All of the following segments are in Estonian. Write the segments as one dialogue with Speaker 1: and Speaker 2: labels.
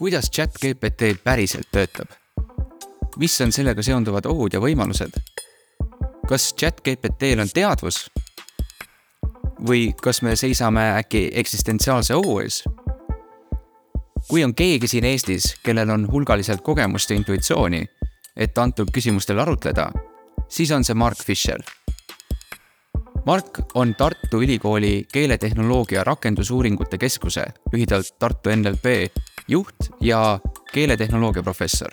Speaker 1: kuidas chat GPT päriselt töötab? mis on sellega seonduvad ohud ja võimalused? kas chat GPT-l on teadvus? või kas me seisame äkki eksistentsiaalse ohu ees? kui on keegi siin Eestis, kellel on hulgaliselt kogemust ja intuitsiooni, et antud küsimustel arutleda, siis on see Mark Fisher. Mark on Tartu Ülikooli keeletehnoloogia rakendusuuringute keskuse, lühidalt Tartu NLP juht ja keeletehnoloogia professor.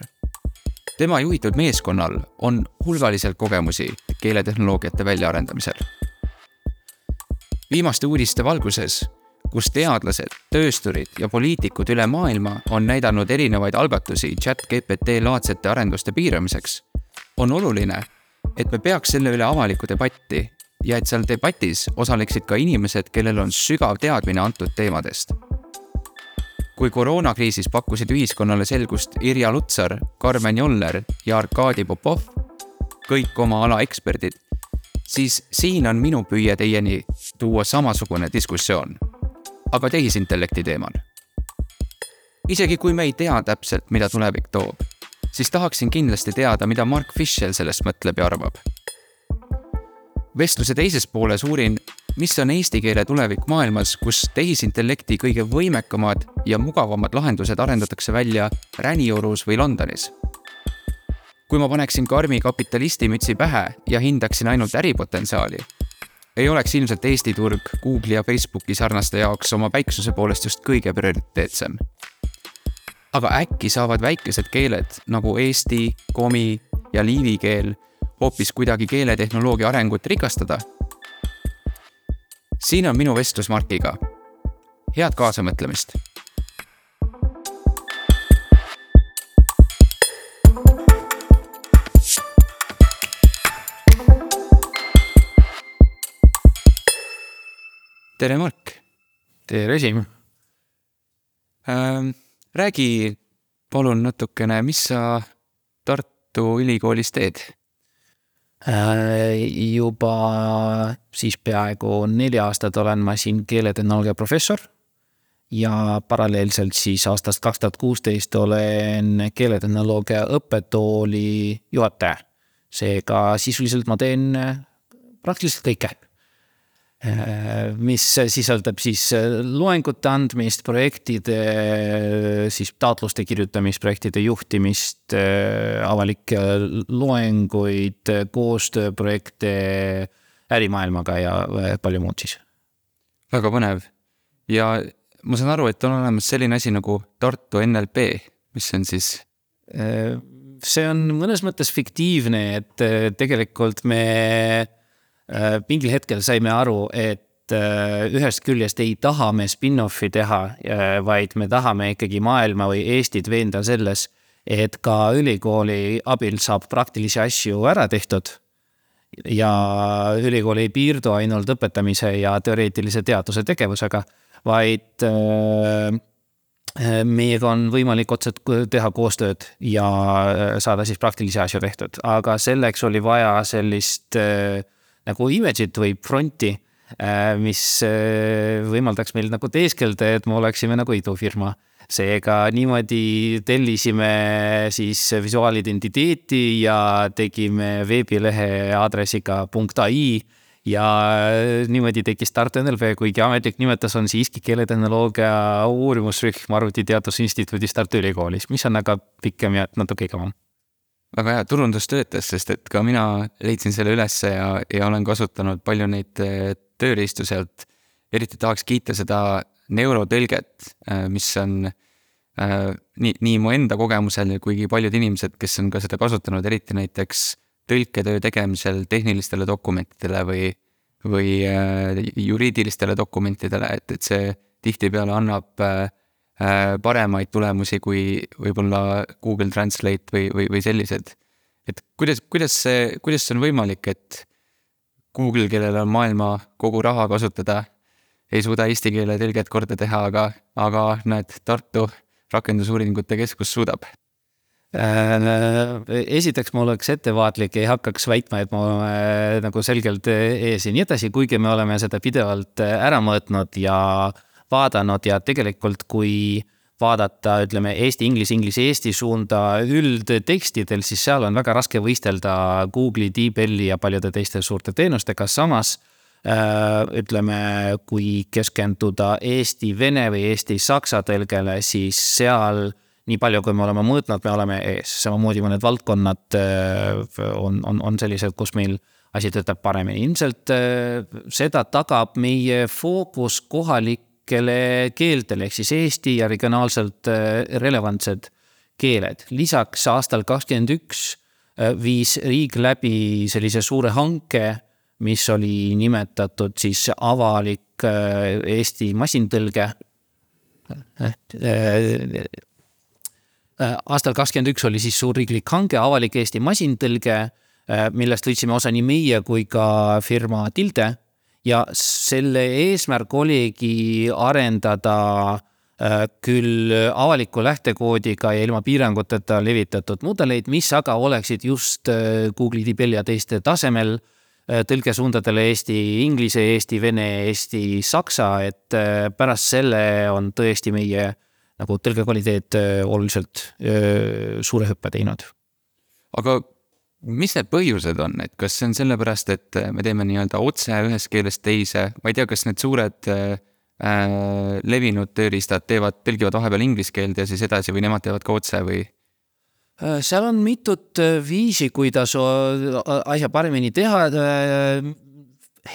Speaker 1: tema juhitud meeskonnal on hulgaliselt kogemusi keeletehnoloogiate väljaarendamisel. viimaste uudiste valguses kus teadlased, töösturid ja poliitikud üle maailma on näidanud erinevaid algatusi chat GPT laadsete arenduste piiramiseks, on oluline, et me peaks selle üle avalikku debatti ja et seal debatis osaleksid ka inimesed, kellel on sügav teadmine antud teemadest. Kui koroonakriisis pakkusid ühiskonnale selgust Irja Lutsar, Karmen Joller ja Arkadi Popov, kõik oma ala eksperdid, siis siin on minu püüe teieni tuua samasugune diskussioon aga tehisintellekti teemal. isegi kui me ei tea täpselt, mida tulevik toob, siis tahaksin kindlasti teada, mida Mark Fisher sellest mõtleb ja arvab. Vestluse teises pooles uurin, mis on eesti keele tulevik maailmas, kus tehisintellekti kõige võimekamad ja mugavamad lahendused arendatakse välja Räniorus või Londonis kui ma paneksin karmi kapitalistimütsi pähe ja hindaksin ainult äripotentsiaali, ei oleks ilmselt Eesti turg Google'i ja Facebooki sarnaste jaoks oma väiksuse poolest just kõige prioriteetsem. aga äkki saavad väikesed keeled nagu eesti, komi ja liivi keel hoopis kuidagi keeletehnoloogia arengut rikastada? siin on minu vestlus Markiga. head kaasamõtlemist tere, Mark.
Speaker 2: tere, Siim
Speaker 1: ähm,. räägi palun natukene, mis sa Tartu Ülikoolis teed?
Speaker 2: Juba siis peaaegu neli aastat olen ma siin keeletehnoloogia professor ja paralleelselt siis aastast kaks tuhat kuusteist olen keeletehnoloogia õppetooli juhataja. seega sisuliselt ma teen praktiliselt kõike Äh, mis sisaldab siis äh, loengute andmist, projektide, siis taotluste kirjutamist, projektide juhtimist, äh, avalikke loenguid, koostööprojekte ärimaailmaga ja palju muud siis.
Speaker 1: väga põnev ja ma saan aru, et on olemas selline asi nagu Tartu NLP, mis on siis?
Speaker 2: see on mõnes mõttes fiktiivne, et tegelikult me Äh, mingil hetkel saime aru, et äh, ühest küljest ei taha me spin-off'i teha, äh, vaid me tahame ikkagi maailma või Eestit veenda selles, et ka ülikooli abil saab praktilisi asju ära tehtud. ja ülikool ei piirdu ainult õpetamise ja teoreetilise teaduse tegevusega, vaid meiega on võimalik otseselt teha koostööd ja saada siis praktilisi asju tehtud, aga selleks oli vaja sellist äh, nagu image'it või front'i, äh, mis äh, võimaldaks meil nagu teeskelda, et me oleksime nagu idufirma. seega niimoodi tellisime siis visuaalidentiteeti ja tegime veebilehe aadressiga .ai ja niimoodi tekkis Tartu NLP, kuigi ametlik nimetus on siiski keeletehnoloogia uurimusrühm Arvutiteadusinstituudis Tartu Ülikoolis, mis on aga pikem ja natuke igavam
Speaker 1: väga hea, turundus töötas, sest et ka mina leidsin selle ülesse ja, ja olen kasutanud palju neid äh, tööriistu sealt. eriti tahaks kiita seda neurotõlget, äh, mis on äh, nii, nii mu enda kogemusel, kuigi paljud inimesed, kes on ka seda kasutanud, eriti näiteks tõlketöö tegemisel tehnilistele dokumentidele või, või juriidilistele dokumentidele, et, et see tihtipeale annab äh, Äh, paremaid tulemusi kui võib-olla Google Translate või, või, või sellised. et kuidas, kuidas see, kuidas see on võimalik, et Google, kellel on maailma kogu raha kasutada, ei suuda eesti keele tõlget korda teha, aga, aga näed, Tartu Rakendusuuringute Keskus suudab
Speaker 2: äh, esiteks ma oleks ettevaatlik, ei hakkaks väitma, et ma olen nagu selgelt ees ja nii edasi, kuigi me oleme seda pidevalt ära mõõtnud ja äh, vaadanud ja tegelikult, kui vaadata, ütleme Eesti, inglise, inglise, eesti suunda üldtekstidel, siis seal on väga raske võistelda Google'i, DeepL'i ja paljude teiste suurte teenustega, samas äh, ütleme, kui keskenduda eesti-vene või eesti-saksa tõlgele, siis seal nii palju, kui me oleme mõõtnud, me oleme ees, samamoodi mõned valdkonnad äh, on, on, on sellised, kus meil asi töötab paremini, ilmselt äh, seda tagab meie fookus kohalikele keeltele ehk siis eesti ja regionaalselt äh, relevantsed keeled. lisaks aastal kakskümmend üks viis riik läbi sellise suure hanke, mis oli nimetatud siis avalik Eesti masintõlge Äh, aastal kakskümmend üks oli siis suur riiklik hange, avalik Eesti masintõlge, äh, millest võtsime osa nii meie kui ka firma Tilde. Ja selle eesmärk oligi arendada äh, küll avaliku lähtekoodiga ja ilma piiranguteta levitatud mudeleid, mis aga oleksid just Google'i DeepL ja teiste tasemel tõlgesuundadele eesti inglise, eesti vene, eesti saksa, et pärast selle on tõesti meie nagu tõlgekvaliteet äh, oluliselt äh, suure hüppe teinud.
Speaker 1: aga mis need põhjused on, et kas see on sellepärast, et me teeme nii-öelda otse ühest keelest teise, ma ei tea, kas need suured äh, äh, levinud tööriistad teevad, tõlgivad vahepeal inglise keelde ja siis edasi või nemad teevad ka otse või?
Speaker 2: seal on mitut viisi, kuidas asja paremini teha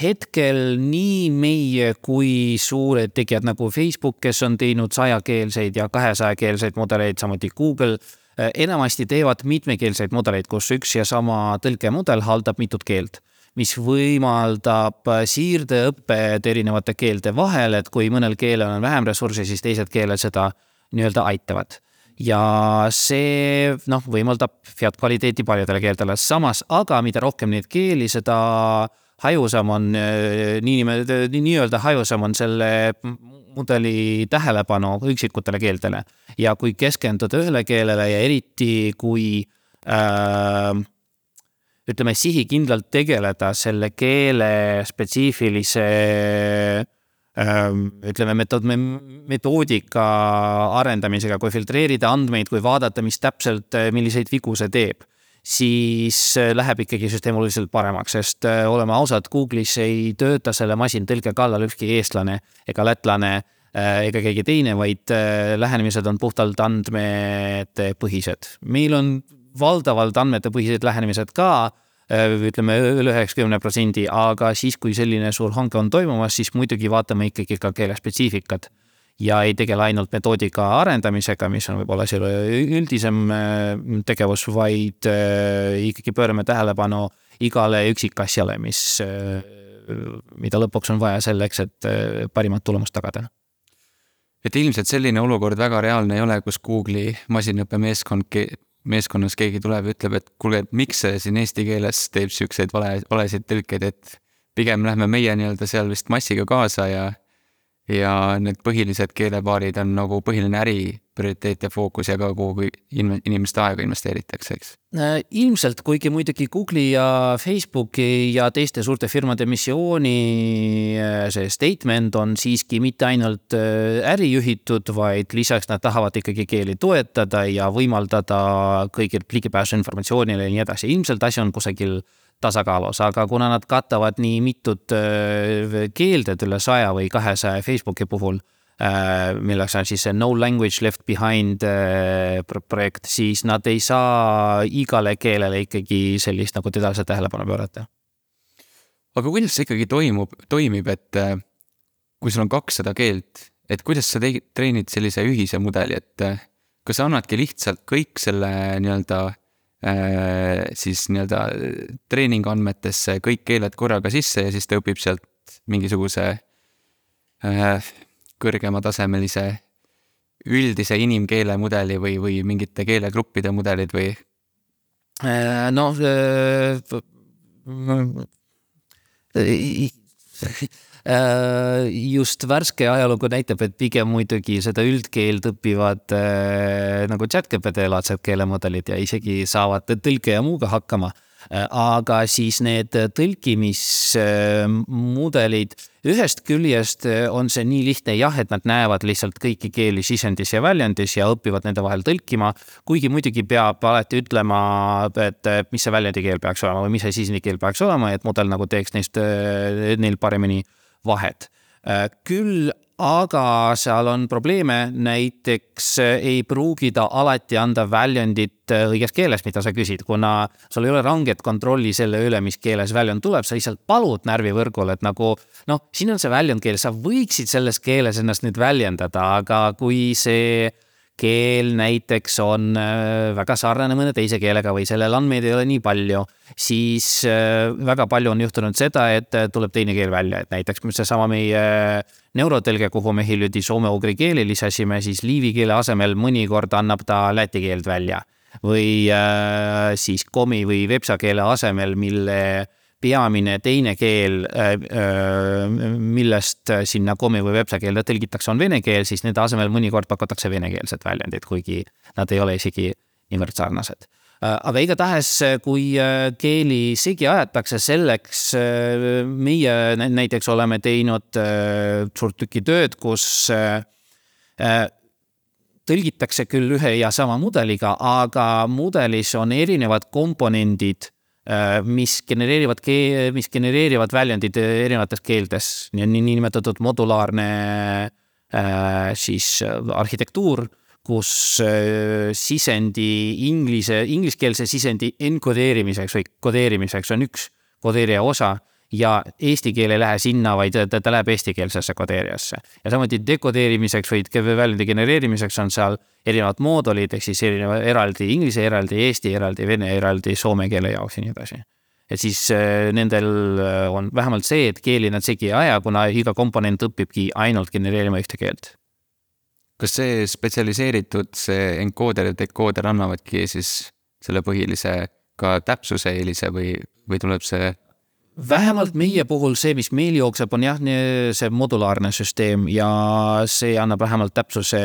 Speaker 2: hetkel nii meie kui suured tegijad nagu Facebook, kes on teinud sajakeelseid ja kahesajakeelseid mudeleid, samuti Google, enamasti teevad mitmekeelseid mudeleid, kus üks ja sama tõlkemudel haldab mitut keelt mis võimaldab siirdeõpped erinevate keelte vahel, et kui mõnel keelel on vähem ressurssi, siis teised keeled seda nii-öelda aitavad. ja see noh, võimaldab head kvaliteeti paljudele keeltele, samas aga mida rohkem neid keeli, seda äh, hajusam on äh, niinimetatud, nii-öelda hajusam on selle mudeli tähelepanu üksikutele keeltele. ja kui keskenduda ühele keelele ja eriti kui äh, ütleme, sihikindlalt tegeleda selle keele spetsiifilise äh, ütleme, metood, metoodika arendamisega, kui filtreerida andmeid, kui vaadata, mis täpselt, milliseid vigu see teeb siis äh, läheb ikkagi süsteem oluliselt paremaks, sest äh, oleme ausad, Google'is ei tööta selle masintõlke kallal ükski eestlane ega lätlane äh, ega keegi teine, vaid lähenemised on puhtalt andmetepõhised. meil on valdavalt andmetepõhised lähenemised ka, ütleme üle üheksakümne protsendi, aga siis, kui selline suur hange on toimumas, siis muidugi vaatame ikkagi ka keele spetsiifikat ja ei tegele ainult metoodika arendamisega, mis on võib-olla selle üldisem äh, tegevus, vaid äh, ikkagi pöörame tähelepanu igale üksikasjale, mis, äh, mida lõpuks on vaja selleks, et parimat tulemust tagada.
Speaker 1: Et ilmselt selline olukord väga reaalne ei ole, kus Google'i masinõppemeeskond, meeskonnas keegi tuleb ja ütleb, et kuulge, et miks see siin eesti keeles teeb siukseid vale, valesid tõlkeid, et pigem lähme meie nii-öelda seal vist massiga kaasa ja ja need põhilised keelepaarid on nagu põhiline äri prioriteet ja fookus ja ka kuhu inimeste aega investeeritakse, eks?
Speaker 2: Äh, ilmselt, kuigi muidugi Google'i ja Facebooki ja teiste suurte firmade missiooni äh, see statement on siiski mitte ainult äh, ärijuhitud, vaid lisaks nad tahavad ikkagi keeli toetada ja võimaldada kõigilt ligipääsu informatsioonile ja nii edasi. ilmselt asi on kusagil tasakaalus, aga kuna nad katavad nii mitut äh, keeldet üle saja või kahesaja Facebooki puhul, äh, milleks on siis see No Language Left Behind äh, projekt, siis nad ei saa igale keelele ikkagi sellist nagu tedalise tähelepanu pöörata.
Speaker 1: aga kuidas see ikkagi toimub, toimib, et kui sul on kakssada keelt, et kuidas sa treenid sellise ühise mudeli, et kas sa annadki lihtsalt kõik selle nii-öelda siis nii-öelda treeningandmetesse kõik keeled korraga sisse ja siis ta õpib sealt mingisuguse äh, kõrgematasemelise üldise inimkeele mudeli või, või mingite keelegruppide mudelid või?
Speaker 2: Äh, noh Äh, just värske ajalugu näitab, et pigem muidugi seda üldkeelt õpivad äh, nagu chat-GPT laadsed keelemudelid ja isegi saavad tõlke ja muuga hakkama. Aga siis need tõlkimismudelid, ühest küljest on see nii lihtne jah, et nad näevad lihtsalt kõiki keeli sisendis ja väljendis ja õpivad nende vahel tõlkima. kuigi muidugi peab alati ütlema, et mis see väljendikeel peaks olema või mis see sisendikeel peaks olema, et mudel nagu teeks neist, neil paremini vahet. küll aga seal on probleeme, näiteks eh, ei pruugi ta alati anda väljundit eh, õiges keeles, mida sa küsid, kuna sul ei ole ranget kontrolli selle üle, mis keeles väljund tuleb, sa lihtsalt palud närvivõrgul, et nagu noh, siin on see väljundkeel, sa võiksid selles keeles ennast nüüd väljendada, aga kui see keel näiteks on äh, väga sarnane mõne teise keelega või sellel andmeid ei ole nii palju, siis äh, väga palju on juhtunud seda, et äh, tuleb teine keel välja, et näiteks seesama meie neurotõlge, kuhu me hiljuti soome-ugri keeli lisasime, siis liivi keele asemel mõnikord annab ta läti keelt välja. Või siis komi või vepsa keele asemel, mille peamine teine keel, äh, äh, millest sinna komi või websa keelde tõlgitakse, on vene keel, siis nende asemel mõnikord pakutakse venekeelset väljendit, kuigi nad ei ole isegi niivõrd sarnased. Äh, aga igatahes, kui keeli segi aetakse, selleks meie näiteks oleme teinud suurt tükki tööd, kus tõlgitakse küll ühe ja sama mudeliga, aga mudelis on erinevad komponendid Äh, mis genereerivad, mis genereerivad väljundid erinevates keeltes, nii, niinimetatud modulaarne äh, siis äh, arhitektuur, kus sisendi inglise, ingliskeelse sisendi enkodeerimiseks või kodeerimiseks on üks kodeerija osa ja eesti keel ei lähe sinna, vaid ta, ta läheb eestikeelsesse kodeerijasse. ja samuti dekodeerimiseks või väljundi genereerimiseks on seal erinevad moodulid ehk siis erineva, eraldi inglise, eraldi eesti, eraldi vene, eraldi soome keele jaoks ja nii edasi. et siis äh, nendel äh, on vähemalt see, et keeli nad segi ei aja, kuna iga komponent õpibki ainult genereerima ühte keelt.
Speaker 1: kas see spetsialiseeritud, see enkooder ja dekooder annavadki siis selle põhilise ka täpsuse eelise või, või tuleb see
Speaker 2: vähemalt meie puhul see, mis meil jookseb, on jah, see modulaarne süsteem ja see annab vähemalt täpsuse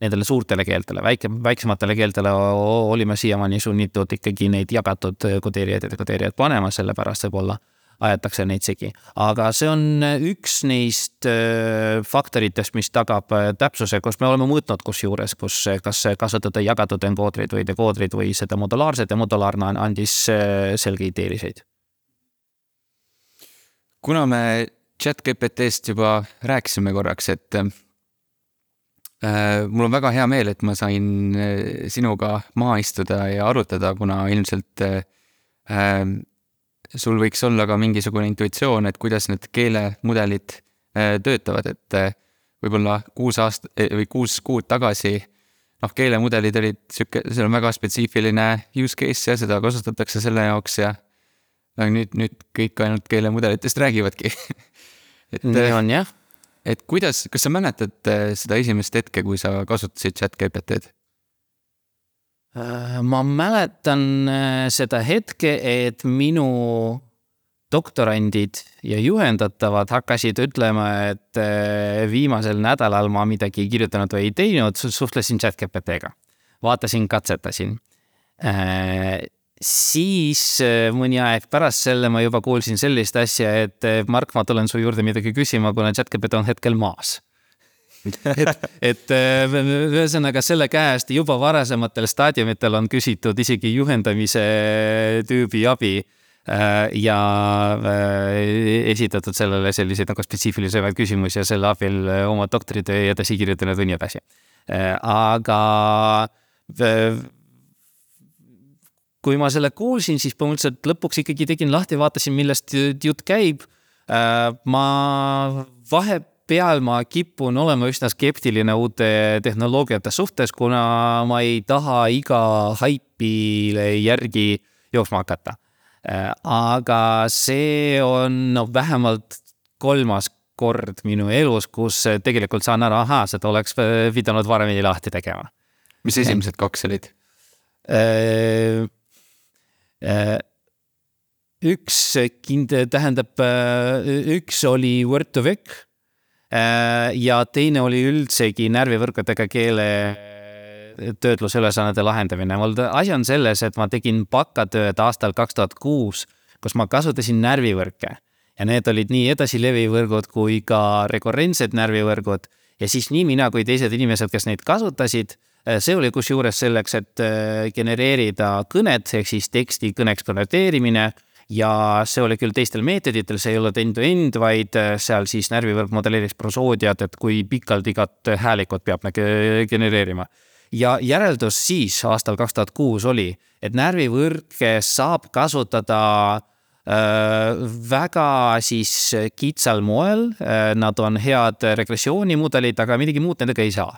Speaker 2: nendele suurtele keeltele, väike, väiksematele keeltele olime siiamaani sunnitud ikkagi neid jagatud kodeerijaid ja dekodeerijaid panema, sellepärast võib-olla aetakse neid segi. aga see on üks neist äh, faktoritest, mis tagab äh, täpsuse, kus me oleme mõõtnud kusjuures, kus kas kasutada jagatud enkoodreid või dekoodreid või seda modulaarset ja modulaarne andis äh, selgeid eeliseid
Speaker 1: kuna me chat-GPT-st juba rääkisime korraks, et äh, mul on väga hea meel, et ma sain äh, sinuga maha istuda ja arutada, kuna ilmselt äh, äh, sul võiks olla ka mingisugune intuitsioon, et kuidas need keelemudelid äh, töötavad, et äh, võib-olla kuus aast- või kuus kuud tagasi noh, keelemudelid olid sihuke, see on väga spetsiifiline use case ja seda kasutatakse selle jaoks ja aga nüüd, nüüd kõik ainult keelemudelitest räägivadki
Speaker 2: et nii on jah.
Speaker 1: et kuidas, kas sa mäletad äh, seda esimest hetke, kui sa kasutasid chat GPT-d?
Speaker 2: Äh, ma mäletan äh, seda hetke, et minu doktorandid ja juhendatavad hakkasid ütlema, et viimasel nädalal ma midagi ei kirjutanud või ei teinud, suhtlesin chat GPT-ga. vaatasin, katsetasin siis äh, mõni aeg pärast selle ma juba kuulsin sellist asja, et äh, Mark, ma tulen su juurde midagi küsima, kuna ChatGPT on hetkel maas et, et äh, ühesõnaga selle käest juba varasematel staadiumitel on küsitud isegi juhendamise tüübi abi ja esitatud sellele selliseid nagu spetsiifilisemaid küsimusi ja selle abil oma doktoritöö edasi kirjutanud või nii edasi. aga kui ma selle kuulsin, siis põhimõtteliselt lõpuks ikkagi tegin lahti, vaatasin, millest jutt käib. Äh, ma vahepeal ma kipun olema üsna skeptiline uute tehnoloogiate suhtes, kuna ma ei taha iga haipile järgi jooksma hakata. Äh, aga see on no vähemalt kolmas kord minu elus, kus tegelikult saan aru, ahaa, seda oleks pidanud varemini lahti tegema.
Speaker 1: mis esimesed kaks olid?
Speaker 2: Äh, Äh, üks kind-, tähendab, äh, üks oli Word to Vec äh, ja teine oli üldsegi närvivõrkudega keele töötlusülesannete lahendamine. mul asi on selles, et ma tegin bakatööd aastal kaks tuhat kuus, kus ma kasutasin närvivõrke ja need olid nii edasilevivõrgud kui ka rekurrentsed närvivõrgud ja siis nii mina kui teised inimesed, kes neid kasutasid, see oli kusjuures selleks, et genereerida kõnet ehk siis teksti kõneks konverteerimine ja see oli küll teistel meetoditel, see ei olnud end-to-end, vaid äh, seal siis närvivõrk modelleeris prosoodiat, et kui pikalt igat häälikut peab nagu genereerima. ja järeldus siis aastal kaks tuhat kuus oli, et närvivõrke saab kasutada äh, väga siis kitsal moel, äh, nad on head regressioonimudelid, aga midagi muud nendega ei saa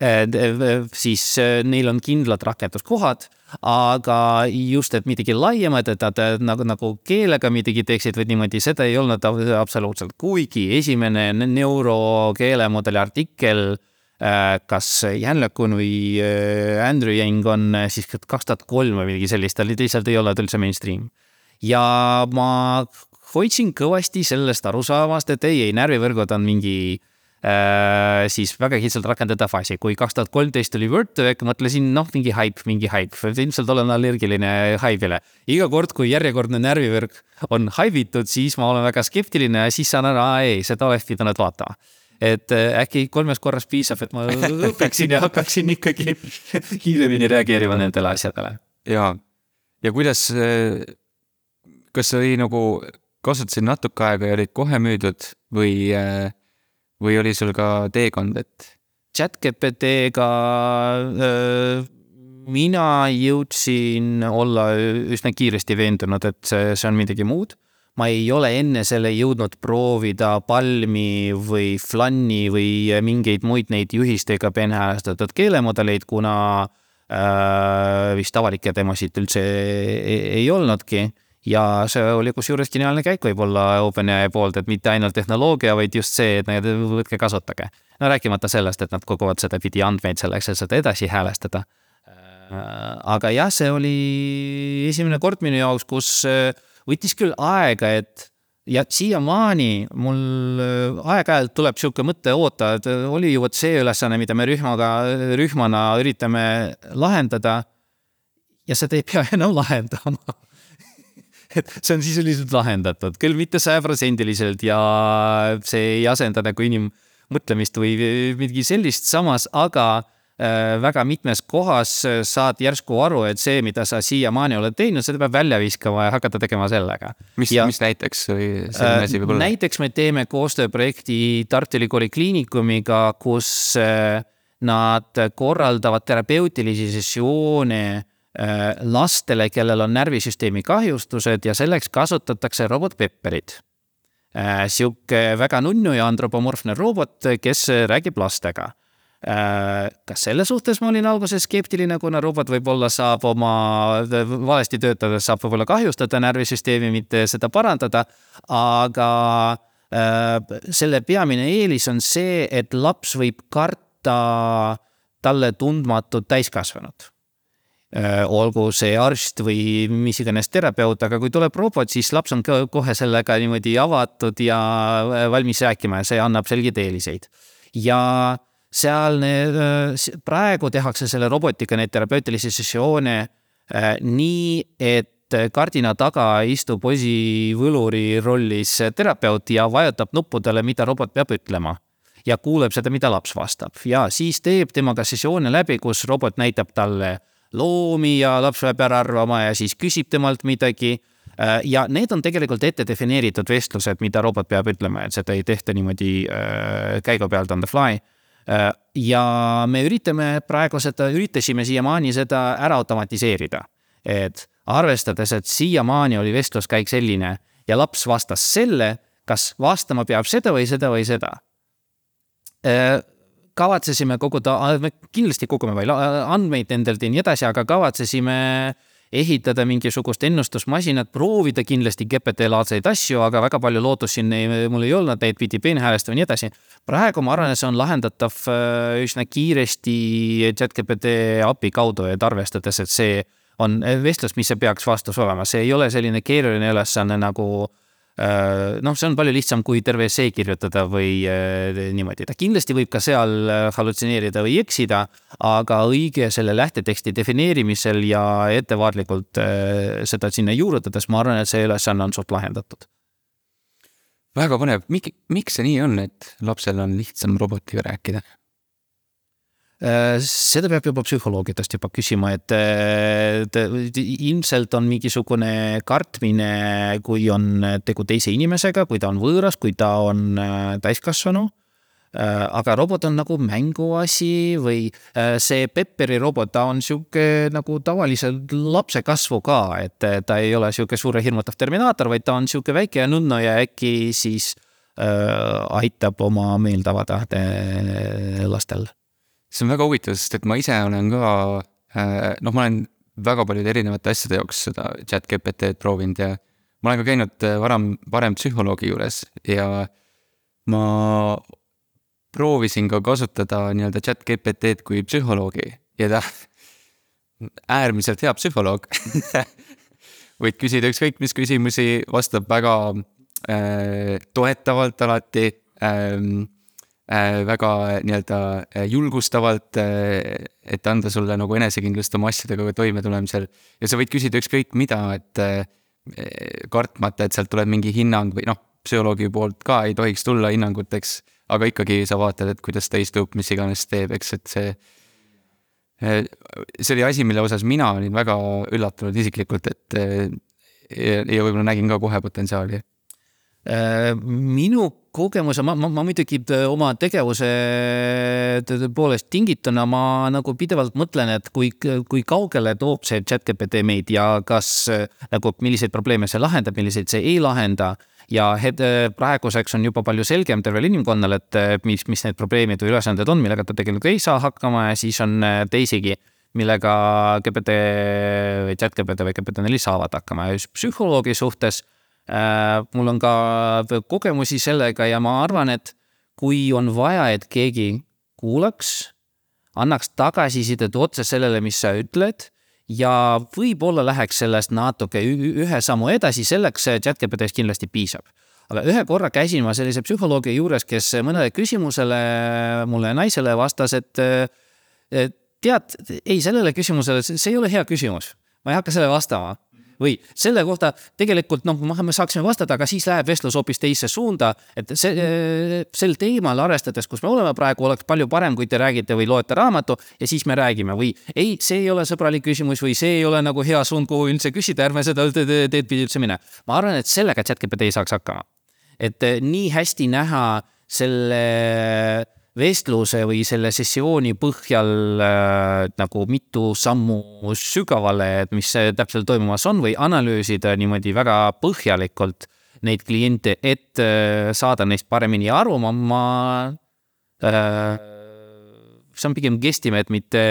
Speaker 2: siis neil on kindlad rakenduskohad aga just, et midagi laiemat, et nad äh, nagu, nagu keelega midagi teeksid või niimoodi, seda ei olnud absoluutselt, kuigi esimene neurokeelemudeli artikkel äh, kas Jan LeCun või äh, Andrew Yang on siis kaks tuhat kolm või midagi sellist, ta lihtsalt ei olnud üldse mainstream. ja ma hoidsin kõvasti sellest arusaamast, et ei, ei, närvivõrgud on mingi äh, Äh, siis väga kitsalt rakendada faasi, kui kaks tuhat kolmteist oli WordTech, mõtlesin noh, mingi haip, mingi haip, ilmselt olen allergiline haibile. iga kord, kui järjekordne närvivõrk on haibitud, siis ma olen väga skeptiline ja siis saan aru, aa ei, seda oleks pidanud vaatama et äh, äkki kolmes korras piisab, et ma õpiksin ja hakkaksin ikkagi kiiremini reageerima nendele asjadele.
Speaker 1: ja, ja kuidas, äh, kas oli nagu, kasutasid natuke aega ja olid kohe müüdud või äh, või oli sul ka teekond, et?
Speaker 2: chat-GPT-ga mina jõudsin olla üsna kiiresti veendunud, et see, see on midagi muud. ma ei ole enne selle jõudnud proovida Palmi või Flanni või mingeid muid neid juhistega peenhäälestatud keelemudeleid, kuna äh, vist avalikke demosid üldse ei, ei olnudki ja see oli kusjuures geniaalne käik võib-olla OpenAI poolt, et mitte ainult tehnoloogia, vaid just see, et need võtke kasutage. no rääkimata sellest, et nad koguvad sedapidi andmeid selleks, et seda edasi häälestada. Äh, aga jah, see oli esimene kord minu jaoks, kus äh, võttis küll aega, et ja siiamaani mul äh, aeg-ajalt tuleb sihuke mõte, oota, et oli ju vot see ülesanne, mida me rühmaga, rühmana üritame lahendada. ja seda ei pea enam lahendama et see on sisuliselt lahendatud, küll mitte sajaprotsendiliselt ja see ei asenda nagu inimmõtlemist või midagi sellist, samas aga äh, väga mitmes kohas saad järsku aru, et see, mida sa siiamaani oled teinud, seda peab välja viskama ja hakata tegema sellega.
Speaker 1: mis, mis näiteks või selline asi võib olla?
Speaker 2: näiteks me teeme koostööprojekti Tartu Ülikooli Kliinikumiga, kus äh, nad korraldavad terapeutilisi sessioone Äh, lastele, kellel on närvisüsteemi kahjustused ja selleks kasutatakse robot-pepperit. Äh, sihuke väga nunnu ja antropomorfne robot, kes räägib lastega. Äh, ka selle suhtes ma olin alguses skeptiline, kuna robot võib-olla saab oma, valesti töötades saab võib-olla kahjustada närvisüsteemi, mitte seda parandada, aga selle peamine eelis on see, et laps võib karta talle tundmatut täiskasvanut Äh, olgu see arst või mis iganes terapeut, aga kui tuleb robot, siis laps on kohe sellega niimoodi avatud ja äh, valmis rääkima ja see annab selgeid eeliseid. ja seal need, äh, praegu tehakse selle robotiga neid terapeutilisi sessioone nii, et kardina taga istub posivõluri rollis terapeut ja vajutab nuppudele, mida robot peab ütlema ja kuuleb seda, mida laps vastab ja siis teeb temaga sessioone läbi, kus robot näitab talle loomi ja laps peab ära arvama ja siis küsib temalt midagi. Äh, ja need on tegelikult ette defineeritud vestlused, mida robot peab ütlema, et seda ei tehta niimoodi äh, käigu pealt on the fly äh, ja me üritame praegu seda, üritasime siiamaani seda ära automatiseerida. et arvestades, et siiamaani oli vestluskäik selline ja laps vastas selle, kas vastama peab seda või seda või seda kavatsesime koguda, kindlasti kogume veel andmeid nendelt ja nii edasi, aga kavatsesime ehitada mingisugust ennustusmasinat, proovida kindlasti GPT-laadseid asju, aga väga palju lootust siin ei, mul ei olnud, neid pidi peenhäälestama ja nii edasi. praegu ma arvan, et see on lahendatav äh, üsna kiiresti chat-GPT API kaudu, et arvestades, et see on vestlus, mis see peaks vastus olema, see ei ole selline keeruline ülesanne nagu Äh, noh, see on palju lihtsam kui terve essee kirjutada või äh, niimoodi, ta kindlasti võib ka seal äh, hallutseneerida või eksida, aga õige selle lähteteksti defineerimisel ja ettevaatlikult seda sinna juurutades, ma arvan, et see ülesanne on suht lahendatud.
Speaker 1: väga põnev, miks see nii on, et lapsel on lihtsam robotiga rääkida?
Speaker 2: Äh, seda peab juba psühholoogidest juba küsima, et, et ilmselt on mingisugune kartmine, kui on tegu teise inimesega, kui ta on võõras, kui ta on äh, täiskasvanu. Äh, aga robot on nagu mänguasi või see Pepperi robot, ta on sihuke nagu tavaliselt lapse kasvu ka, et ta ei ole sihuke suure hirmutav terminaator, vaid ta on sihuke väike ja nunnu ja äkki siis äh, aitab oma meelt avada lastel
Speaker 1: see on väga huvitav, sest et ma ise olen ka, äh, noh, ma olen väga paljude erinevate asjade jaoks seda chat GPT-d proovinud ja ma olen ka käinud äh, varem, varem psühholoogi juures ja ma proovisin ka kasutada nii-öelda chat GPT-d kui psühholoogi ja ta äärmiselt hea psühholoog võid küsida ükskõik mis küsimusi, vastab väga äh, toetavalt alati ähm, Äh, väga nii-öelda äh, julgustavalt, äh, et anda sulle nagu enesekindlust oma asjadega toimetulemisel. ja sa võid küsida ükskõik mida, et kartmata, et sealt tuleb mingi hinnang või noh, psühholoogi poolt ka ei tohiks tulla hinnanguteks. aga ikkagi sa vaatad, et kuidas ta istub, mis iganes teeb, eks, et see. see oli asi, mille osas mina olin väga üllatunud isiklikult, et ja, ja võib-olla nägin ka kohe potentsiaali
Speaker 2: minu kogemuse, ma, ma, ma muidugi äh, oma tegevuse poolest tingituna ma nagu pidevalt mõtlen, et kui, kui kaugele toob see chat-GPT meid ja kas äh, nagu, milliseid probleeme see lahendab, milliseid see ei lahenda. Ja äh, praeguseks on juba palju selgem tervel inimkonnal, et mis, mis need probleemid või ülesanded on, millega ta tegelikult ei saa hakkama ja siis on teisigi, millega GPT või chat-GPT või GPT-4 saavad hakkama. Ja just psühholoogi suhtes Äh, mul on ka kogemusi sellega ja ma arvan, et kui on vaja, et keegi kuulaks, annaks tagasisidet otse sellele, mis sa ütled ja võib-olla läheks sellest natuke ühe sammu edasi, selleks chat-GPT-st kindlasti piisab. aga ühe korra käisin ma sellise psühholoogi juures, kes mõnele küsimusele mulle naisele vastas, et tead, ei, sellele küsimusele, see ei ole hea küsimus, ma ei hakka sellele vastama või selle kohta tegelikult noh, me saaksime vastata, aga siis läheb vestlus hoopis teise suunda. et see, sel teemal arvestades, kus me oleme praegu, oleks palju parem, kui te räägite või loete raamatu ja siis me räägime või ei, see ei ole sõbralik küsimus või see ei ole nagu hea suund, kuhu üldse küsida, ärme seda teed pidi üldse mine. ma arvan, et sellega chat-GPT ei saaks hakkama. et eh, nii hästi näha selle vestluse või selle sessiooni põhjal äh, nagu mitu sammu sügavale, et mis täpselt toimumas on või analüüsida niimoodi väga põhjalikult neid kliente, et äh, saada neist paremini aru, ma, ma äh, see on pigem gestimeet, mitte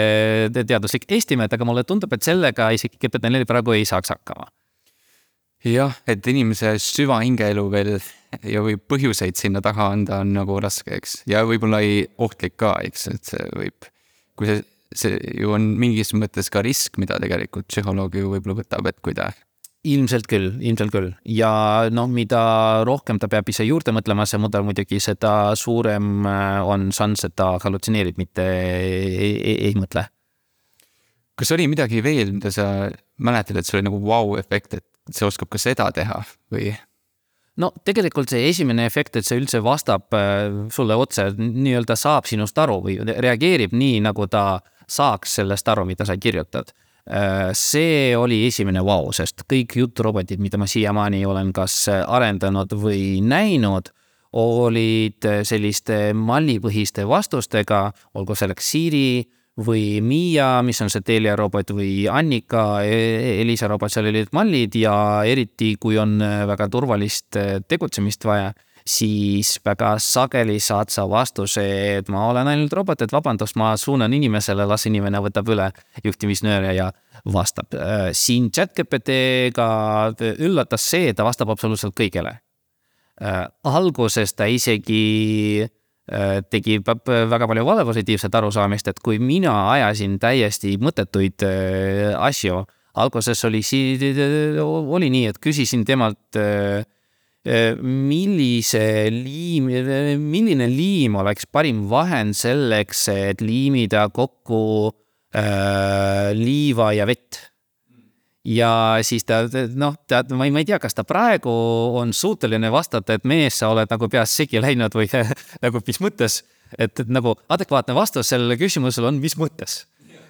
Speaker 2: teaduslik estimeet, aga mulle tundub, et sellega isegi GPT-4 praegu ei saaks hakkama.
Speaker 1: Jah, et inimese süvahingeelu veel ja võib põhjuseid sinna taha anda on nagu raske, eks, ja võib-olla ei ohtlik ka, eks, et see võib, kui see, see ju on mingis mõttes ka risk, mida tegelikult psühholoog ju võib-olla võtab, et kui ta
Speaker 2: ilmselt küll, ilmselt küll ja noh, mida rohkem ta peab ise juurde mõtlema, see mudel muidugi, seda suurem äh, on šanss, et ta hallutseneerib, mitte ei, ei, ei mõtle.
Speaker 1: kas oli midagi veel, mida sa mäletad, et see oli nagu vau-efekt, et see oskab ka seda teha või?
Speaker 2: No tegelikult see esimene efekt, et see üldse vastab äh, sulle otse, nii-öelda saab sinust aru või reageerib nii, nagu ta saaks sellest aru, mida sa kirjutad. Äh, see oli esimene vau, sest kõik juturobotid, mida ma siiamaani olen kas arendanud või näinud, olid selliste mallipõhiste vastustega, olgu selleks Siri või Miia, mis on see Telia robot või Annika, e-, Elisa robot, seal olid mallid ja eriti, kui on äh, väga turvalist äh, tegutsemist vaja, siis väga sageli saad sa vastuse, et ma olen ainult robot, et vabandust, ma suunan inimesele, las inimene võtab üle juhtimisnööre ja vastab. Äh, siin chat-GPT-ga üllatas see, et ta vastab absoluutselt kõigele. alguses ta isegi tegi väga palju valepositiivset arusaamist, et kui mina ajasin täiesti mõttetuid äh, asju, alguses oli, oli nii, et küsisin temalt äh, millise liim, milline liim oleks parim vahend selleks, et liimida kokku äh, liiva ja vett ja siis ta noh, tead, ma ei, ma ei tea, kas ta praegu on suuteline vastata, et mees, sa oled nagu peast segi läinud või nagu mis mõttes. et, et nagu adekvaatne vastus sellele küsimusele on, mis mõttes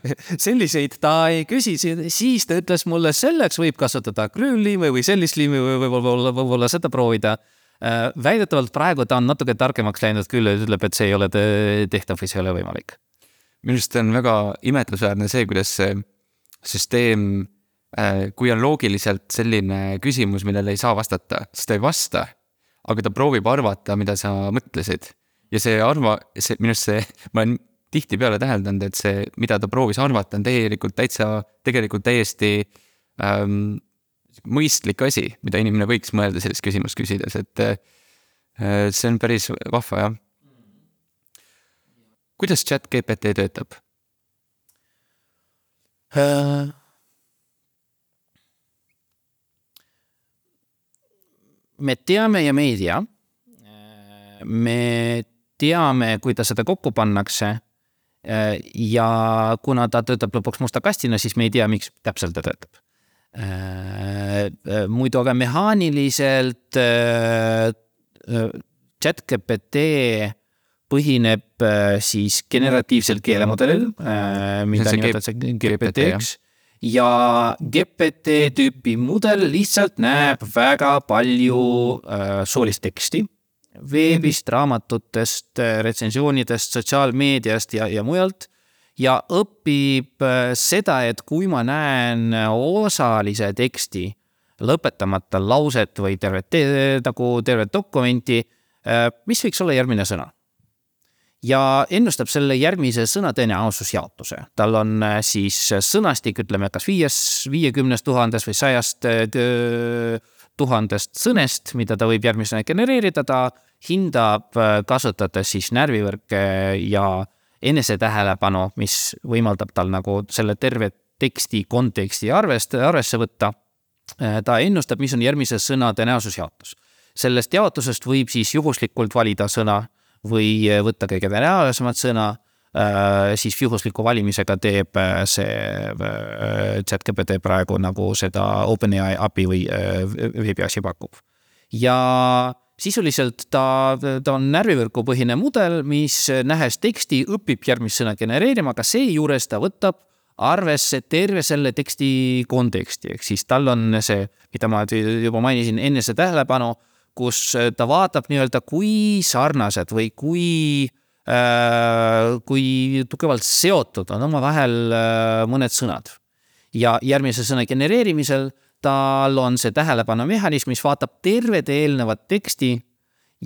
Speaker 2: selliseid ta ei küsi, siis ta ütles mulle, selleks võib kasutada krüülliimi või sellist liimi või võib-olla, võib-olla seda proovida. Äh, väidetavalt praegu ta on natuke targemaks läinud küll ütleb, et see ei ole tehtav või see ei ole võimalik.
Speaker 1: minu arust on väga imetlusväärne see, kuidas see süsteem kui on loogiliselt selline küsimus, millele ei saa vastata, siis ta ei vasta. aga ta proovib arvata, mida sa mõtlesid. ja see arva, see minu arust see, ma olen tihtipeale täheldanud, et see, mida ta proovis arvata, on tegelikult täitsa, tegelikult täiesti ähm, mõistlik asi, mida inimene võiks mõelda sellist küsimust küsides, et äh, see on päris vahva, jah. kuidas chat GPT töötab
Speaker 2: uh...? Me teame ja me ei tea. me teame, kuidas seda kokku pannakse. ja kuna ta töötab lõpuks musta kastina, siis me ei tea, miks täpselt ta töötab. muidu aga mehaaniliselt chat-GPT põhineb siis generatiivsel keelemudelil, mida nimetatakse GPT-ks ja GPT tüüpi mudel lihtsalt näeb väga palju äh, soolist teksti. Veebist, raamatutest, äh, retsensioonidest, sotsiaalmeediast ja, ja mujalt. ja õpib äh, seda, et kui ma näen osalise teksti, lõpetamata lauset või tervet, nagu tervet dokumenti, äh, mis võiks olla järgmine sõna ja ennustab selle järgmise sõna tõenäosusjaotuse. tal on äh, siis sõnastik, ütleme, kas viies, viiekümnest tuhandest või sajast äh, tuhandest sõnest, mida ta võib järgmisena genereerida, ta hindab, äh, kasutades siis närvivõrke ja enesetähelepanu, mis võimaldab tal nagu selle terve teksti konteksti arvest, arvesse võtta. ta ennustab, mis on järgmise sõna tõenäosusjaotus. sellest jaotusest võib siis juhuslikult valida sõna või äh, võtta kõige reaalsemat sõna, äh, siis juhusliku valimisega teeb äh, see chat-GPT praegu nagu seda OpenAI API või veebiasi pakub. ja sisuliselt ta, ta on närvivõrgupõhine mudel, mis nähes teksti, õpib järgmist sõna genereerima, aga seejuures ta võtab arvesse terve selle teksti konteksti, ehk siis tal on see, mida ma juba mainisin, enese tähelepanu kus äh, ta vaatab nii-öelda, kui sarnased või kui äh,, kui tugevalt seotud on omavahel äh, mõned sõnad. ja järgmise sõna genereerimisel tal on see tähelepanumehhanism, mis vaatab terved eelnevat teksti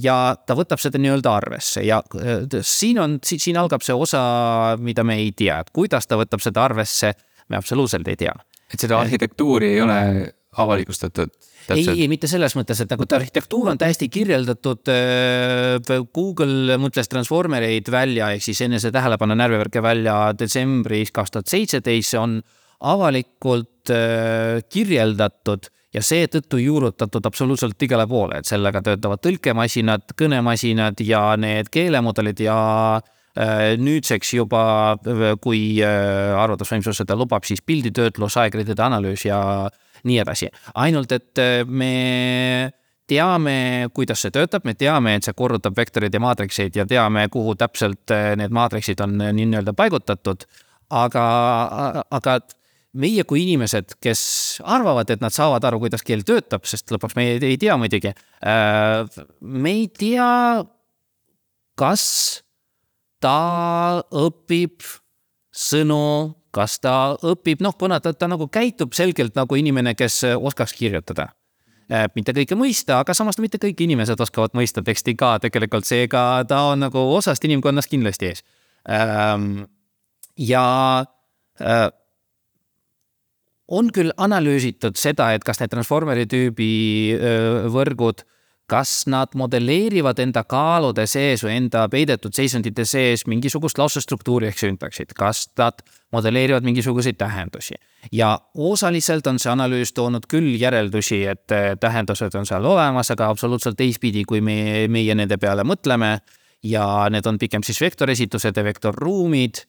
Speaker 2: ja ta võtab seda nii-öelda arvesse ja äh, siin on, siin algab see osa, mida me ei tea, et kuidas ta võtab seda arvesse, me absoluutselt ei tea.
Speaker 1: et seda arhitektuuri ei ole avalikustatud?
Speaker 2: ei, ei mitte selles mõttes, et nagu arhitektuur on täiesti kirjeldatud. Äh, Google mõtles transformereid välja ehk siis enese tähelepanu närvivärke välja detsembris kaks tuhat seitseteist, see on avalikult äh, kirjeldatud ja seetõttu juurutatud absoluutselt igale poole, et sellega töötavad tõlkemasinad, kõnemasinad ja need keelemudelid ja äh, nüüdseks juba, kui arvutusvõimsus seda lubab, siis pilditöötlus, aegridide analüüs ja nii edasi. ainult, et äh, me teame, kuidas see töötab, me teame, et see korrutab vektoreid ja maatrikseid ja teame, kuhu täpselt äh, need maatriksid on äh, nii-öelda paigutatud. aga, aga meie kui inimesed, kes arvavad, et nad saavad aru, kuidas keel töötab, sest lõpuks me ei, tea muidugi. me ei tea, kas ta õpib sõnu kas ta õpib, noh, kuna ta, ta nagu käitub selgelt nagu inimene, kes äh, oskaks kirjutada. Äh, mitte kõike mõista, aga samas mitte kõik inimesed oskavad mõista teksti ka tegelikult, seega ta on nagu osast inimkonnast kindlasti ees. Ähm, ja äh, on küll analüüsitud seda, et kas need Transformeri tüübi võrgud kas nad modelleerivad enda kaalude sees või enda peidetud seisundite sees mingisugust lausestruktuuri ehk süntaksit, kas nad modelleerivad mingisuguseid tähendusi. ja osaliselt on see analüüs toonud küll järeldusi, et äh, tähendused on seal olemas, aga absoluutselt teistpidi, kui me, meie nende peale mõtleme. ja need on pigem siis vektoresitused ja vektorruumid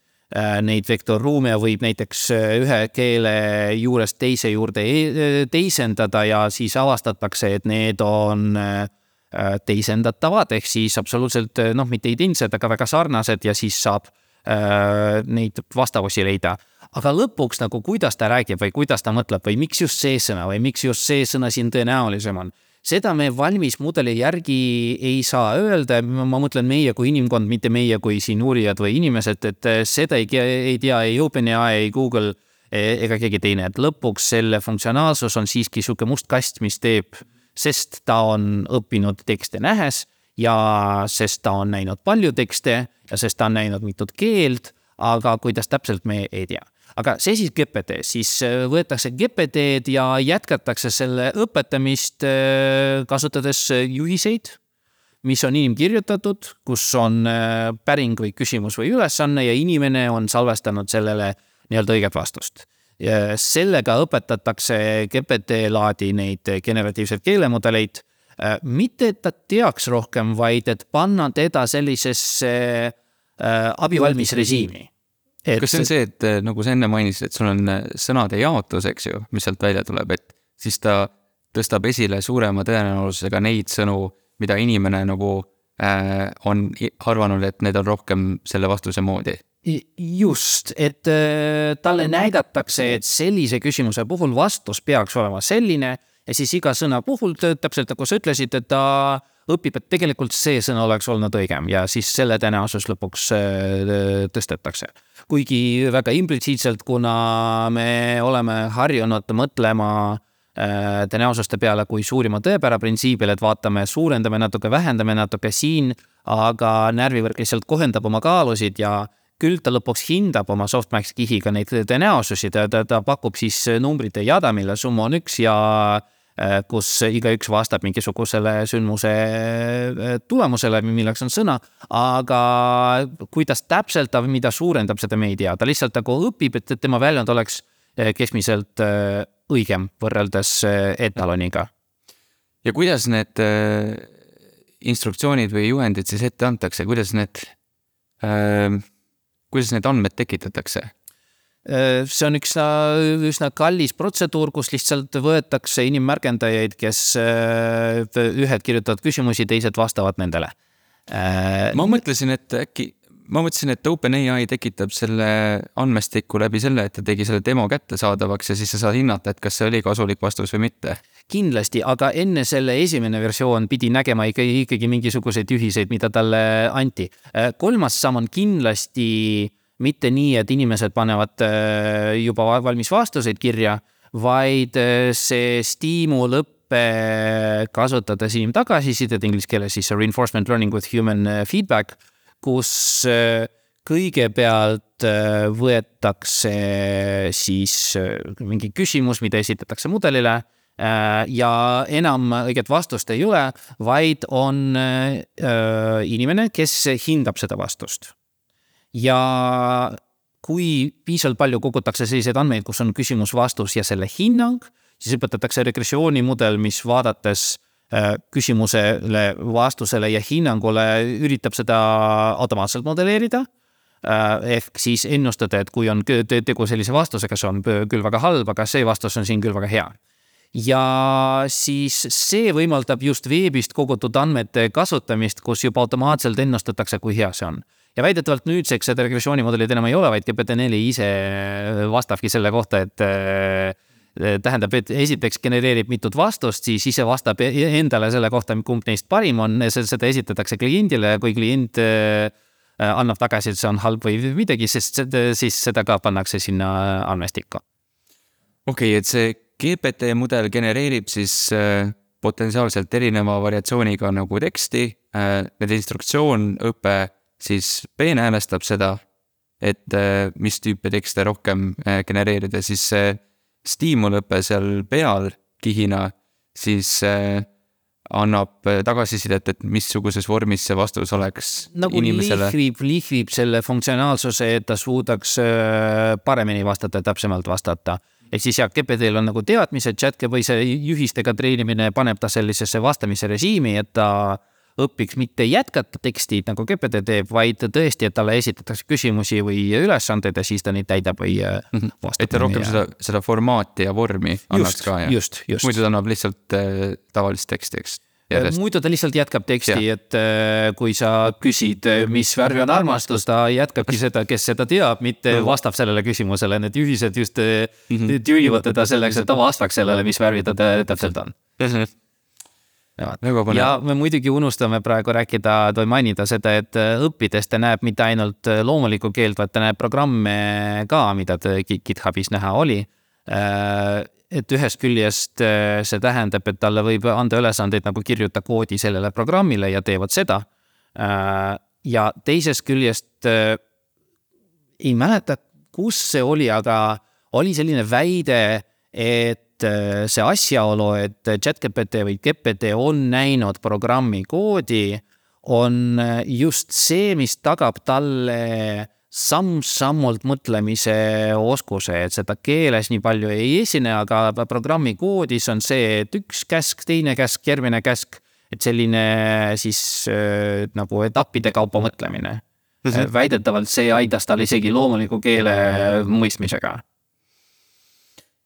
Speaker 2: neid vektorruume võib näiteks äh, ühe keele juurest teise juurde e-, teisendada ja siis avastatakse, et need on äh, teisendatavad, ehk siis absoluutselt noh, mitte identsed, aga väga sarnased ja siis saab neid vastavusi leida. aga lõpuks nagu, kuidas ta räägib või kuidas ta mõtleb või miks just see sõna või miks just see sõna siin tõenäolisem on seda me valmis mudeli järgi ei saa öelda, ma mõtlen meie kui inimkond, mitte meie kui siin uurijad või inimesed, et eh, seda ei, ei tea ei OpenAI, ei Google eh, ega keegi teine, et lõpuks selle funktsionaalsus on siiski sihuke must kast, mis teeb, sest ta on õppinud tekste nähes ja sest ta on näinud palju tekste ja sest ta on näinud mitut keelt, aga kuidas täpselt, me ei tea aga see siis GPT, siis äh, võetakse GPT-d ja jätkatakse selle õpetamist äh, kasutades äh, juhiseid, mis on inimkirjutatud, kus on päring või küsimus või ülesanne ja inimene on salvestanud sellele nii-öelda õiget vastust. Sellega õpetatakse GPT-laadi neid generatiivseid keelemudeleid mitte, et ta teaks rohkem, vaid et panna teda sellisesse abivalmis režiimi
Speaker 1: et.... kas see on see, et äh, nagu sa enne mainisid, et sul on äh, sõnade jaotus, eks ju, mis sealt välja tuleb, et siis ta tõstab esile suurema tõenäosusega neid sõnu, mida inimene nagu äh, on arvanud, et need on rohkem selle vastuse moodi
Speaker 2: just, et äh, talle näidatakse, et sellise küsimuse puhul vastus peaks olema selline ja siis iga sõna puhul, täpselt nagu sa ütlesid, et ta õpib, et tegelikult see sõna oleks olnud õigem ja siis selle tõenäosus lõpuks äh, tõstetakse. Kuigi väga implitsiitselt, kuna me oleme harjunud mõtlema äh, tõenäosuste peale kui suurima tõepära printsiibil, et vaatame, suurendame natuke, vähendame natuke siin, aga närvivõrk lihtsalt kohendab oma kaalusid ja küll ta lõpuks hindab oma softmax kihiga neid tõenäosusi, ta, ta, ta pakub siis numbrite jada, mille summa on üks ja Äh, kus igaüks vastab mingisugusele sündmuse äh, tulemusele, milleks on sõna, aga kuidas täpselt ta mida suurendab, seda me ei tea, ta lihtsalt nagu õpib, et tema väljund oleks äh, keskmiselt õigem võrreldes etaloniga.
Speaker 1: ja kuidas need instruktsioonid või juhendid siis ette antakse, kuidas need, kuidas need andmed tekitatakse?
Speaker 2: Äh, see on üks üsna kallis protseduur, kus lihtsalt võetakse inimmärgendajaid, kes äh, ühed kirjutavad küsimusi, teised vastavad nendele.
Speaker 1: Äh, ma mõtlesin, et äkki, ma mõtlesin, et OpenAI tekitab selle andmestiku läbi selle, et ta tegi selle demo kättesaadavaks ja siis sa saad hinnata, et kas see oli kasulik vastus või mitte.
Speaker 2: kindlasti, aga enne selle esimene versioon pidi nägema ikkagi, ikkagi mingisuguseid juhiseid, mida talle anti. kolmas samm on kindlasti mitte nii, et inimesed panevad äh, juba valmis vastuseid kirja, vaid äh, see stiimulõppe kasutades inimtagasisidet, inglise keeles siis reinforcement learning with human äh, feedback, kus kõigepealt võetakse siis mingi küsimus, mida esitatakse mudelile ja enam õiget vastust ei ole, vaid on inimene, kes hindab seda vastust ja kui piisavalt palju kogutakse selliseid andmeid, kus on küsimus-vastus ja selle hinnang, siis õpetatakse regressioonimudel, mis vaadates äh, küsimusele, vastusele ja hinnangule üritab seda automaatselt modelleerida. Äh, ehk siis ennustada, et kui on tegu sellise vastusega, see on küll väga halb, aga see vastus on siin küll väga hea ja siis see võimaldab just veebist kogutud andmete kasutamist, kus juba automaatselt ennustatakse, kui hea see on ja väidetavalt nüüdseks seda regressioonimudelit enam ei ole, vaid GPT-4 ise vastabki selle kohta, et äh, tähendab, et esiteks genereerib mitut vastust, siis ise vastab e-, endale selle kohta, kumb neist parim on, seda esitatakse kliendile, kui klient äh, annab tagasi, et see on halb või midagi, sest siis seda ka pannakse sinna andmestikku.
Speaker 1: okei okay,, et see GPT mudel genereerib siis äh, potentsiaalselt erineva variatsiooniga nagu teksti, need instruktsioonõpe siis peenhäälestab seda, et äh, mis tüüpi tekste rohkem äh, genereerida, siis see stiimulõpe seal peal kihina siis äh, annab äh, tagasisidet, et missuguses vormis see vastus oleks
Speaker 2: nagu
Speaker 1: inimesele.
Speaker 2: lihvib, lihvib selle funktsionaalsuse, et ta suudaks äh, paremini vastata, täpsemalt vastata. ehk siis jah, GPT-l on nagu teadmised, chat või see juhistega treenimine paneb ta sellisesse vastamise režiimi, et ta õpiks mitte jätkata teksti nagu GPT teeb, vaid tõesti, et talle esitatakse küsimusi või ülesandeid ja siis ta neid täidab või mm -hmm. vastab.
Speaker 1: et ta rohkem ja... seda, seda formaati ja vormi annaks
Speaker 2: just,
Speaker 1: ka,
Speaker 2: jah? just, just.
Speaker 1: muidu ta annab lihtsalt äh, tavalist teksti, eks?
Speaker 2: Järjest. muidu ta lihtsalt jätkab teksti, et äh, kui sa küsid, mis värvi on armastus, ta jätkabki seda, kes seda teab, mitte vastab sellele küsimusele, need juhised just mm -hmm. tüürivad teda selleks, et ta vastaks sellele, mis värvi ta täpselt on ja me muidugi unustame praegu rääkida või mainida seda, et äh, õppides ta näeb mitte ainult äh, loomulikku keelt, vaid ta näeb programme ka, mida GitHubis näha oli. Äh, et ühest küljest see tähendab, et talle võib anda ülesandeid nagu kirjuta koodi sellele programmile ja teevad seda. ja teisest küljest ei mäleta, kus see oli, aga oli selline väide, et et äh, see asjaolu, et chatGPT või GPT on näinud programmi koodi, on äh, just see, mis tagab talle samm-sammult mõtlemise oskuse, et seda keeles nii palju ei esine, aga programmi koodis on see, et üks käsk, teine käsk, järgmine käsk, et selline siis äh, nagu etappide kaupa mõtlemine mm. -hmm. väidetavalt see aitas tal isegi loomuliku keele mõistmisega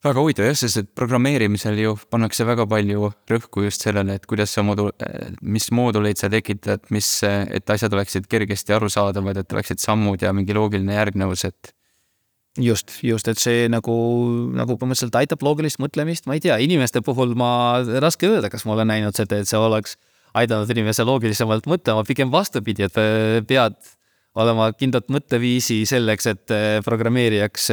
Speaker 1: väga huvitav jah, sest et programmeerimisel ju pannakse väga palju rõhku just sellele, et kuidas sa moodul-, mis mooduleid sa tekitad, mis, et asjad oleksid kergesti arusaadavad, et oleksid sammud ja mingi loogiline järgnevus, et.
Speaker 2: just, just, et see nagu, nagu põhimõtteliselt aitab loogilist mõtlemist, ma ei tea, inimeste puhul ma, raske öelda, kas ma olen näinud seda, et see oleks aidanud inimese loogilisemalt mõtlema, pigem vastupidi, et pead olema kindlat mõtteviisi selleks, et programmeerijaks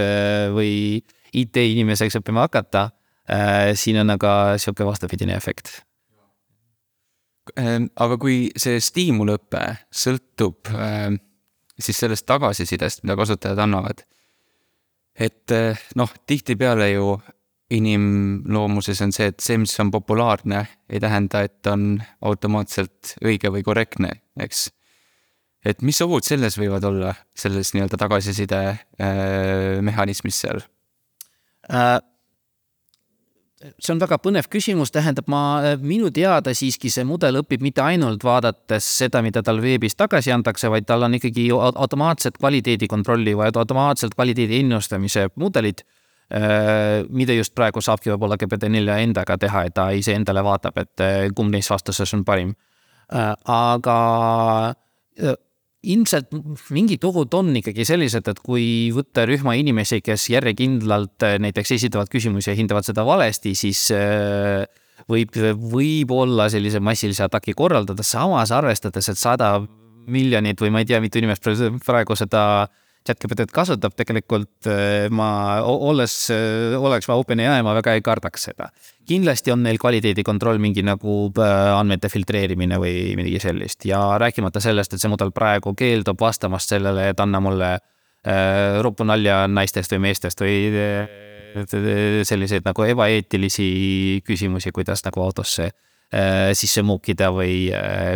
Speaker 2: või IT-inimeseks õppima hakata, äh, siin on aga sihuke vastupidine efekt.
Speaker 1: Ähm, aga kui see stiimulõpe sõltub ähm, siis sellest tagasisidest, mida kasutajad annavad, et äh, noh, tihtipeale ju inimloomuses on see, et see, mis on populaarne, ei tähenda, et on automaatselt õige või korrektne, eks. et mis ohud selles võivad olla, selles nii-öelda tagasiside äh, mehhanismis seal?
Speaker 2: Äh, see on väga põnev küsimus, tähendab, ma, minu teada siiski see mudel õpib mitte ainult vaadates seda, mida tal veebis tagasi antakse, vaid tal on ikkagi automaatset kvaliteedikontrolli või automaatselt kvaliteedi ennustamise mudelid, äh, mida just praegu saabki võib-olla GPT4 endaga teha, et ta iseendale vaatab, et äh, kumb neist vastuses on parim. aga ilmselt mingid ohud on ikkagi sellised, et kui võtta rühma inimesi, kes järjekindlalt äh, näiteks esitavad küsimusi ja hindavad seda valesti, siis äh, võib, võib olla sellise massilise ataki korraldada, samas arvestades, et sada miljonit või ma ei tea, mitu inimest praegu seda chatGPT-d kasutab, tegelikult äh, ma, olles, äh, oleks ma OpenAI, ma väga ei kardaks seda. kindlasti on neil kvaliteedikontroll, mingi nagu äh, andmete filtreerimine või midagi sellist ja rääkimata sellest, et see mudel praegu keeldub vastamast sellele, et anna mulle äh, rupu nalja naistest või meestest või selliseid nagu ebaeetilisi küsimusi, kuidas nagu autosse sisse muukida või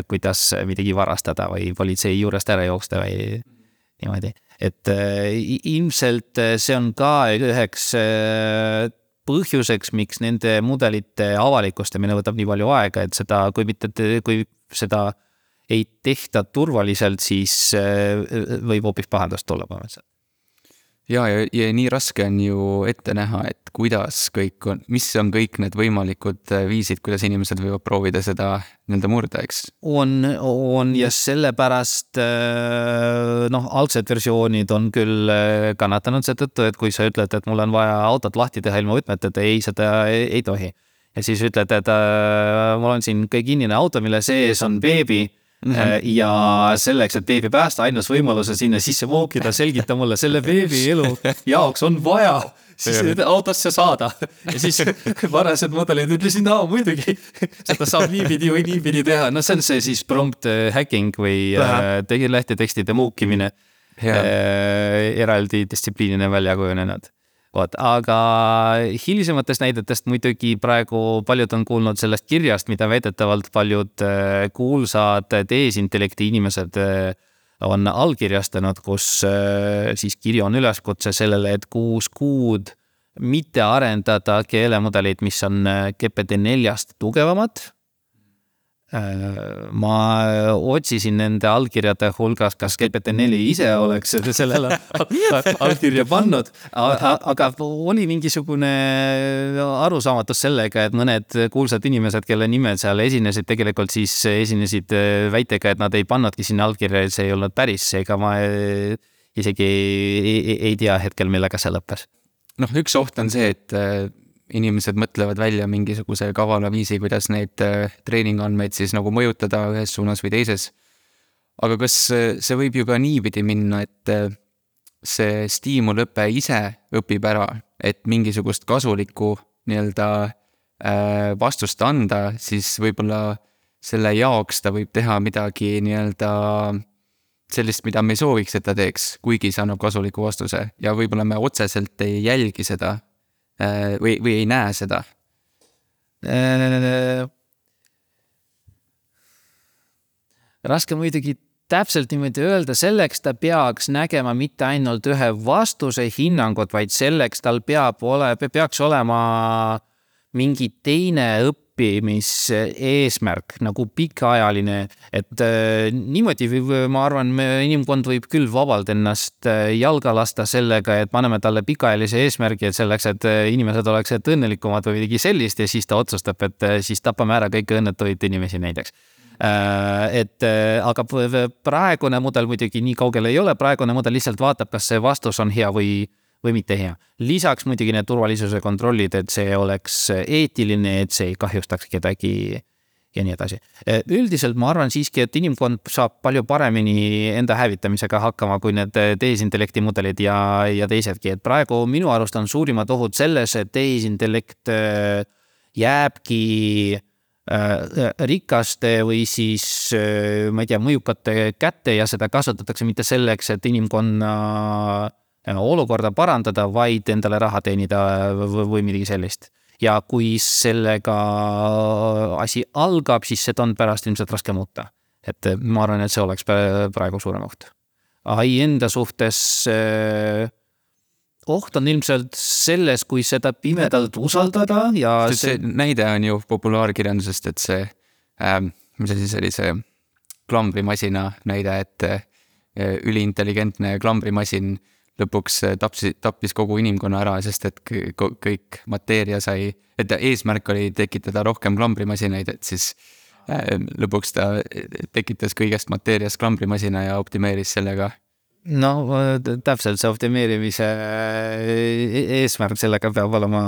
Speaker 2: kuidas midagi varastada või politsei juurest ära jooksta või niimoodi et äh, ilmselt äh, see on ka üheks äh, põhjuseks, miks nende mudelite avalikustamine võtab nii palju aega, et seda, kui mitte, kui seda ei tehta turvaliselt, siis võib hoopis pahandust tulla põhimõtteliselt
Speaker 1: ja, ja, ja nii raske on ju ette näha, et kuidas kõik on, mis on kõik need võimalikud äh, viisid, kuidas inimesed võivad proovida seda nii-öelda murda, eks?
Speaker 2: on, on ja sellepärast äh, noh, algsed versioonid on küll äh, kannatanud seetõttu, et kui sa ütled, et mul on vaja autot lahti teha ilma võtmeteta, ei, seda ei, ei tohi. ja siis ütled, et mul on siin kinnine auto, mille sees on beebi Mm -hmm. ja selleks, et beebi päästa, ainus võimalus on sinna sisse vookida, selgita mulle, selle beebi elu jaoks on vaja siis autosse saada. ja siis varased mudelid ütlesid, no muidugi, seda saab niipidi või niipidi teha, no see on see siis prompt äh, hacking või äh, lähtetekstide muukimine. Eraldi distsipliinina välja kujunenud vot, aga hilisematest näidetest muidugi praegu paljud on kuulnud sellest kirjast, mida väidetavalt paljud äh, kuulsad tehisintellekti inimesed äh, on allkirjastanud, kus äh, siis kiri on üleskutse sellele, et kuus kuud mitte arendada keelemudeleid, mis on GPT neljast tugevamad. Äh, ma otsisin nende allkirjade hulgas, kas GPT-4 ise oleks sellele allkirja pannud, aga oli mingisugune arusaamatus sellega, et mõned kuulsad inimesed, kelle nimed seal esinesid, tegelikult siis esinesid väitega, et nad ei pannudki sinna allkirja, et see ei olnud päris, seega ma isegi ei, ei, ei tea hetkel, millega see lõppes.
Speaker 1: noh, üks oht on see, et inimesed mõtlevad välja mingisuguse kavala viisi, kuidas neid äh, treeningandmeid siis nagu mõjutada ühes suunas või teises. aga kas see võib ju ka niipidi minna, et äh, see stiimulõpe ise õpib ära, et mingisugust kasulikku nii-öelda äh, vastust anda, siis võib-olla selle jaoks ta võib teha midagi nii-öelda sellist, mida me ei sooviks, et ta teeks, kuigi see annab kasuliku vastuse ja võib-olla me otseselt ei jälgi seda Äh, või, või ei näe seda?
Speaker 2: Äh, raske muidugi täpselt niimoodi öelda, selleks ta peaks nägema mitte ainult ühe vastuse hinnangut, vaid selleks tal peab ole, peaks olema mingi teine õpp õppimiseesmärk nagu pikaajaline, et äh, niimoodi ma arvan, inimkond võib küll vabalt ennast äh, jalga lasta sellega, et paneme talle pikaajalise eesmärgi, et selleks, et äh, inimesed oleksid õnnelikumad või midagi sellist ja siis ta otsustab, et siis tapame ära kõiki õnnetuid inimesi näiteks. Et aga praegune mudel muidugi nii kaugel ei ole, praegune mudel lihtsalt vaatab, kas see vastus on hea või või mitte hea. lisaks muidugi need turvalisuse kontrollid, et see oleks eetiline, et see ei kahjustaks kedagi ja nii edasi. üldiselt ma arvan siiski, et inimkond saab palju paremini enda hävitamisega hakkama kui need tehisintellekti mudelid ja, ja teisedki, et praegu minu arust on suurimad ohud selles, et tehisintellekt äh, jääbki äh, rikaste või siis äh, ma ei tea, mõjukate kätte ja seda kasutatakse mitte selleks, et inimkonna olukorda parandada, vaid endale raha teenida või midagi sellist. ja kui sellega asi algab, siis seda on pärast ilmselt raske muuta. et ma arvan, et see oleks praegu suurem oht. ai enda suhtes eh, oht on ilmselt selles, kui seda pimedalt usaldada ja
Speaker 1: see, see näide on ju populaarkirjandusest, et see ähm,, mis see siis oli, see klambrimasina näide, et äh, üliintelligentne klambrimasin lõpuks äh, tapsi, tappis kogu inimkonna ära, sest et kõik mateeria sai, et eesmärk oli tekitada rohkem klambrimasinaid, et siis äh, lõpuks ta tekitas kõigest mateeriast klambrimasina ja optimeeris sellega.
Speaker 2: no täpselt, see optimeerimise e-, eesmärk sellega peab olema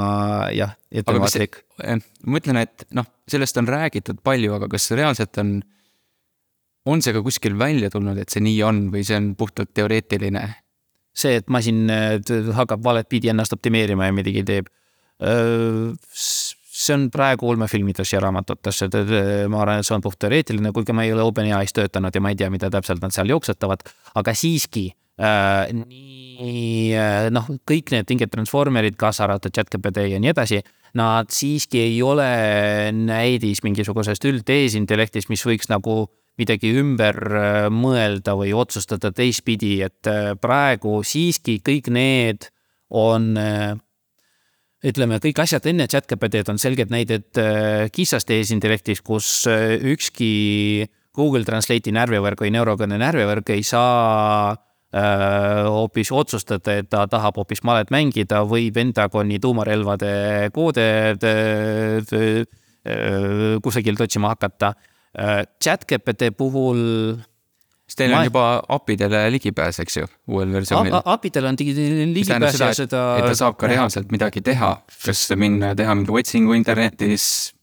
Speaker 2: jah, ettevaatlik.
Speaker 1: ma ütlen, et noh, sellest on räägitud palju, aga kas reaalselt on, on see ka kuskil välja tulnud, et see nii on või see on puhtalt teoreetiline?
Speaker 2: See, et masin hakkab valet pidi ennast optimeerima ja midagi teeb. see on praegu ulmefilmides ja raamatutes, ma arvan, et see on puht teoreetiline, kuigi ma ei ole OpenAI-s töötanud ja ma ei tea, mida täpselt nad seal jooksetavad, aga siiski äh, nii noh, kõik need mingid transformer'id, kaasa arvatud chatGPT ja nii edasi, nad siiski ei ole näidis mingisugusest üldteesintellektist, mis võiks nagu midagi ümber äh, mõelda või otsustada teistpidi, et äh, praegu siiski kõik need on äh, ütleme, kõik asjad enne chat-GPT-d on selged näited kitsast tehisintellektis, kus ükski Google Translate'i närvivõrk või neurokõne närvivõrk ei saa hoopis otsustada, et ta tahab hoopis malet mängida või Pentagoni tuumarelvade koode kusagilt otsima hakata chat-GPT puhul
Speaker 1: sest teil ma... on juba API-dele ligipääs, eks ju, uuel versioonil.
Speaker 2: API-del on ligipääs ja seda.
Speaker 1: et ta saab ka reaalselt midagi teha, kas minna teha mingi otsingu internetis,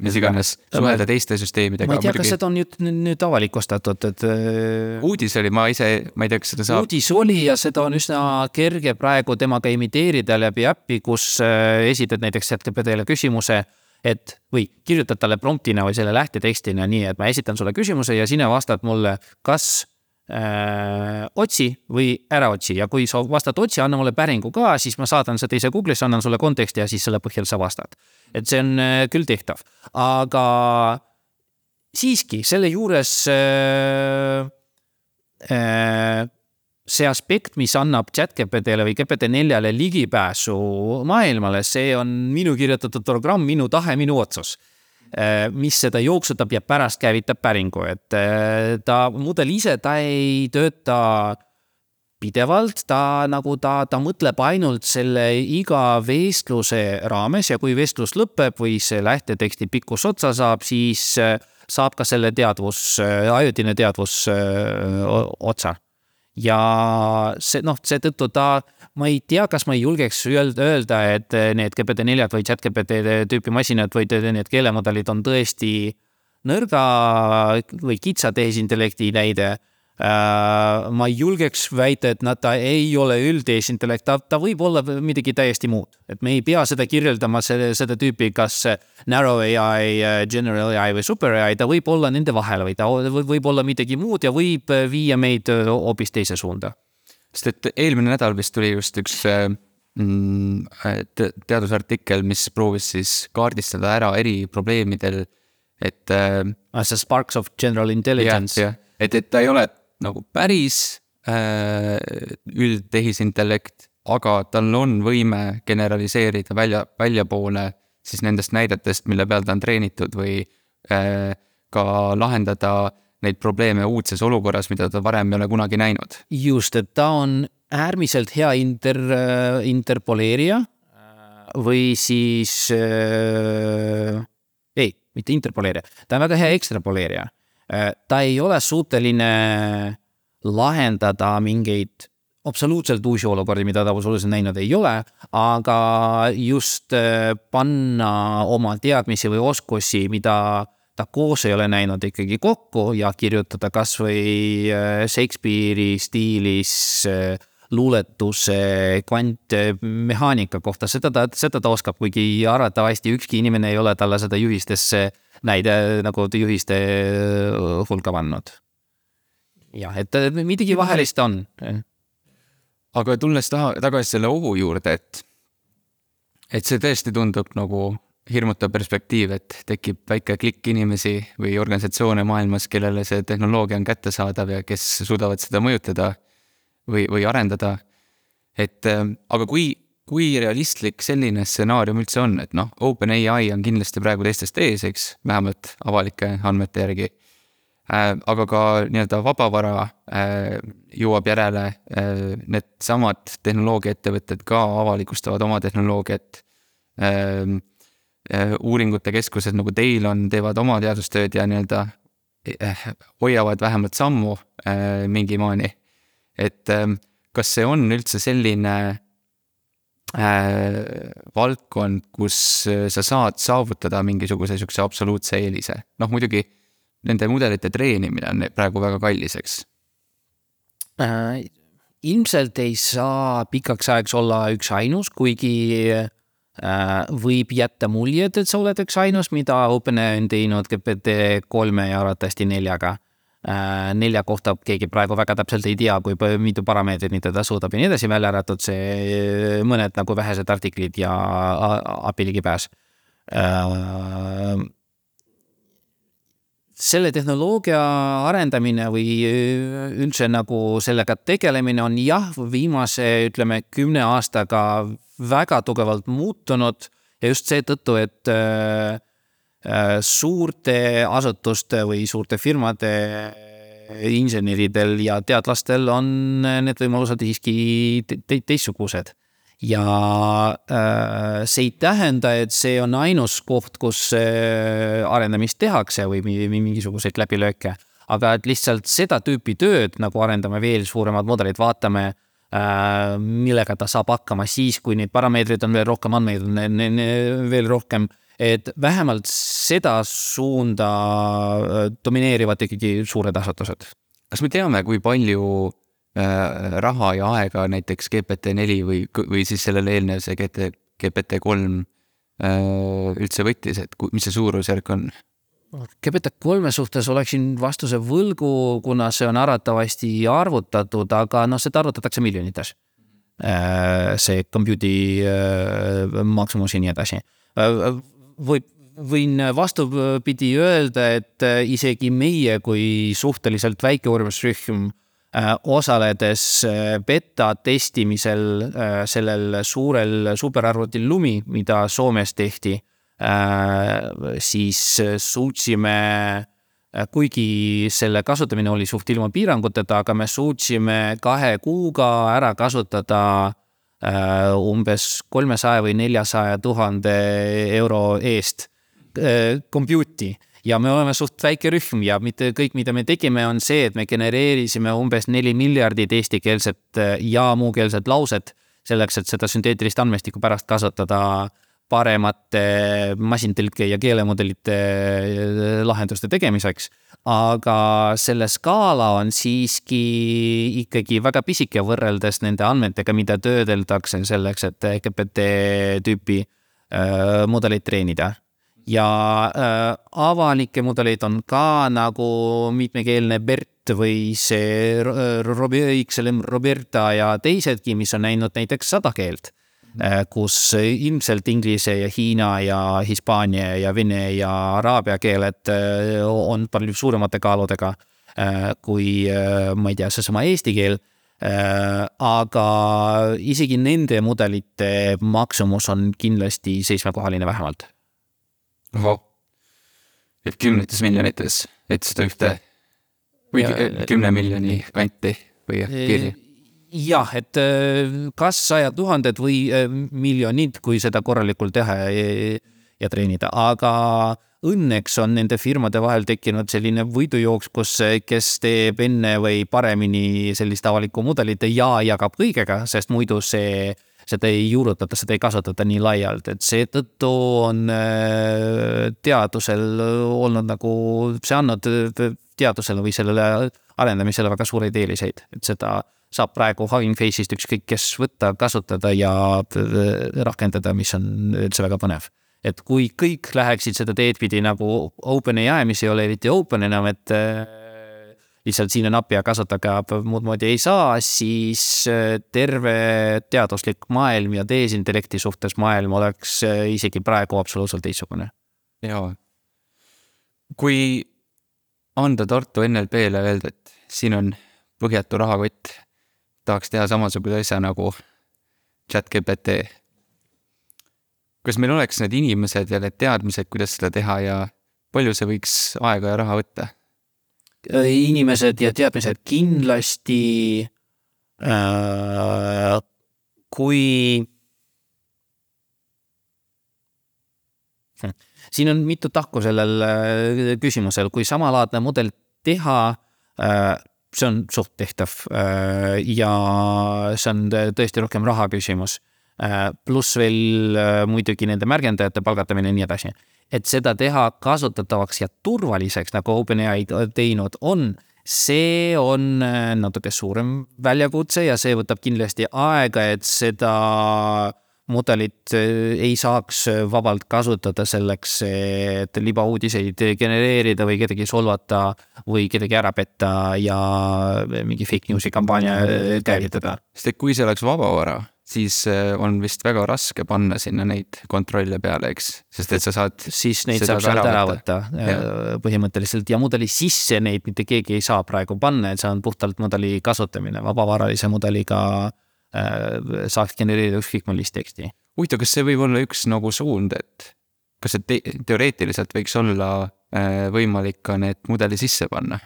Speaker 1: mis iganes, suhelda teiste süsteemidega.
Speaker 2: ma ei tea, kas seda on nüüd, nüüd avalikustatud, et.
Speaker 1: Äh, uudis oli, ma ise, ma ei tea, kas seda saab.
Speaker 2: uudis oli ja seda on üsna kerge praegu temaga imiteerida läbi äppi, kus äh, esitad näiteks chat-GPT-le küsimuse et või kirjutad talle promptina või selle lähtetekstina nii, et ma esitan sulle küsimuse ja sina vastad mulle, kas äh, otsi või ära otsi ja kui sa vastad otsi, anna mulle päringu ka, siis ma saadan seda ise Google'isse, annan sulle konteksti ja siis selle põhjal sa vastad. et see on äh, küll tehtav, aga siiski selle juures äh, äh, see aspekt, mis annab chat-GPT-le või GPT-4-le ligipääsu maailmale, see on minu kirjutatud programm, minu tahe, minu otsus. Äh, mis seda jooksutab ja pärast käivitab päringu, et äh, ta, mudel ise, ta ei tööta pidevalt, ta nagu ta, ta mõtleb ainult selle iga vestluse raames ja kui vestlus lõpeb või see lähteteksti pikkus otsa saab, siis äh, saab ka selle teadvus, ajutine teadvus otsa ja see noh, seetõttu ta, ma ei tea, kas ma ei julgeks öelda, et need GPT-4-d või chat-GPT tüüpi masinad või need keelemudelid on tõesti nõrga või kitsa tehisintellekti näide ma ei julgeks väita, et nad, ta ei ole üldtehisintellekt, ta, ta võib olla midagi täiesti muud. et me ei pea seda kirjeldama selle, seda tüüpi, kas narrow ai, general ai või super ai, ta võib olla nende vahel või ta võib olla midagi muud ja võib viia meid hoopis teise suunda.
Speaker 1: sest et eelmine nädal vist tuli just üks mm, teadusartikkel, mis proovis siis kaardistada ära eri probleemidel, et.
Speaker 2: Ah, see Sparks of General Intelligence.
Speaker 1: et, et ta ei ole nagu päris äh, üldtehisintellekt, aga tal on võime generaliseerida välja, väljapoole siis nendest näidetest, mille peal ta on treenitud või äh, ka lahendada neid probleeme uudses olukorras, mida ta varem ei ole kunagi näinud.
Speaker 2: just, et ta on äärmiselt hea inter, interpoleerija või siis äh,, ei, mitte interpoleerija, ta on väga hea ekstrapoleerija ta ei ole suuteline lahendada mingeid absoluutselt uusi olukordi, mida ta absoluutselt näinud ei ole, aga just äh, panna oma teadmisi või oskusi, mida ta koos ei ole näinud, ikkagi kokku ja kirjutada kasvõi äh, Shakespeare'i stiilis luuletuse kvantmehaanika kohta, seda ta, seda ta oskab, kuigi arvatavasti ükski inimene ei ole talle seda juhistesse näide nagu juhiste hulka pannud. jah, et midagi vahelist on.
Speaker 1: aga tulles taha, tagasi selle ohu juurde, et, et see tõesti tundub nagu hirmutav perspektiiv, et tekib väike klikk inimesi või organisatsioone maailmas, kellele see tehnoloogia on kättesaadav ja kes suudavad seda mõjutada või, või arendada. et aga kui kui realistlik selline stsenaarium üldse on, et noh, OpenAI on kindlasti praegu teistest ees, eks, vähemalt avalike andmete järgi äh,. aga ka nii-öelda vabavara äh, jõuab järele äh,, needsamad tehnoloogiaettevõtted ka avalikustavad oma tehnoloogiat uuringute keskused nagu teil on, teevad oma teadustööd ja nii-öelda äh, hoiavad vähemalt sammu mingi maani. et kas see on üldse selline äh, valdkond, kus äh, sa saad saavutada mingisuguse sihukese absoluutse eelise. noh, muidugi nende mudelite treenimine on praegu väga kallis, eks
Speaker 2: äh,. ilmselt ei saa pikaks ajaks olla üksainus, kuigi äh, võib jätta muljet, et sa oled üksainus, mida OpenAI on teinud GPT kolme ja arvatavasti neljaga nelja kohta keegi praegu väga täpselt ei tea, kui mitu parameetrit, mida ta suudab ja nii edasi, välja arvatud see mõned nagu vähesed artiklid ja API ligipääs. Äh, selle tehnoloogia arendamine või üldse nagu sellega tegelemine on jah, viimase ütleme kümne aastaga väga tugevalt muutunud ja just seetõttu, et äh, Äh, suurte asutuste või suurte firmade inseneridel ja teadlastel on need võimalused siiski te teistsugused. ja äh, see ei tähenda, et see on ainus koht, kus arendamist tehakse või mingisuguseid läbilööke, aga et lihtsalt seda tüüpi tööd, nagu arendame veel suuremad mudelid, vaatame äh, millega ta saab hakkama siis, kui neid parameetreid on veel rohkem, andmeid on veel rohkem et vähemalt seda suunda äh, domineerivad ikkagi suured asutused.
Speaker 1: kas me teame, kui palju äh, raha ja aega näiteks GPT-4 või, või siis sellele eelnev see GT, GPT-3 äh, üldse võttis, et mis see suurusjärk on?
Speaker 2: GPT kolme suhtes oleksin vastuse võlgu, kuna see on arvatavasti arvutatud, aga noh, seda arvutatakse miljonites. See compute'i maksumus ja nii edasi. Võib, võin vastupidi öelda, et isegi meie kui suhteliselt väike uurimisrühm osaledes beta testimisel sellel suurel superarvutil Lumi, mida Soomes tehti Äh, siis äh, suutsime, äh, kuigi selle kasutamine oli suht ilma piiranguteta, aga me suutsime kahe kuuga ära kasutada umbes kolmesaja või neljasaja tuhande euro eest compute'i ja me oleme suht väike rühm ja mitte kõik, mida me tegime, on see, et me genereerisime umbes neli miljardit eestikeelset ja muukeelset lauset selleks, et seda sünteetilist andmestikku pärast kasutada äh, paremate masintõlke ja keelemudelite äh, lahenduste tegemiseks. Aga selle skaala on siiski ikkagi väga pisike võrreldes nende andmetega, mida töödeldakse selleks, et GPT tüüpi äh, mudeleid treenida. Ja äh, avalikke mudeleid on ka nagu mitmekeelne BERT või see XLM Roberta ja teisedki, mis on näinud näiteks sada keelt kus ilmselt inglise ja hiina ja hispaania ja vene ja araabia keeled äh, on palju suuremate kaaludega äh, kui ma ei tea, seesama eesti keel. aga isegi nende mudelite maksumus on kindlasti seitsmekohaline vähemalt.
Speaker 1: ahah, et kümnetes miljonites, et seda ühte või kümne miljoni kanti või piiri
Speaker 2: jah, et äh, kas sajad tuhanded või äh, miljonid, kui seda korralikult teha ja, ja treenida, aga õnneks on nende firmade vahel tekkinud selline võidujooks, kus, kes teeb enne või paremini sellist avalikku mudelit ja jagab kõigega, sest muidu see, seda ei juurutata, seda ei kasutata nii laialt, et seetõttu on äh, teadusel olnud nagu, see andnud teadusele või sellele arendamisele väga suureid eeliseid, et seda saab praegu Hugging Face'ist ükskõik kes võtta, kasutada ja rakendada, mis on üldse väga põnev. et kui kõik läheksid seda teed pidi nagu OpenAI, mis ei ole eriti open enam, et äh, lihtsalt siin on appi ja kasutage, muud moodi ei saa, siis äh, terve teaduslik maailm ja tehisintellekti suhtes maailm oleks äh, isegi praegu absoluutselt teistsugune.
Speaker 1: jaa. kui anda Tartu NLP-le öelda, et siin on põhjatu rahakott tahaks teha samasuguse asja nagu chat GPT. kas meil oleks need inimesed ja need teadmised, kuidas seda teha ja palju see võiks aega ja raha võtta?
Speaker 2: inimesed ja teadmised kindlasti äh,. kui siin on mitu tahku sellel äh, küsimusel, kui samalaadne mudel teha äh, see on suht tehtav äh, ja see on tõesti rohkem raha küsimus. Äh, pluss veel äh, muidugi nende märgendajate palgatamine ja nii edasi. et seda teha kasutatavaks ja turvaliseks, nagu OpenAI teinud on, see on natuke suurem väljakutse ja see võtab kindlasti aega, et seda mudelit äh, ei saaks äh, vabalt kasutada selleks, et libauudiseid genereerida või kedagi solvata või kedagi ära petta ja mingi fake news'i kampaania äh, käivitada.
Speaker 1: sest et kui see oleks vabavara, siis on vist väga raske panna sinna neid kontrolle peale, eks, sest et sa saad.
Speaker 2: siis neid saab sealt ära võtta, võtta põhimõtteliselt ja mudeli sisse neid mitte keegi ei saa praegu panna, et see on puhtalt mudeli kasutamine, vabavaralise mudeliga Äh, saaks genereerida ükskõik millist teksti.
Speaker 1: huvitav, kas see võib olla üks nagu suund, et kas see te teoreetiliselt võiks olla äh, võimalik ka need mudeli sisse panna?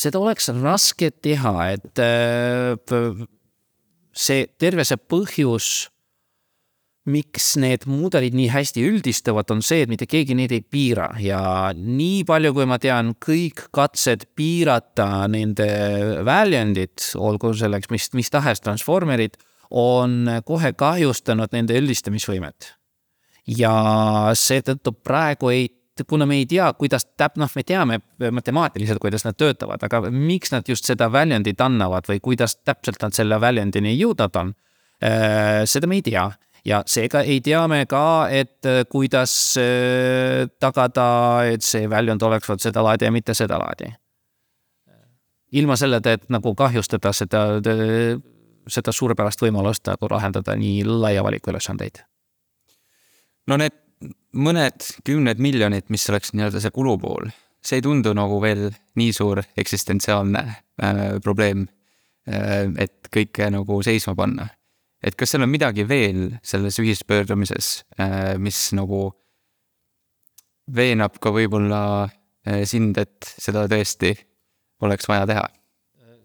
Speaker 2: seda oleks raske teha, et äh, see terve see põhjus miks need mudelid nii hästi üldistavad, on see, et mitte keegi neid ei piira ja nii palju, kui ma tean, kõik katsed piirata nende väljundit, olgu selleks mis, mis tahes transformerid, on kohe kahjustanud nende üldistamisvõimet. ja seetõttu praegu ei, kuna me ei tea, kuidas täp-, noh, me teame matemaatiliselt, kuidas nad töötavad, aga miks nad just seda väljundit annavad või kuidas täpselt nad selle väljundini jõudnud on, äh, seda me ei tea ja seega ei tea me ka, et kuidas tagada, et see väljund oleks vot seda laadi ja mitte seda laadi. ilma selleta, et nagu kahjustada seda, seda suurepärast võimalust nagu lahendada nii laia valiku ülesandeid.
Speaker 1: no need mõned kümned miljonid, mis oleks nii-öelda see kulupool, see ei tundu nagu veel nii suur eksistentsiaalne äh, probleem äh,, et kõike nagu seisma panna. Et kas seal on midagi veel selles ühispöördumises äh,, mis nagu veenab ka võib-olla äh, sind, et seda tõesti oleks vaja teha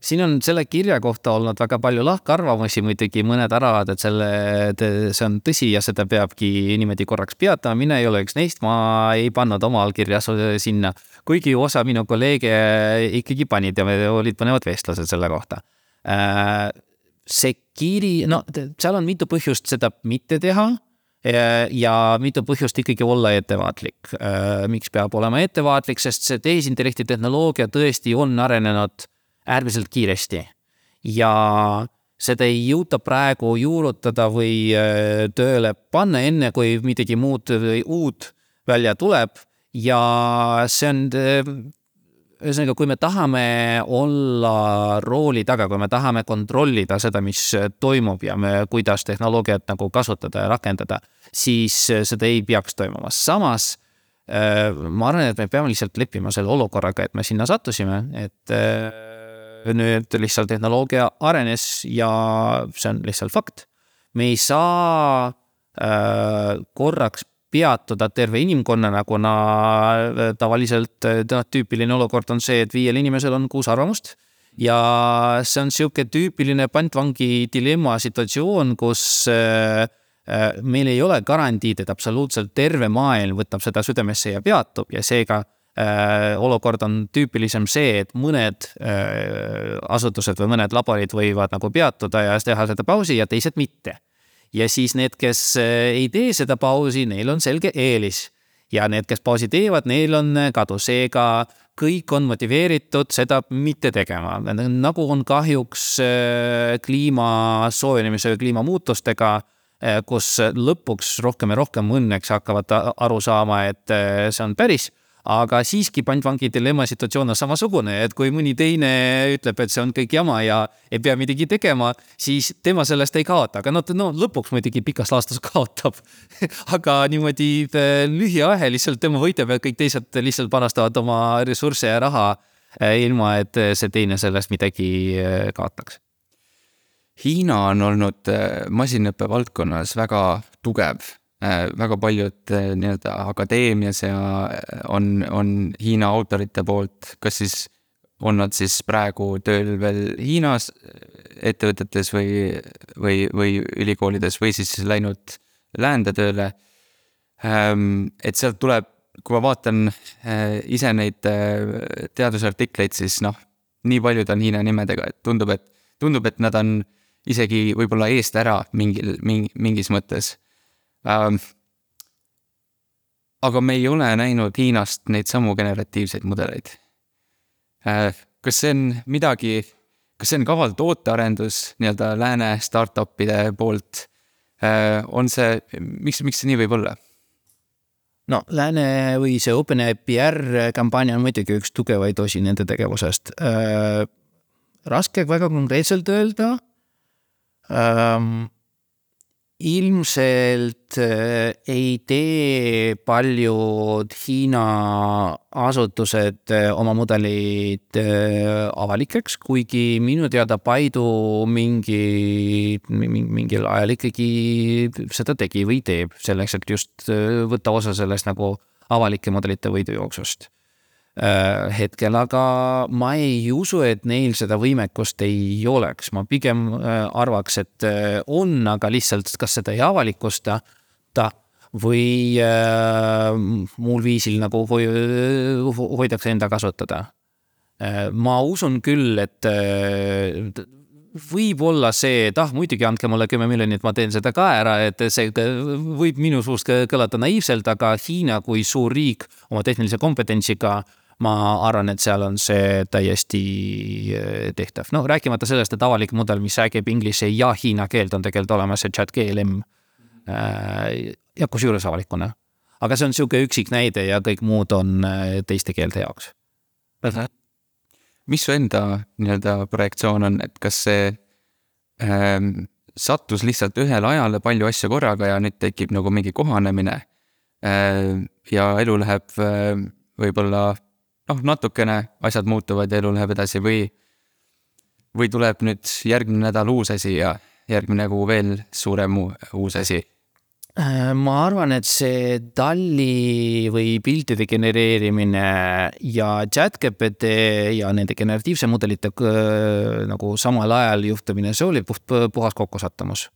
Speaker 2: siin on selle kirja kohta olnud väga palju lahkarvamusi, muidugi mõned arvavad, et selle, see on tõsi ja seda peabki niimoodi korraks peatama, mina ei ole üks neist, ma ei pannud oma allkirja sinna. kuigi osa minu kolleege ikkagi panid ja olid põnevad vestlused selle kohta. Äh, see kiri, no seal on mitu põhjust seda mitte teha ja mitu põhjust ikkagi olla ettevaatlik. Äh, miks peab olema ettevaatlik, sest see tehisintellekti tehnoloogia tõesti on arenenud äärmiselt kiiresti. Ja seda ei jõuta praegu juurutada või äh, tööle panna, enne kui midagi muud või uut välja tuleb. Ja see on äh, ühesõnaga, kui me tahame olla rooli taga, kui me tahame kontrollida seda, mis toimub ja me, kuidas tehnoloogiat nagu kasutada ja rakendada, siis seda ei peaks toimuma. samas ma arvan, et me peame lihtsalt leppima selle olukorraga, et me sinna sattusime, et nüüd lihtsalt tehnoloogia arenes ja see on lihtsalt fakt. me ei saa äh, korraks peatuda terve inimkonnana, kuna äh, tavaliselt noh, tüüpiline olukord on see, et viiel inimesel on kuus arvamust ja see on sihuke tüüpiline pantvangi dilemma situatsioon, kus äh, meil ei ole garantiid, et absoluutselt terve maailm võtab seda südamesse ja peatub ja seega Äh, olukord on tüüpilisem see, et mõned äh, asutused või mõned laborid võivad nagu peatuda ja teha seda pausi ja teised mitte. Ja siis need, kes äh, ei tee seda pausi, neil on selge eelis. Ja need, kes pausi teevad, neil on kadu, seega kõik on motiveeritud seda mitte tegema, nagu on kahjuks kliima soojenemise või kliimamuutustega kus lõpuks rohkem ja rohkem õnneks hakkavad aru saama, et see on päris aga siiski pantvangi dilemma situatsioon on samasugune, et kui mõni teine ütleb, et see on kõik jama ja ei pea midagi tegema, siis tema sellest ei kaota, aga no, no lõpuks muidugi pikas laastus kaotab. Aga niimoodi äh, lühiajaliselt tema võidab ja kõik teised lihtsalt panastavad oma ressursse ja raha äh, ilma, et see teine sellest midagi äh, kaotaks.
Speaker 1: Hiina on olnud masinõppe valdkonnas väga tugev. Äh, väga paljud äh, nii-öelda akadeemias ja äh, on, on Hiina autorite poolt, kas siis on nad siis praegu tööl veel Hiinas ettevõtetes või, või, või ülikoolides või siis läinud läände tööle. Ähm, et sealt tuleb, kui ma vaatan ise neid teadusartikleid, siis noh, nii paljud on Hiina nimedega, et tundub, et, tundub, et nad on isegi võib-olla eest ära mingil, mingi, mingis mõttes. Aga me ei ole näinud Hiinast neid samu generatiivseid mudeleid äh,. kas see on midagi, kas see on kaval tootearendus nii-öelda lääne startup'ide poolt äh,? on see, miks, miks see nii võib olla?
Speaker 2: no lääne või see OpenAI PR kampaania on muidugi üks tugevaid osi nende tegevusest äh,. raske väga konkreetselt öelda ähm, ilmselt äh, ei tee paljud Hiina asutused äh, oma mudelid äh, avalikeks, kuigi minu teada Baidu mingi, mingil ajal ikkagi seda tegi või teeb selleks, et just võtta osa sellest nagu avalike mudelite võidujooksust hetkel, aga ma ei usu, et neil seda võimekust ei oleks, ma pigem äh, arvaks, et äh, on, aga lihtsalt kas seda ei avalikusta ta või äh, muul viisil nagu hoitakse enda kasutada äh,. ma usun küll, et äh, võib olla see, et ah, muidugi andke mulle kümme miljonit, ma teen seda ka ära, et see võib minu suust kõlada naiivselt, aga Hiina kui suur riik oma tehnilise kompetentsiga äh, ma arvan, et seal on see täiesti äh, tehtav, noh rääkimata sellest, et avalik mudel, mis räägib inglise ja hiina keelt, on tegelikult olemas see chat GLM. ja kusjuures avalikuna. aga see on niisugune üksik näide ja kõik muud on teiste keelte jaoks.
Speaker 1: mis su enda nii-öelda projektsioon on, et kas see ähm, sattus lihtsalt ühele ajale palju asju korraga ja nüüd tekib nagu mingi kohanemine äh,. ja elu läheb äh, võib-olla noh, natukene asjad muutuvad ja elu läheb edasi või, või tuleb nüüd järgmine nädal uus asi ja järgmine kuu veel suurem uus asi?
Speaker 2: Äh, ma arvan, et see talli või piltide genereerimine ja chat-GPT ja nende generatiivse mudelite äh, nagu samal ajal juhtumine, see oli puht, puhas kokkusattumus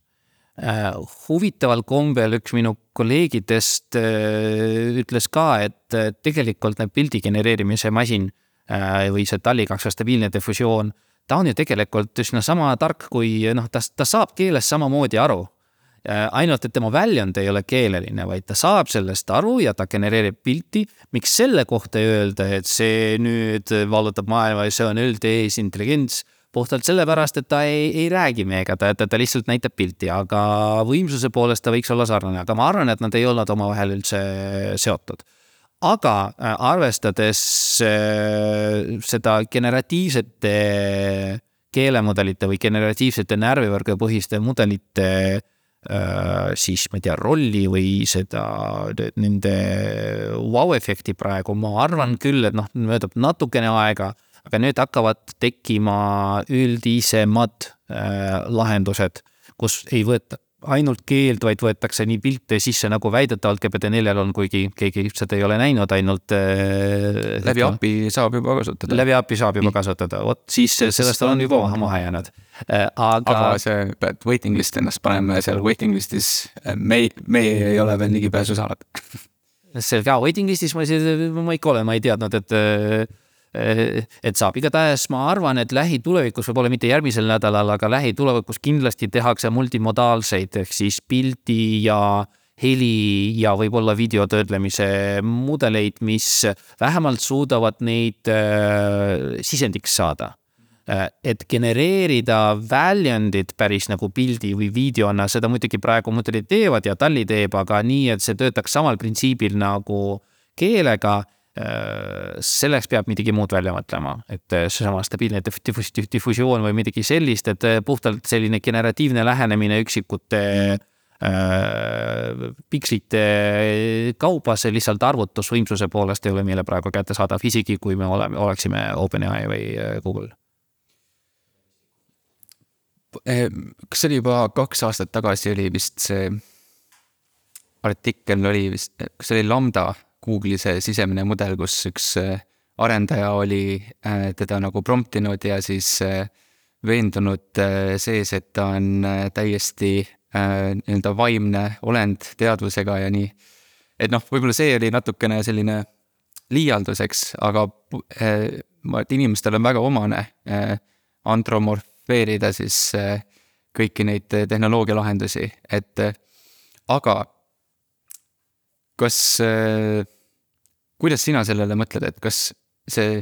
Speaker 2: huvitaval kombel üks minu kolleegidest äh, ütles ka, et tegelikult need pildi genereerimise masin äh, või see TALI kaks stabiilne diffusioon, ta on ju tegelikult üsna sama tark kui noh, ta, ta saab keelest samamoodi aru. ainult, et tema väljund ei ole keeleline, vaid ta saab sellest aru ja ta genereerib pilti. miks selle kohta öelda, et see nüüd vallutab maailma ja see on üldteesintelligents puhtalt sellepärast, et ta ei, ei räägi meiega, ta, ta, ta lihtsalt näitab pilti, aga võimsuse poolest ta võiks olla sarnane, aga ma arvan, et nad ei olnud omavahel üldse seotud. aga äh, arvestades äh, seda generatiivsete keelemudelite või generatiivsete närvivõrgupõhiste mudelite äh, siis ma ei tea, rolli või seda, nende vau-efekti praegu, ma arvan küll, et noh, möödub natukene aega aga nüüd hakkavad tekkima üldisemad äh, lahendused, kus ei võeta ainult keeld, vaid võetakse nii pilte sisse, nagu väidetavalt GPT4-l on, kuigi keegi seda ei ole näinud, ainult
Speaker 1: äh,. läbi API saab juba kasutada.
Speaker 2: läbi API saab juba kasutada, vot siis sellest on juba maha jäänud
Speaker 1: äh,. aga. aga see, pead waiting list ennast panema ja seal waiting list'is äh, me, me ei ole veel ligipääsu saanud
Speaker 2: selge, waiting list'is ma, ma ikka olen, ma ei teadnud, et äh, et saab, igatahes ma arvan, et lähitulevikus, võib-olla mitte järgmisel nädalal, aga lähitulevikus kindlasti tehakse multimodaalseid ehk siis pildi ja heli ja võib-olla video töötlemise mudeleid, mis vähemalt suudavad neid äh, sisendiks saada äh,. et genereerida väljundit päris nagu pildi või videona, seda muidugi praegu mudelid teevad ja Tali teeb, aga nii, et see töötaks samal printsiibil nagu keelega selleks peab midagi muud välja mõtlema, et äh, seesama stabiilne diffus, diffusioon või midagi sellist, et äh, puhtalt selline generatiivne lähenemine üksikute äh, pikslite kaupa, see lihtsalt arvutusvõimsuse poolest ei ole meile praegu kättesaadav, isegi kui me oleme, oleksime OpenAI või Google.
Speaker 1: kas see oli juba kaks aastat tagasi oli vist see artikkel oli vist, kas see oli Lambda Google'i see sisemine mudel, kus üks äh, arendaja oli äh, teda nagu prompt inud ja siis äh, veendunud sees, et ta on täiesti nii-öelda vaimne olend teadvusega ja nii. et noh, võib-olla see oli natukene selline liialduseks, aga ma, et inimestel on väga omane antromorfeerida siis kõiki neid tehnoloogia lahendusi, et aga kas, äh, kuidas sina sellele mõtled, et kas see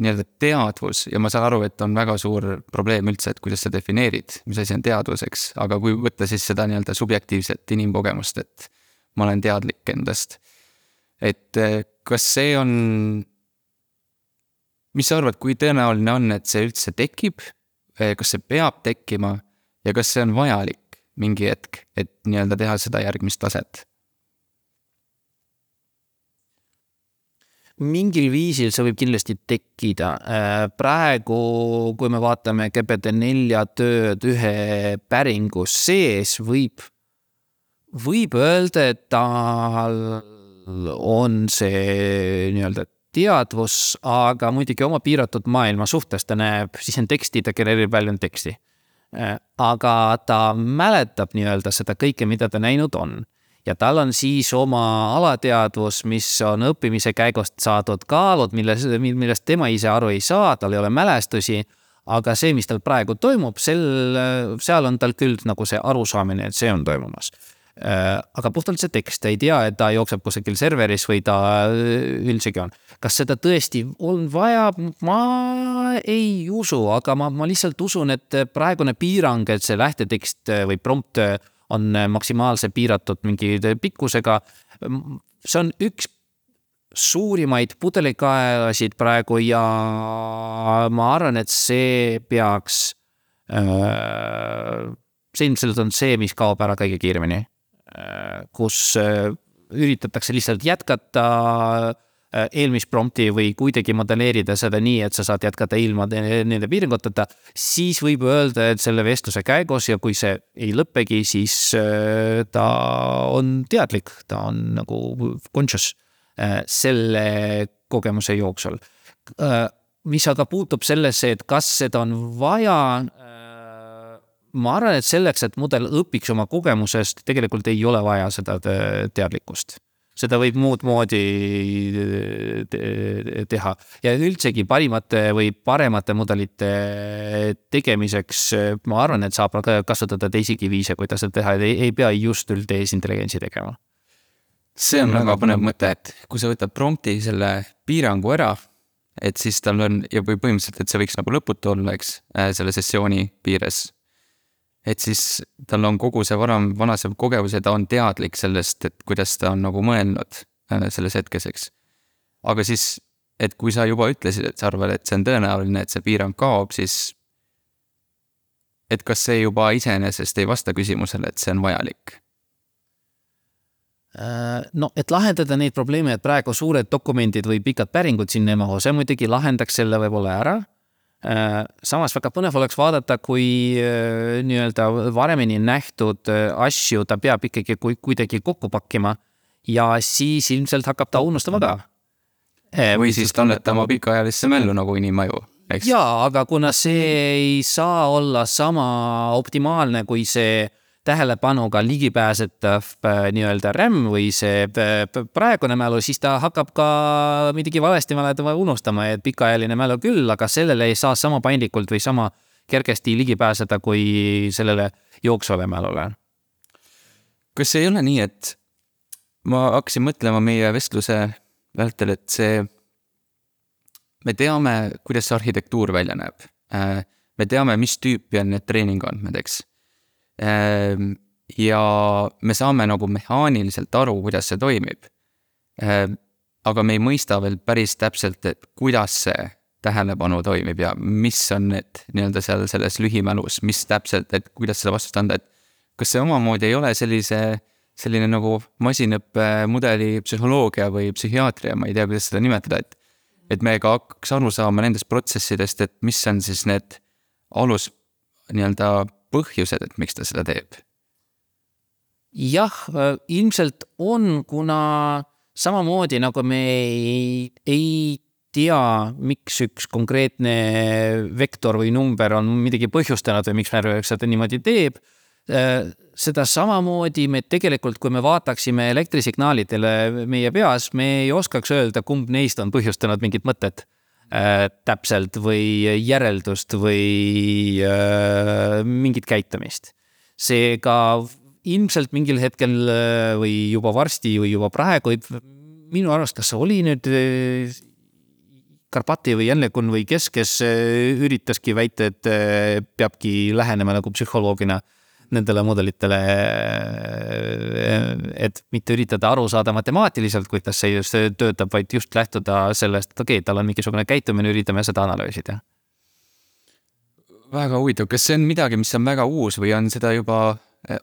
Speaker 1: nii-öelda teadvus ja ma saan aru, et on väga suur probleem üldse, et kuidas sa defineerid, mis asi on teadvus, eks, aga kui võtta siis seda nii-öelda subjektiivset inimkogemust, et ma olen teadlik endast. et äh, kas see on, mis sa arvad, kui tõenäoline on, et see üldse tekib? Äh, kas see peab tekkima ja kas see on vajalik mingi hetk, et nii-öelda teha seda järgmist taset?
Speaker 2: Mingil viisil see võib kindlasti tekkida. Äh, praegu, kui me vaatame GPT-4 tööd ühe päringu sees, võib, võib öelda, et tal on see nii-öelda teadvus, aga muidugi oma piiratud maailma suhtes ta näeb, siis on teksti, ta genereerib välja teksti. Äh, aga ta mäletab nii-öelda seda kõike, mida ta näinud on ja tal on siis oma alateadvus, mis on õppimise käigust saadud kaalud, milles, millest tema ise aru ei saa, tal ei ole mälestusi. aga see, mis tal praegu toimub, sel, seal on tal küll nagu see arusaamine, et see on toimumas äh, aga puhtalt see tekst, ta ei tea, et ta jookseb kusagil serveris või ta üldsegi on. kas seda tõesti on vaja, ma ei usu, aga ma, ma lihtsalt usun, et praegune piirang, et see lähtetekst või prompt on maksimaalse piiratud mingi pikkusega. see on üks suurimaid pudelikaelasid praegu ja ma arvan, et see peaks äh,. see ilmselt on see, mis kaob ära kõige kiiremini äh,, kus äh, üritatakse lihtsalt jätkata äh, eelmist prompti või kuidagi modelleerida seda nii, et sa saad jätkata ilma nende piiranguteta, siis võib öelda, et selle vestluse käigus ja kui see ei lõppegi, siis äh, ta on teadlik, ta on nagu conscious Äh, selle kogemuse jooksul. Mis aga puutub sellesse, et kas seda on vaja ma arvan, et selleks, et mudel õpiks oma kogemusest, tegelikult ei ole vaja seda teadlikkust. Seda võib muud moodi teha. Ja üldsegi parimate või paremate mudelite tegemiseks ma arvan, et saab kasutada teisigi viise, kuidas seda teha, et ei, pea just üldteesintelligentsi tegema.
Speaker 1: See on väga põnev mõte, et kui sa võtad prompti selle piirangu ära, et siis tal on ja või põhimõtteliselt, et see võiks nagu lõputu olla, eks, selle sessiooni piires. Et siis tal on kogu see varem, vanasem kogemus ja ta on teadlik sellest, et kuidas ta on nagu mõelnud äh, selles hetkes, eks. aga siis, et kui sa juba ütlesid, et sa arvad, et see on tõenäoline, et see piirang kaob, siis et kas see juba iseenesest ei vasta küsimusele, et see on vajalik
Speaker 2: Äh, no, et lahendada neid probleeme, et praegu suured dokumendid või pikad päringud sinna ei mahu, see muidugi lahendaks selle võib-olla ära. Äh, samas väga põnev oleks vaadata, kui äh, nii-öelda varemini nähtud asju ta peab ikkagi kuidagi kokku pakkima ja siis ilmselt hakkab ta unustama ka.
Speaker 1: või siis talletama pikaajalisse mällu nagu inimaju eks.
Speaker 2: jaa, aga kuna see ei saa olla sama optimaalne kui see tähelepanuga ligipääsetav äh, nii-öelda RAM või see äh, praegune mälu, siis ta hakkab ka midagi valesti mäletama ja unustama, et pikaajaline mälu küll, aga sellele ei saa sama paindlikult või sama kergesti ligi pääseda kui sellele jooksvale mälule.
Speaker 1: kas ei ole nii, et ma hakkasin mõtlema meie vestluse vältel, et see, me teame, kuidas see arhitektuur välja näeb. Äh, me teame, mis tüüpi on need treeninguandmed, eks ja me saame nagu mehaaniliselt aru, kuidas see toimib. Ehm, aga me ei mõista veel päris täpselt, et kuidas see tähelepanu toimib ja mis on need nii-öelda seal selles lühimälus, mis täpselt, et kuidas seda vastust anda, et kas see omamoodi ei ole sellise, selline nagu masinõppemudeli psühholoogia või psühhiaatria, ma ei tea, kuidas seda nimetada, et et me ka hakkaks aru saama nendest protsessidest, et mis on siis need alus nii-öelda põhjused, et miks ta seda teeb?
Speaker 2: jah, äh, ilmselt on, kuna samamoodi nagu me ei, ei tea, miks üks konkreetne vektor või number on midagi põhjustanud või miks närvivärk seda niimoodi teeb. Äh, seda samamoodi me tegelikult, kui me vaataksime elektrisignaalidele meie peas, me ei oskaks öelda, kumb neist on põhjustanud mingit mõtet täpselt või järeldust või äh, mingit käitumist. seega ilmselt mingil hetkel äh, või juba varsti või juba praegu, minu arust, kas see oli nüüd äh, Karpati või Jänlekun või kes, kes äh, üritaski väita, et äh, peabki lähenema nagu psühholoogina äh, nendele mudelitele, et mitte üritada aru saada matemaatiliselt, kuidas see just töötab, vaid just lähtuda sellest, et okei okay,, tal on mingisugune käitumine, üritame seda analüüsida.
Speaker 1: väga huvitav, kas see on midagi, mis on väga uus või on seda juba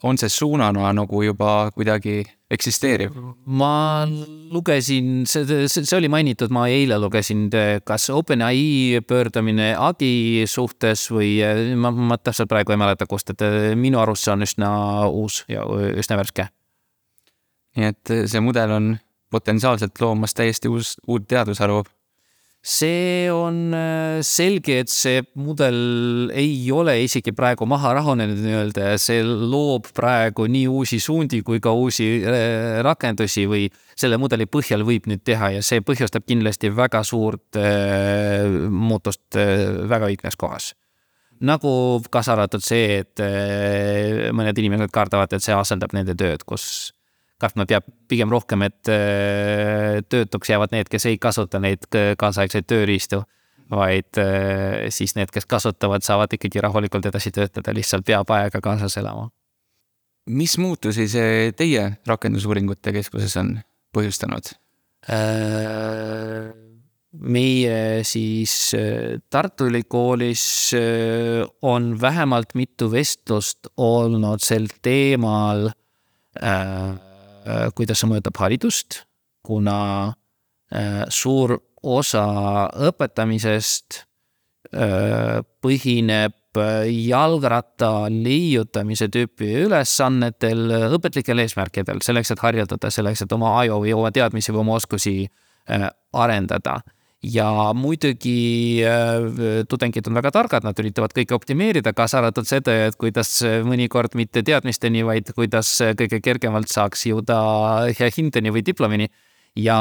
Speaker 1: on see suunana nagu juba kuidagi eksisteeriv?
Speaker 2: ma lugesin, see, see oli mainitud, ma eile lugesin, kas OpenAI pöördumine Agi suhtes või ma, ma täpselt praegu ei mäleta, kust, et minu arust see on üsna uus ja üsna värske.
Speaker 1: nii et see mudel on potentsiaalselt loomas täiesti uus, uut teadusharu
Speaker 2: see on äh, selge, et see mudel ei ole isegi praegu maha rahunenud nii-öelda ja see loob praegu nii uusi suundi kui ka uusi äh, rakendusi või selle mudeli põhjal võib nüüd teha ja see põhjustab kindlasti väga suurt äh, muutust äh, väga õiges kohas. nagu kaasa arvatud see, et äh, mõned inimesed kardavad, et see asendab nende tööd, kus kartma peab pigem rohkem, et äh, töötuks jäävad need, kes ei kasuta neid kaasaegseid tööriistu, vaid äh, siis need, kes kasutavad, saavad ikkagi rahulikult edasi töötada, lihtsalt peab aega kaasas elama
Speaker 1: mis muutusi see teie rakendusuuringute keskuses on põhjustanud?
Speaker 2: Äh, meie siis äh, Tartu Ülikoolis äh, on vähemalt mitu vestlust olnud sel teemal, kuidas see mõjutab haridust, kuna suur osa õpetamisest põhineb jalgratta leiutamise tüüpi ülesannetel õpetlikel eesmärkidel, selleks, et harjutada, selleks, et oma aju või oma teadmisi või oma oskusi äh, arendada. Ja muidugi äh, tudengid on väga targad, nad üritavad kõike optimeerida, kaasa arvatud seda, et kuidas mõnikord mitte teadmisteni, vaid kuidas kõige kergemalt saaks jõuda hea hindeni või diplomini. Ja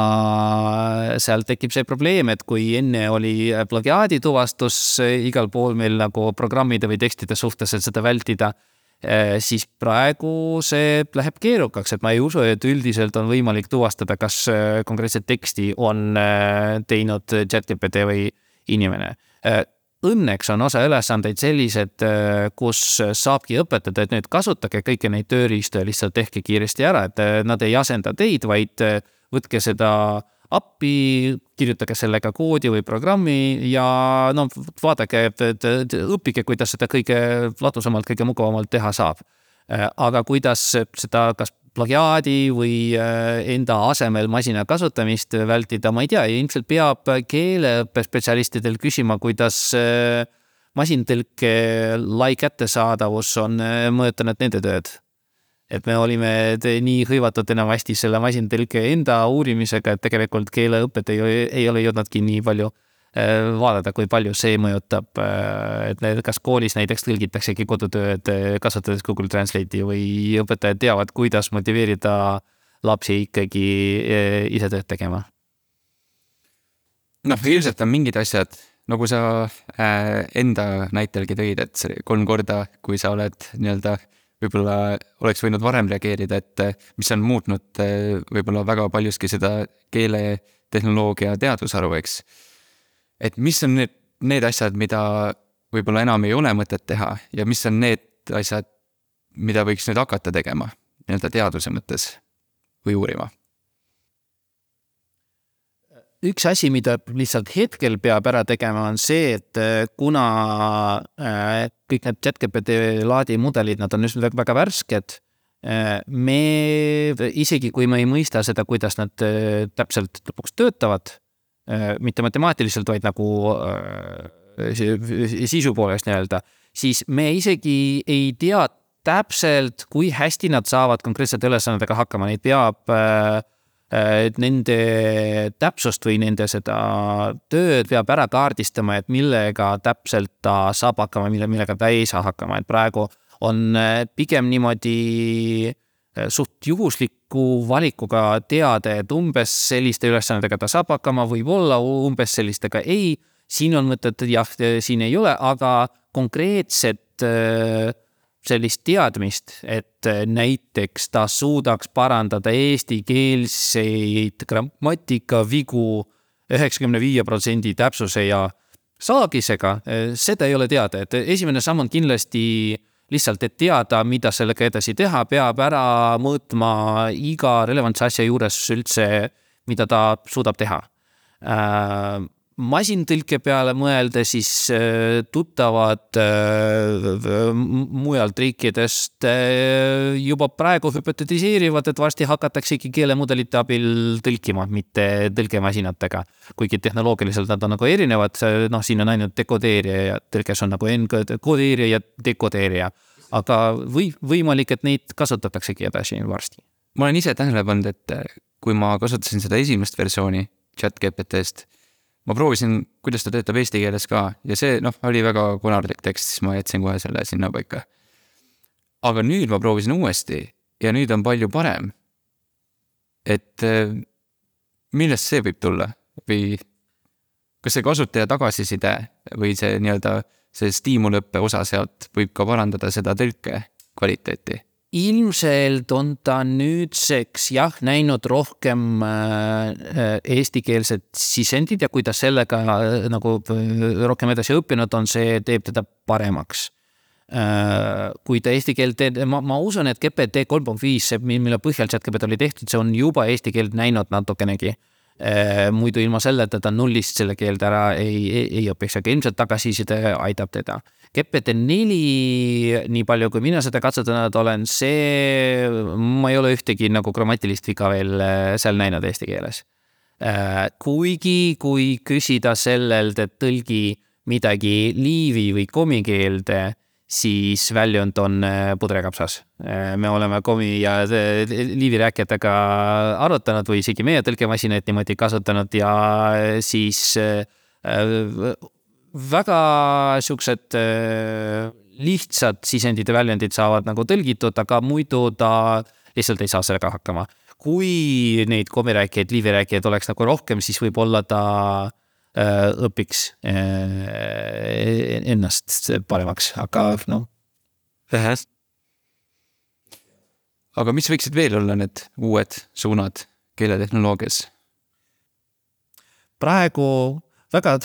Speaker 2: seal tekib see probleem, et kui enne oli plagiaadituvastus igal pool meil nagu programmide või tekstide suhtes, et seda vältida, siis praegu see läheb keerukaks, et ma ei usu, et üldiselt on võimalik tuvastada, kas eh, konkreetset teksti on eh, teinud chatGPT või inimene. Õnneks on osa ülesandeid sellised, kus saabki õpetada, et nüüd kasutage kõiki neid tööriistu ja lihtsalt tehke kiiresti ära, et nad ei asenda teid, vaid võtke seda appi, kirjutage sellega koodi või programmi ja no vaadake, et õppige, kuidas seda kõige ladusamalt, kõige mugavamalt teha saab. aga kuidas seda, kas plagiaadi või äh, enda asemel masina kasutamist vältida, ma ei tea, ilmselt peab keeleõppespetsialistidel küsima, kuidas äh, masintõlke lai kättesaadavus on äh, mõjutanud nende tööd et me olime nii hõivatud enamasti selle masintõlke enda uurimisega, et tegelikult keeleõpet ei, ei ole jõudnudki nii palju äh, vaadata, kui palju see mõjutab, äh, et need, kas koolis näiteks tõlgitaksegi kodutööd äh, kasutades Google Translate'i või õpetajad teavad, kuidas motiveerida lapsi ikkagi ise tööd tegema?
Speaker 1: noh, ilmselt on mingid asjad, nagu sa enda näitelgi tõid, et kolm korda, kui sa oled nii-öelda äh, võib-olla oleks võinud varem reageerida, et eh, mis on muutnud eh, võib-olla väga paljuski seda keele, tehnoloogia teadusharu, eks. et mis on need, need asjad, mida võib-olla enam ei ole mõtet teha ja mis on need asjad, mida võiks nüüd hakata tegema nii-öelda teaduse mõttes või uurima
Speaker 2: üks asi, mida lihtsalt hetkel peab ära tegema, on see, et äh, kuna äh, kõik need chatGPT laadi mudelid, nad on just väga värsked. Äh, me, isegi kui me ei mõista seda, kuidas nad täpselt lõpuks töötavad, mitte matemaatiliselt, vaid nagu sisu poolest nii-öelda, siis me isegi ei tea täpselt, kui hästi nad saavad konkreetsete ülesannetega hakkama, neid peab Äh, et nende täpsust või nende seda tööd peab ära kaardistama, et millega täpselt ta saab hakkama, mille, millega ta ei saa hakkama, et praegu on äh, pigem niimoodi äh, suht juhusliku valikuga teada, et umbes selliste ülesannetega ta saab hakkama, võib-olla umbes sellistega ei. siin on mõtet, et jah, siin ei ole, aga konkreetset äh, sellist teadmist, et äh, näiteks ta suudaks parandada eestikeelseid grammatikavigu üheksakümne viie protsendi täpsuse ja saagisega, äh, seda ei ole teada, et esimene samm on kindlasti lihtsalt, et teada, mida sellega edasi teha, peab ära mõõtma iga relevantse asja juures üldse, mida ta suudab teha. Äh, masintõlke peale mõelda, siis äh, tuttavad äh, mujalt riikidest äh, juba praegu hüpotetiseerivad, et varsti hakataksegi keelemudelite abil tõlkima, mitte tõlkemasinatega. kuigi tehnoloogiliselt nad on nagu erinevad, noh, siin on ainult dekodeerija ja tõlkes on nagu enkodeerija ja dekodeerija. aga või, võimalik, et neid kasutataksegi edasi varsti.
Speaker 1: ma olen ise tähele pannud, et kui ma kasutasin seda esimest versiooni chat GPT-st ma proovisin, kuidas ta töötab eesti keeles ka ja see noh, oli väga konarlik tekst, siis ma jätsin kohe selle sinnapaika. aga nüüd ma proovisin uuesti ja nüüd on palju parem. et eh, millest see võib tulla või kas see kasutaja tagasiside või see nii-öelda see stiimulõppe osa sealt võib ka parandada seda tõlke kvaliteeti?
Speaker 2: Ilmselt on ta nüüdseks jah, näinud rohkem äh, eestikeelset sisendit ja kui ta sellega äh, nagu äh, rohkem edasi õppinud on, see teeb teda paremaks. Kui ta eesti keelt teeb, ma, ma usun, et GPT kolm punkt viis, see, mille põhjal chat-GPT oli tehtud, see on juba eesti keelt näinud natukenegi muidu ilma selleta ta nullist selle keelde ära ei, ei, ei õpiks, aga ilmselt tagasiside aitab teda. GPT-4, nii palju kui mina seda katsetanud olen, see, ma ei ole ühtegi nagu grammatilist viga veel äh, seal näinud eesti keeles. Äh, kuigi, kui küsida sellelt, et tõlgi midagi liivi või komi keelde, siis väljund on äh, pudrekapsas. me oleme komi ja liivi rääkijatega arutanud või isegi meie tõlkemasinaid niimoodi kasutanud ja siis väga siuksed äh, lihtsad sisendid ja väljendid saavad nagu tõlgitud, aga muidu ta lihtsalt ei saa sellega hakkama. kui neid komirääkijaid, liivirääkijaid oleks nagu rohkem, siis võib-olla ta äh, õpiks äh, ennast paremaks, aga noh.
Speaker 1: aga mis võiksid veel olla need uued suunad keeletehnoloogias?
Speaker 2: praegu väga,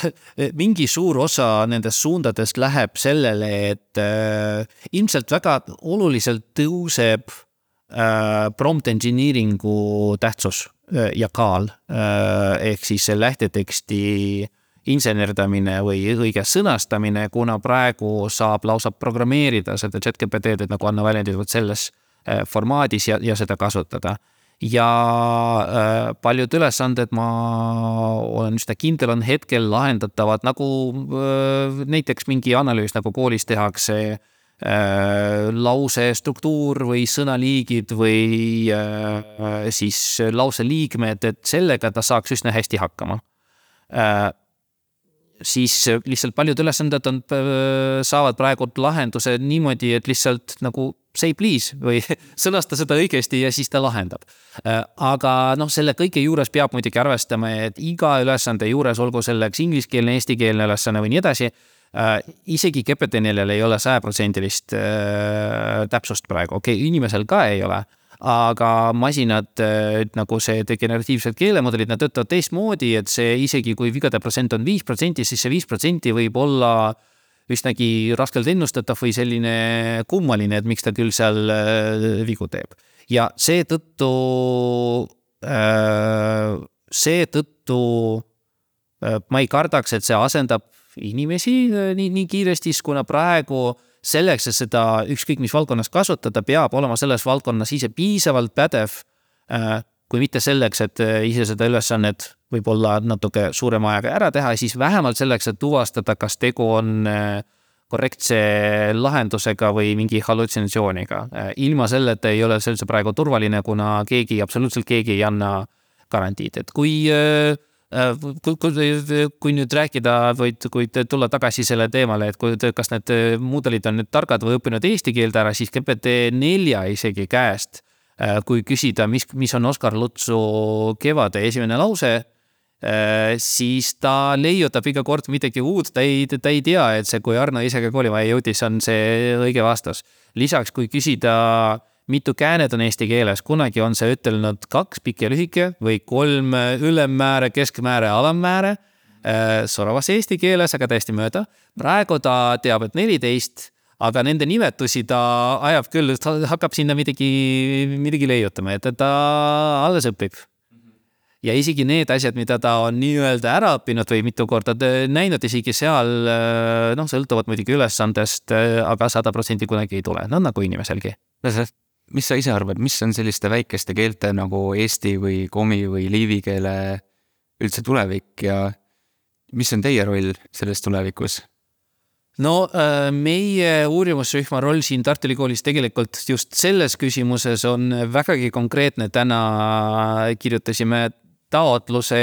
Speaker 2: mingi suur osa nendest suundadest läheb sellele, et äh, ilmselt väga oluliselt tõuseb äh, prompt engineering'u tähtsus äh, ja kaal äh,. ehk siis lähteteksti insenerdamine või õige sõnastamine, kuna praegu saab lausa programmeerida seda chat-GPT-d, nagu anna väljendid vot selles äh, formaadis ja, ja seda kasutada ja äh, paljud ülesanded, ma olen üsna kindel, on hetkel lahendatavad nagu äh, näiteks mingi analüüs, nagu koolis tehakse äh, lause struktuur või sõnaliigid või siis lause liikmed, et sellega ta saaks üsna hästi hakkama siis lihtsalt paljud ülesanded on, saavad praegu lahenduse niimoodi, et lihtsalt nagu say please või sõnasta seda õigesti ja siis ta lahendab. Äh, aga noh, selle kõige juures peab muidugi arvestama, et iga ülesande juures, olgu selleks ingliskeelne, eestikeelne ülesanne või nii edasi äh,. Isegi GPT-4-l ei ole sajaprotsendilist äh, täpsust praegu, okei okay,, inimesel ka ei ole aga masinad äh, nagu see degeneratiivsed keelemudelid, nad töötavad teistmoodi, et see isegi kui vigade protsent on viis protsenti, siis see viis protsenti võib olla äh, üsnagi raskelt ennustatav või selline kummaline, et miks ta küll seal äh, vigu teeb. ja seetõttu, äh, seetõttu äh, ma ei kardaks, et see asendab inimesi nii, nii kiiresti, kuna praegu selleks, et seda ükskõik mis valdkonnas kasutada, peab olema selles valdkonnas ise piisavalt pädev kui mitte selleks, et ise seda ülesannet võib-olla natuke suurema ajaga ära teha, siis vähemalt selleks, et tuvastada, kas tegu on äh, korrektse lahendusega või mingi hallutsinatsiooniga. Äh, ilma selleta ei ole see üldse praegu turvaline, kuna keegi, absoluutselt keegi ei anna garantiid, et kui äh, kui, kui, kui nüüd rääkida või kui tulla tagasi selle teemale, et kui, kas need mudelid on nüüd targad või õppinud eesti keelde ära, siis GPT nelja isegi käest, kui küsida, mis, mis on Oskar Lutsu Kevade esimene lause Äh, siis ta leiutab iga kord midagi uut, ta ei, ta ei tea, et see, kui Arno ise ka koolimaja jõudis, on see õige vastus. lisaks, kui küsida, mitu käänet on eesti keeles, kunagi on see ütelnud kaks, pikk ja lühike või kolm ülemmääre, keskmääre, alammääre. Äh, soravas eesti keeles, aga täiesti mööda. praegu ta teab, et neliteist aga nende nimetusi ta ajab küll, hakkab sinna midagi, midagi leiutama, et ta alles õpib ja isegi need asjad, mida ta on nii-öelda ära õppinud või mitu korda näinud, isegi seal noh, sõltuvad muidugi ülesandest, aga sada protsenti kunagi ei tule, no nagu inimeselgi.
Speaker 1: Mis sa ise arvad, mis on selliste väikeste keelte nagu eesti või komi või liivi keele üldse tulevik ja mis on teie roll selles tulevikus?
Speaker 2: no meie uurimusrühma roll siin Tartu Ülikoolis tegelikult just selles küsimuses on vägagi konkreetne. täna kirjutasime taotluse,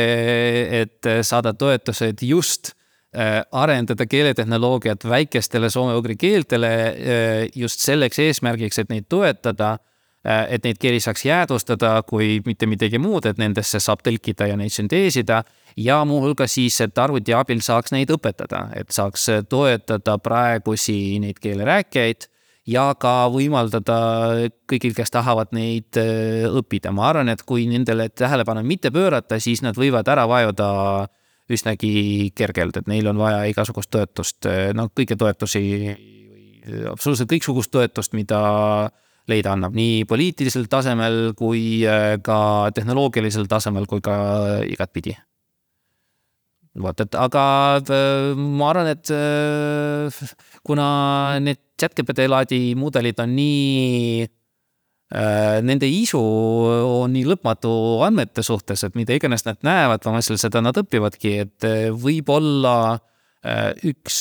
Speaker 2: et saada toetused just äh, arendada keeletehnoloogiat väikestele soome-ugri keeltele äh, just selleks eesmärgiks, et neid toetada, äh, et neid keeli saaks jäädvustada, kui mitte midagi muud, et nendesse saab tõlkida ja neid sünteesida ja muuhulgas siis, et arvuti abil saaks neid õpetada, et saaks toetada praegusi neid keelerääkijaid ja ka võimaldada kõigil, kes tahavad neid äh, õppida. ma arvan, et kui nendele tähelepanu mitte pöörata, siis nad võivad ära vajuda üsnagi kergelt, et neil on vaja igasugust toetust, no kõiki toetusi absoluutselt kõiksugust toetust, mida leida annab nii poliitilisel tasemel kui äh, ka tehnoloogilisel tasemel kui ka igatpidi. vot, et aga äh, ma arvan, et äh, kuna need chat-GPT laadi mudelid on nii Nende isu on nii lõpmatu andmete suhtes, et mida iganes nad näevad, vahel seda nad õpivadki, et võib-olla üks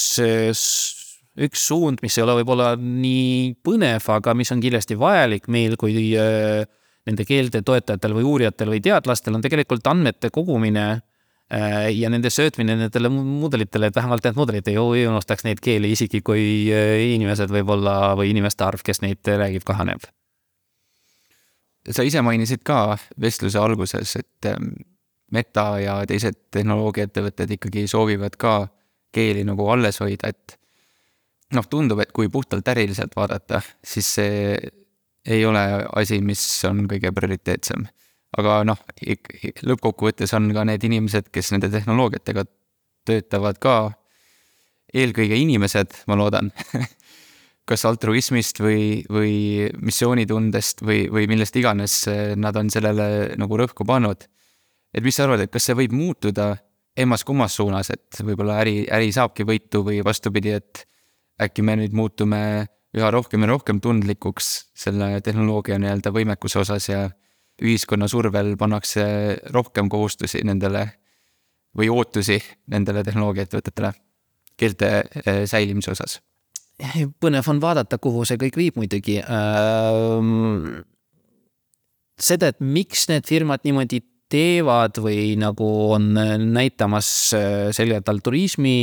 Speaker 2: üks suund, mis ei ole võib-olla nii põnev, aga mis on kindlasti vajalik meil kui äh, nende keelte toetajatel või uurijatel või teadlastel, on tegelikult andmete kogumine äh, ja nende söötmine nendele mudelitele, et vähemalt need mudelid ei, unustaks neid keeli, isegi kui äh, inimesed võib-olla või inimeste arv, kes neid räägib, kahaneb.
Speaker 1: Sa ise mainisid ka vestluse alguses, et ähm, Meta ja teised tehnoloogiaettevõtted ikkagi soovivad ka keeli nagu alles hoida, et noh, tundub, et kui puhtalt äriliselt vaadata, siis see ei ole asi, mis on kõige prioriteetsem. aga noh, lõppkokkuvõttes on ka need inimesed, kes nende tehnoloogiatega töötavad ka eelkõige inimesed, ma loodan kas altruismist või, või missioonitundest või, või millest iganes nad on sellele nagu rõhku pannud. et mis sa arvad, et kas see võib muutuda emmas-kummas suunas, et võib-olla äri, äri saabki võitu või vastupidi, et äkki me nüüd muutume üha rohkem ja rohkem tundlikuks selle tehnoloogia nii-öelda võimekuse osas ja ühiskonna survel pannakse rohkem kohustusi nendele või ootusi nendele tehnoloogiaettevõtetele keelte eh, säilimise osas?
Speaker 2: Põnev on vaadata, kuhu see kõik viib muidugi. Seda, et miks need firmad niimoodi teevad või nagu on näitamas selgelt altruismi,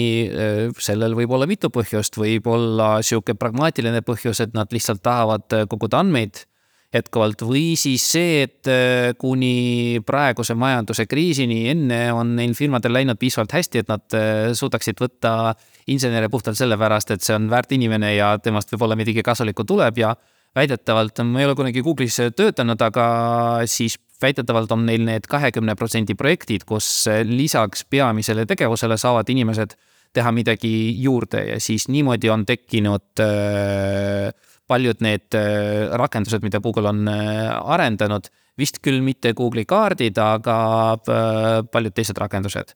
Speaker 2: sellel võib olla mitu põhjust, võib olla sihuke pragmaatiline põhjus, et nad lihtsalt tahavad koguda andmeid jätkuvalt. Või siis see, et kuni praeguse majanduse kriisini enne on neil firmadel läinud piisavalt hästi, et nad suudaksid võtta insenere puhtalt sellepärast, et see on väärt inimene ja temast võib-olla midagi kasulikku tuleb ja väidetavalt, ma ei ole kunagi Google'is töötanud, aga siis väidetavalt on neil need kahekümne protsendi projektid, kus lisaks peamisele tegevusele saavad inimesed teha midagi juurde ja siis niimoodi on tekkinud äh, paljud need äh, rakendused, mida Google on äh, arendanud, vist küll mitte Google'i kaardid, aga paljud teised rakendused.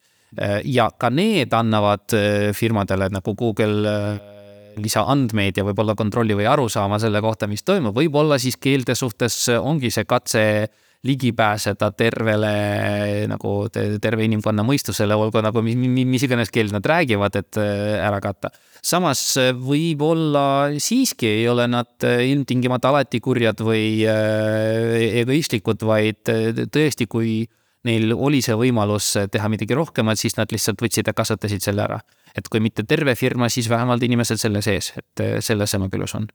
Speaker 2: Ja ka need annavad firmadele nagu Google lisaandmeid ja võib-olla kontrolli või arusaama selle kohta, mis toimub, võib-olla siis keelte suhtes ongi see katse ligi pääseda tervele nagu terve inimkonna mõistusele, olgu nagu mis, mis iganes keelt nad räägivad, et äh, ära katta. samas äh, võib-olla siiski ei ole nad äh, ilmtingimata alati kurjad või egoistlikud, vaid tõesti, kui neil oli see võimalus teha midagi rohkemat, siis nad lihtsalt võtsid ja kasutasid selle ära. et kui mitte terve firma, siis vähemalt inimesed selle sees, et selles see nagu ilus on.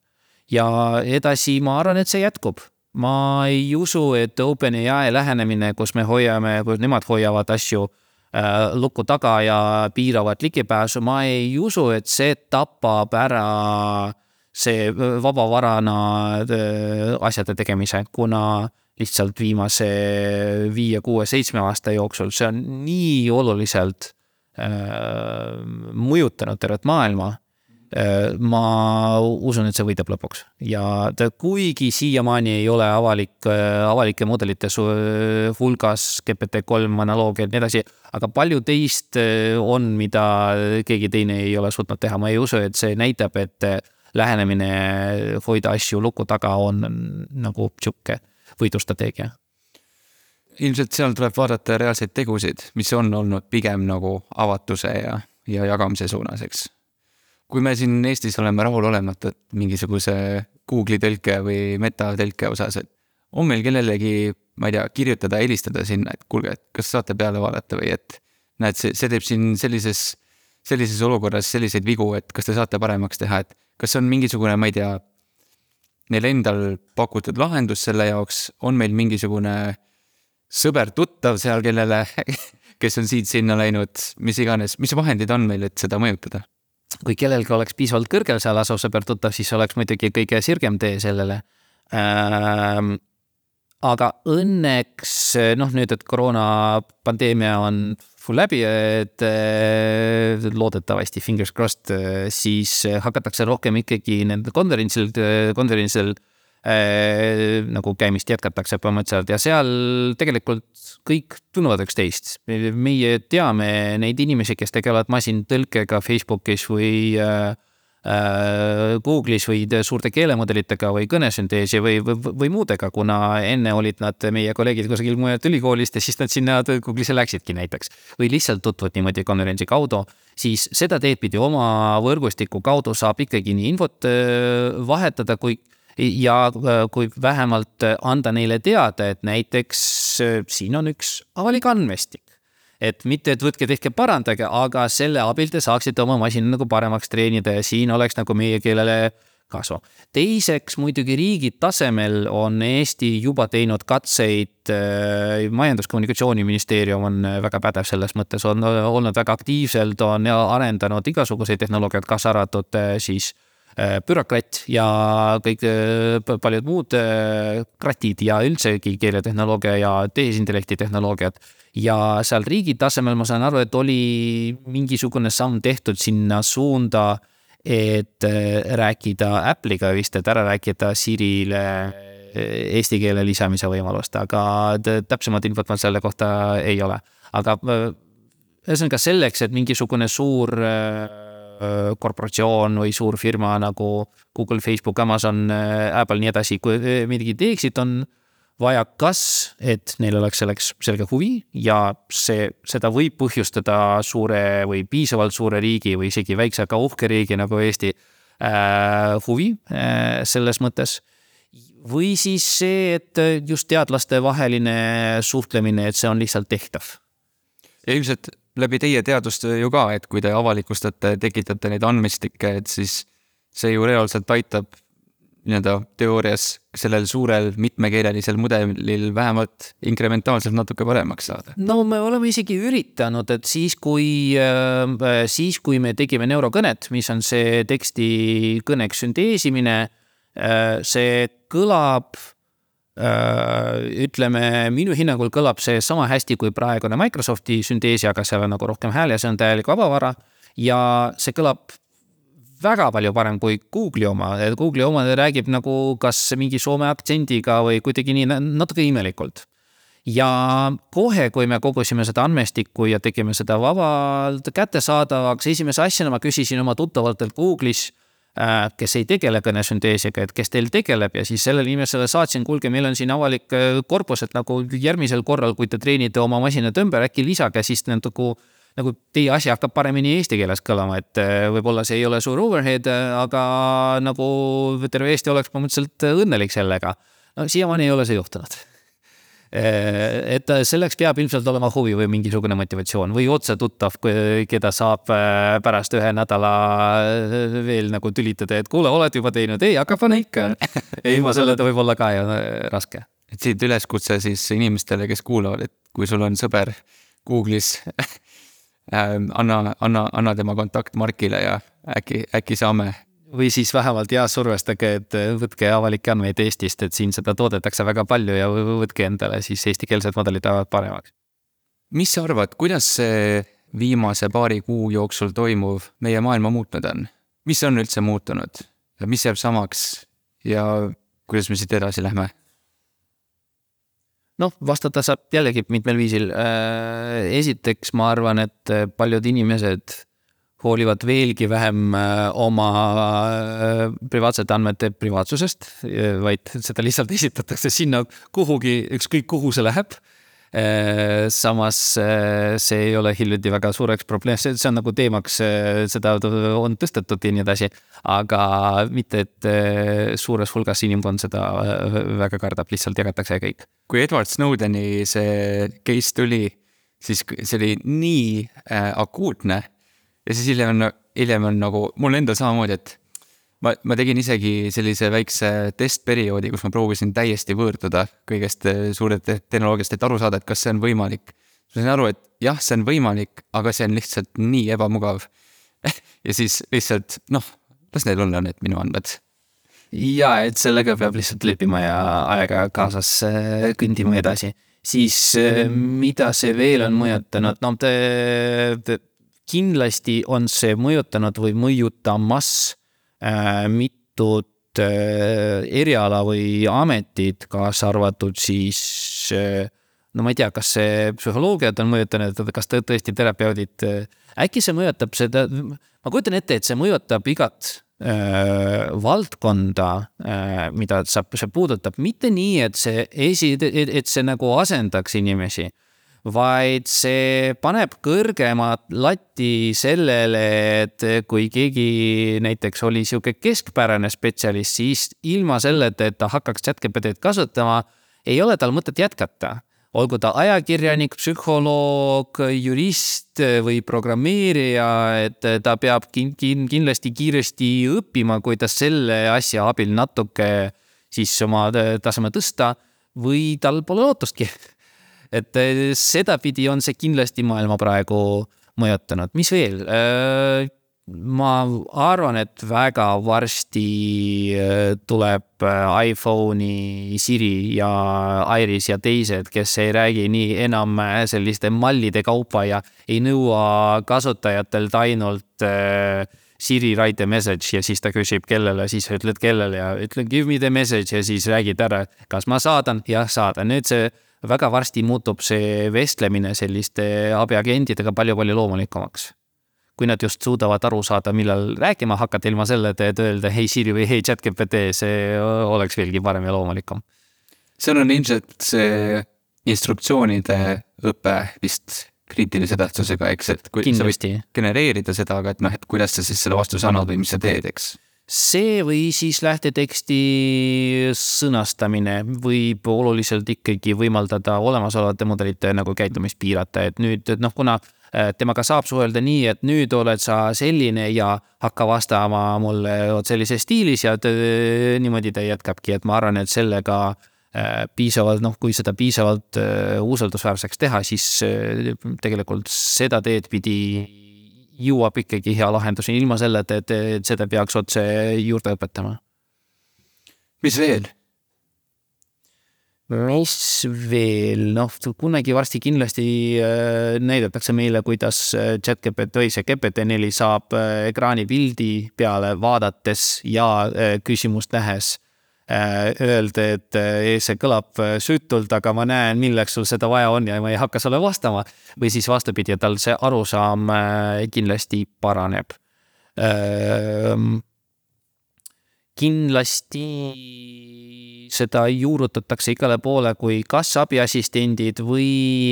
Speaker 2: ja edasi ma arvan, et see jätkub ma ei usu, et OpenAI lähenemine, kus me hoiame, kus nemad hoiavad asju äh, luku taga ja piiravad ligipääsu, ma ei usu, et see tapab ära see vabavarana äh, asjade tegemise, kuna lihtsalt viimase viie, kuue, seitsme aasta jooksul. See on nii oluliselt äh, mõjutanud tervet maailma. Äh, ma usun, et see võidab lõpuks. Ja ta, kuigi siiamaani ei ole avalik, äh, avalike mudelite hulgas GPT-3 analoogia ja nii edasi, aga palju teist äh, on, mida keegi teine ei ole suutnud teha, ma ei usu, et see näitab, et lähenemine hoida asju luku taga on nagu sihuke võidustrateegia
Speaker 1: ilmselt seal tuleb vaadata reaalseid tegusid, mis on olnud pigem nagu avatuse ja, ja jagamise suunas, eks. Kui me siin Eestis oleme rahulolematud mingisuguse Google'i tõlke või meta tõlke osas, et on meil kellelegi, ma ei tea, kirjutada, helistada sinna, et kuulge, et kas saate peale vaadata või et näed, see, see teeb siin sellises, sellises olukorras selliseid vigu, et kas te saate paremaks teha, et kas on mingisugune, ma ei tea, neil endal pakutud lahendus selle jaoks, on meil mingisugune sõber-tuttav seal, kellele, kes on siit-sinna läinud, mis iganes, mis vahendid on meil, et seda mõjutada?
Speaker 2: kui kellelgi oleks piisavalt kõrgel seal asuv sõber tuttav, siis oleks muidugi kõige sirgem tee sellele ähm,. aga õnneks noh, nüüd, et koroonapandeemia on successful läbi, et loodetavasti, fingers crossed, siis hakatakse rohkem ikkagi nendel konverentsil, konverentsil äh, nagu käimist jätkatakse põhimõtteliselt ja seal tegelikult kõik tunnevad üksteist. meie teame neid inimesi, kes tegelevad masintõlkega Facebookis või äh Google'is või suurte keelemudelitega või kõnesünteesi või, või, või muudega, kuna enne olid nad meie kolleegid kusagil mujalt ülikoolist ja siis nad sinna Google'isse läksidki näiteks. või lihtsalt tutvuvad niimoodi konverentsi kaudu, siis seda teed pidi oma võrgustiku kaudu saab ikkagi nii infot äh, vahetada, kui ja äh, kui vähemalt äh, anda neile teada, et näiteks äh, siin on üks avalik andmestik. Et mitte, et võtke, tehke, parandage, aga selle abil te saaksite oma masina nagu paremaks treenida ja siin oleks nagu meie keelele kasu. teiseks muidugi riigi tasemel on Eesti juba teinud katseid äh,, Majandus-Kommunikatsiooniministeerium on väga pädev selles mõttes, on olnud väga aktiivselt, on arendanud igasuguseid tehnoloogiaid, kaasa arvatud äh, siis äh, Äh, bürokratt ja kõik äh, paljud muud äh, kratid ja üldsegi keeletehnoloogia ja tehisintellekti tehnoloogiad. ja seal riigi tasemel ma saan aru, et oli mingisugune samm tehtud sinna suunda, et rääkida Apple'iga vist, et ära rääkida Sirile eesti keele lisamise võimalust, aga täpsemat infot mul selle kohta ei ole. aga ühesõnaga selleks, et mingisugune suur korporatsioon või suur firma nagu Google, Facebook, Amazon, Apple, nii edasi, kui midagi teeksid, on vaja kas, et neil oleks selleks selge huvi ja see, seda võib põhjustada suure või piisavalt suure riigi või isegi väikse, aga uhke riigi nagu Eesti äh, huvi äh, selles mõttes. või siis see, et just teadlaste vaheline suhtlemine, et see on lihtsalt tehtav.
Speaker 1: ilmselt läbi teie teadustöö ju ka, et kui te avalikustate, tekitate neid andmestikke, et siis see ju reaalselt aitab nii-öelda teoorias sellel suurel mitmekeelelisel mudelil vähemalt inkrementaalselt natuke paremaks saada?
Speaker 2: no me oleme isegi üritanud, et siis, kui, äh, siis kui me tegime neurokõnet, mis on see teksti kõneks sünteesimine, äh, see kõlab ütleme, minu hinnangul kõlab see sama hästi kui praegune Microsofti sünteesi, aga seal on nagu rohkem hääli ja see on täielik vabavara. ja see kõlab väga palju parem kui Google'i oma, Google'i oma räägib nagu kas mingi soome aktsendiga või kuidagi nii natuke imelikult. ja kohe, kui me kogusime seda andmestikku ja tegime seda vabalt kättesaadavaks, esimese asjana ma küsisin oma tuttavatelt Google'is Äh, kes ei tegele kõnesünteesiga, et kes teil tegeleb ja siis sellele inimesele saatsin, kuulge, meil on siin avalik äh, korpus, et nagu järgmisel korral, kui te treenite oma masinat ümber, äkki lisage siis nagu nagu teie asi hakkab paremini eesti keeles kõlama, et äh, võib-olla see ei ole suur overhead, aga nagu terve Eesti oleks põhimõtteliselt õnnelik sellega. no siiamaani ei ole see juhtunud et selleks peab ilmselt olema huvi või mingisugune motivatsioon või otse tuttav, keda saab eh, pärast ühe nädala eh, veel nagu tülitada, et kuule, oled juba teinud, ei, aga pane ikka. ilma selleta võib olla ka ju raske.
Speaker 1: et siit üleskutse siis inimestele, kes kuulavad, et kui sul on sõber Google'is anna, anna, anna tema kontakt Markile ja äkki, äkki saame
Speaker 2: või siis vähemalt ja survestage, et võtke avalikke andmeid Eestist, et siin seda toodetakse väga palju ja võtke endale siis eestikeelsed mudelid paremaks.
Speaker 1: mis sa arvad, kuidas see viimase paari kuu jooksul toimuv meie maailma muutnud on? mis on üldse muutunud? mis jääb samaks ja kuidas me siit edasi lähme?
Speaker 2: noh, vastata saab jällegi mitmel viisil. Äh, esiteks ma arvan, et paljud inimesed hoolivad veelgi vähem äh, oma äh, privaatsete andmete privaatsusest, vaid seda lihtsalt esitatakse sinna kuhugi, ükskõik kuhu see läheb. Äh, samas see ei ole hiljuti väga suureks probleem, see, see on nagu teemaks, seda on tõstetud ja nii edasi. aga mitte, et suures hulgas inimkond seda väga kardab, lihtsalt jagatakse kõik.
Speaker 1: kui Edward Snowdeni see case tuli, siis see oli nii äh, akuutne ja siis hiljem on, hiljem on nagu mul endal samamoodi, et ma, ma tegin isegi sellise väikse testperioodi, kus ma proovisin täiesti võõrduda kõigest eh, suurest tehnoloogiast, et aru saada, et kas see on võimalik. ma sain aru, et jah, see on võimalik, aga see on lihtsalt nii ebamugav ja siis lihtsalt noh, las neil olla need minu andmed.
Speaker 2: ja et sellega peab lihtsalt leppima ja aega kaasas kõndima edasi siis mida see veel on mõjutanud, no te, kindlasti on see mõjutanud või mõjutamas mitut eriala või ametit, kaasa arvatud siis no ma ei tea, kas see psühholoogiat on mõjutanud, kas tõesti terapeudid, äkki see mõjutab seda, ma kujutan ette, et see mõjutab igat äh, valdkonda äh,, mida sa, see puudutab, mitte nii, et see esi, et see nagu asendaks inimesi vaid see paneb kõrgemat latti sellele, et kui keegi näiteks oli sihuke keskpärane spetsialist, siis ilma selleta, et ta hakkaks chat-GPT-d kasutama, ei ole tal mõtet jätkata olgu ta ajakirjanik, psühholoog, jurist või programmeerija, et ta peab kin-, kin-, kindlasti kiiresti õppima, kuidas selle asja abil natuke siis oma taseme tõsta või tal pole lootustki. Et sedapidi on see kindlasti maailma praegu mõjutanud, mis veel? ma arvan, et väga varsti äh, tuleb äh, iPhone'i Siri ja Iris ja teised, kes ei räägi nii enam äh, selliste mallide kaupa ja ei nõua kasutajatelt ainult Siri write a message ja siis ta küsib, kellele, siis sa ütled kellele ja ütle give me the message ja siis räägid ära, kas ma saadan, jah, saadan. nüüd see väga varsti muutub see vestlemine selliste abiagentidega palju-palju loomulikumaks kui nad just suudavad aru saada, millal rääkima hakata, ilma selleta, et öelda hei Siri või hei chat-GPT, see oleks veelgi parem ja loomulikum.
Speaker 1: seal on ilmselt see instruktsioonide õpe vist kriitilise tähtsusega, eks, et kui
Speaker 2: Kindlasti.
Speaker 1: sa võid genereerida seda, aga et noh, et kuidas sa siis selle vastuse annad või mis sa teed, eks
Speaker 2: see või siis lähteteksti sõnastamine võib oluliselt ikkagi võimaldada olemasolevate mudelite nagu käitumist piirata, et nüüd noh, kuna Äh, temaga saab suhelda nii, et nüüd oled sa selline ja hakka vastama mulle vot sellises stiilis ja niimoodi ta jätkabki, et ma arvan, et sellega äh, piisavalt, noh, kui seda piisavalt äh, usaldusväärseks teha, siis tegelikult seda teed pidi jõuab ikkagi hea lahenduseni ilma selleta, et seda peaks otse juurde õpetama.
Speaker 1: mis veel?
Speaker 2: mis veel, noh, kunagi varsti kindlasti äh, näidatakse meile, kuidas äh, chat-GPT või see GPT-4 saab äh, ekraanipildi peale vaadates ja küsimust nähes öelda, et see kõlab süütult, aga ma näen, milleks sul seda vaja on ja ma ei hakka sulle vastama. või siis vastupidi, et tal see arusaam kindlasti paraneb. kindlasti seda juurutatakse igale poole kui kas abiassistendid või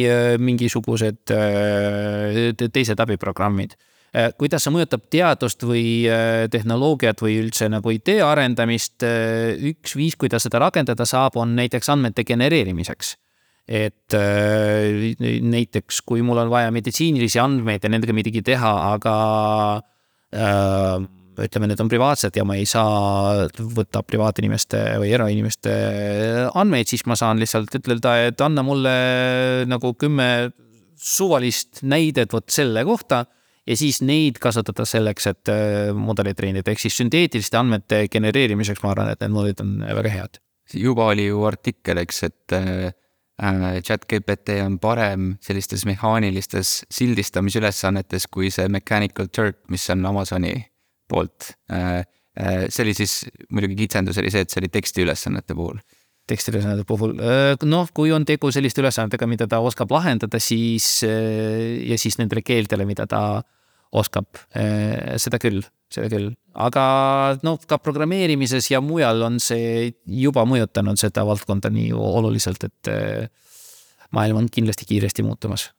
Speaker 2: äh, mingisugused äh, teised abiprogrammid. Äh, kuidas see mõjutab teadust või tehnoloogiat või üldse nagu idee arendamist, üks viis, kuidas seda rakendada saab, on näiteks andmete genereerimiseks. Et näiteks kui mul on vaja meditsiinilisi andmeid ja nendega midagi teha, aga äh, ütleme, need on privaatsed ja ma ei saa võtta privaatinimeste või erainimeste andmeid, siis ma saan lihtsalt ütelda, et anna mulle nagu kümme suvalist näidet vot selle kohta ja siis neid kasutada selleks, et äh, mudelit treenida, ehk siis sünteetiliste andmete genereerimiseks ma arvan, et need mudelid on väga head.
Speaker 1: juba oli ju artikkel, eks, et äh, äh chat-GPT on parem sellistes mehaanilistes sildistamisülesannetes kui see Mechanical Turk, mis on Amazoni poolt. Äh, äh, see oli siis, muidugi kitsendus oli see, et see oli tekstiülesannete puhul
Speaker 2: tekstiülesannete puhul, äh, noh, kui on tegu selliste ülesannetega, mida ta oskab lahendada, siis ja siis nendele keeltele, mida ta oskab, seda küll, seda küll. aga noh, ka programmeerimises ja mujal on see juba mõjutanud seda valdkonda nii oluliselt, et maailm on kindlasti kiiresti muutumas.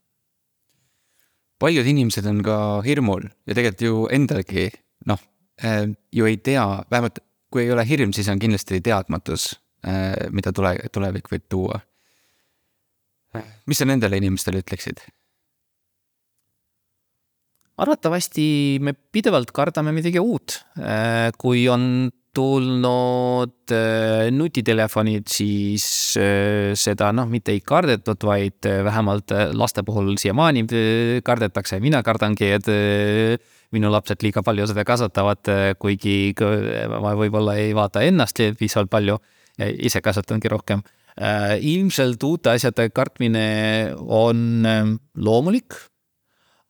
Speaker 1: paljud inimesed on ka hirmul ja tegelikult ju endalgi noh, äh, ju ei tea, vähemalt kui ei ole hirm, siis on kindlasti teadmatus, äh, mida tule, tulevik võib tuua. mis sa nendele inimestele ütleksid?
Speaker 2: Arvatavasti me pidevalt kardame midagi uut. Äh, kui on tulnud nutitelefonid, siis seda noh, mitte ei kardetud, vaid vähemalt laste puhul siiamaani kardetakse, mina kardangi, et minu lapsed liiga palju seda kasutavad, kuigi ma võib-olla ei vaata ennast piisavalt palju, ise kasutangi rohkem. ilmselt uute asjade kartmine on loomulik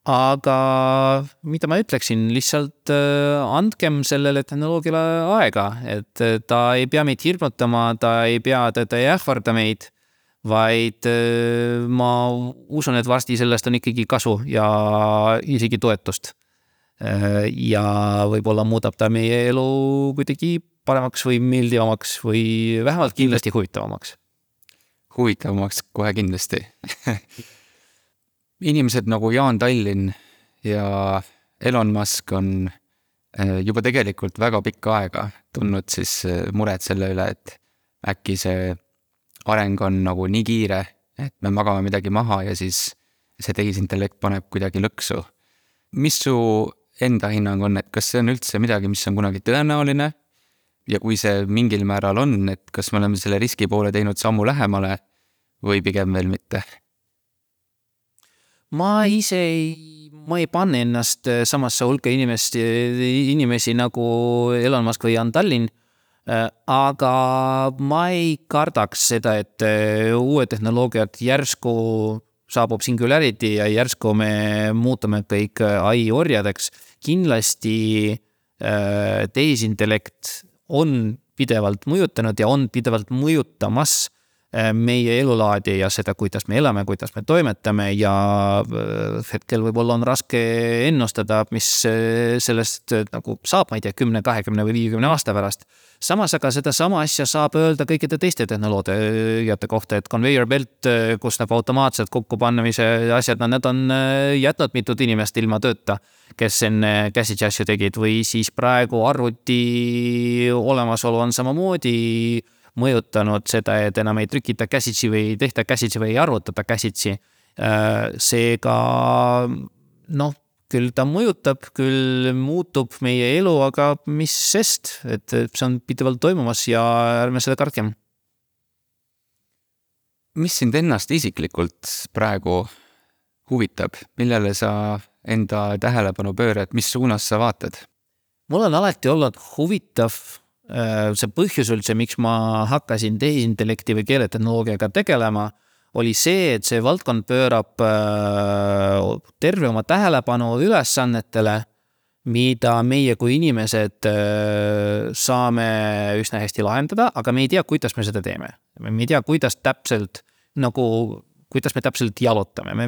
Speaker 2: aga mida ma ütleksin, lihtsalt äh, andkem sellele tehnoloogiale aega, et äh, ta ei pea meid hirmutama, ta ei pea, ta ei ähvarda meid, vaid äh, ma usun, et varsti sellest on ikkagi kasu ja isegi toetust. ja võib-olla muudab ta meie elu kuidagi paremaks või meeldivamaks või vähemalt kindlasti huvitavamaks.
Speaker 1: huvitavamaks kohe kindlasti inimesed nagu Jaan Tallinn ja Elon Musk on äh, juba tegelikult väga pikka aega tundnud siis äh, muret selle üle, et äkki see areng on nagu nii kiire, et me magame midagi maha ja siis see tehisintellekt paneb kuidagi lõksu. mis su enda hinnang on, et kas see on üldse midagi, mis on kunagi tõenäoline? ja kui see mingil määral on, et kas me oleme selle riski poole teinud sammu lähemale või pigem veel mitte?
Speaker 2: Ma ise ei, ma ei pane ennast äh, samasse hulka inimest, inimesi nagu Elon Musk või Jan Tallinn. Äh, aga ma ei kardaks seda, et äh, uued tehnoloogiad järsku saabub singularity ja järsku me muutume kõik ai orjadeks. kindlasti tehisintellekt on pidevalt mõjutanud ja on pidevalt mõjutamas Äh, meie elulaadi ja seda, kuidas me elame, kuidas me toimetame ja äh, hetkel võib-olla on raske ennustada, mis äh, sellest nagu saab, ma ei tea, kümne, kahekümne või viiekümne aasta pärast. samas aga sedasama asja saab öelda kõikide teiste tehnoloogiate kohta, et conveyor belt, kus nagu automaatsed kokkupanemise asjad, no need on jätnud mitut inimest ilma tööta, kes enne käsitsi asju tegid või siis praegu arvuti olemasolu on samamoodi mõjutanud seda, et enam ei trükita käsitsi või ei tehta käsitsi või ei arvutata käsitsi. Äh, seega noh, küll ta mõjutab, küll muutub meie elu, aga mis sest, et see on pidevalt toimumas ja ärme seda kartkem.
Speaker 1: mis sind ennast isiklikult praegu huvitab, millele sa enda tähelepanu pöörad, mis suunas sa vaatad?
Speaker 2: mul on alati olnud huvitav see põhjus üldse, miks ma hakkasin tehisintellekti või keeletehnoloogiaga tegelema, oli see, et see valdkond pöörab äh, terve oma tähelepanu ülesannetele, mida meie kui inimesed äh, saame üsna hästi lahendada, aga me ei tea, kuidas me seda teeme. me ei tea, kuidas täpselt nagu, kuidas me täpselt jalutame, me,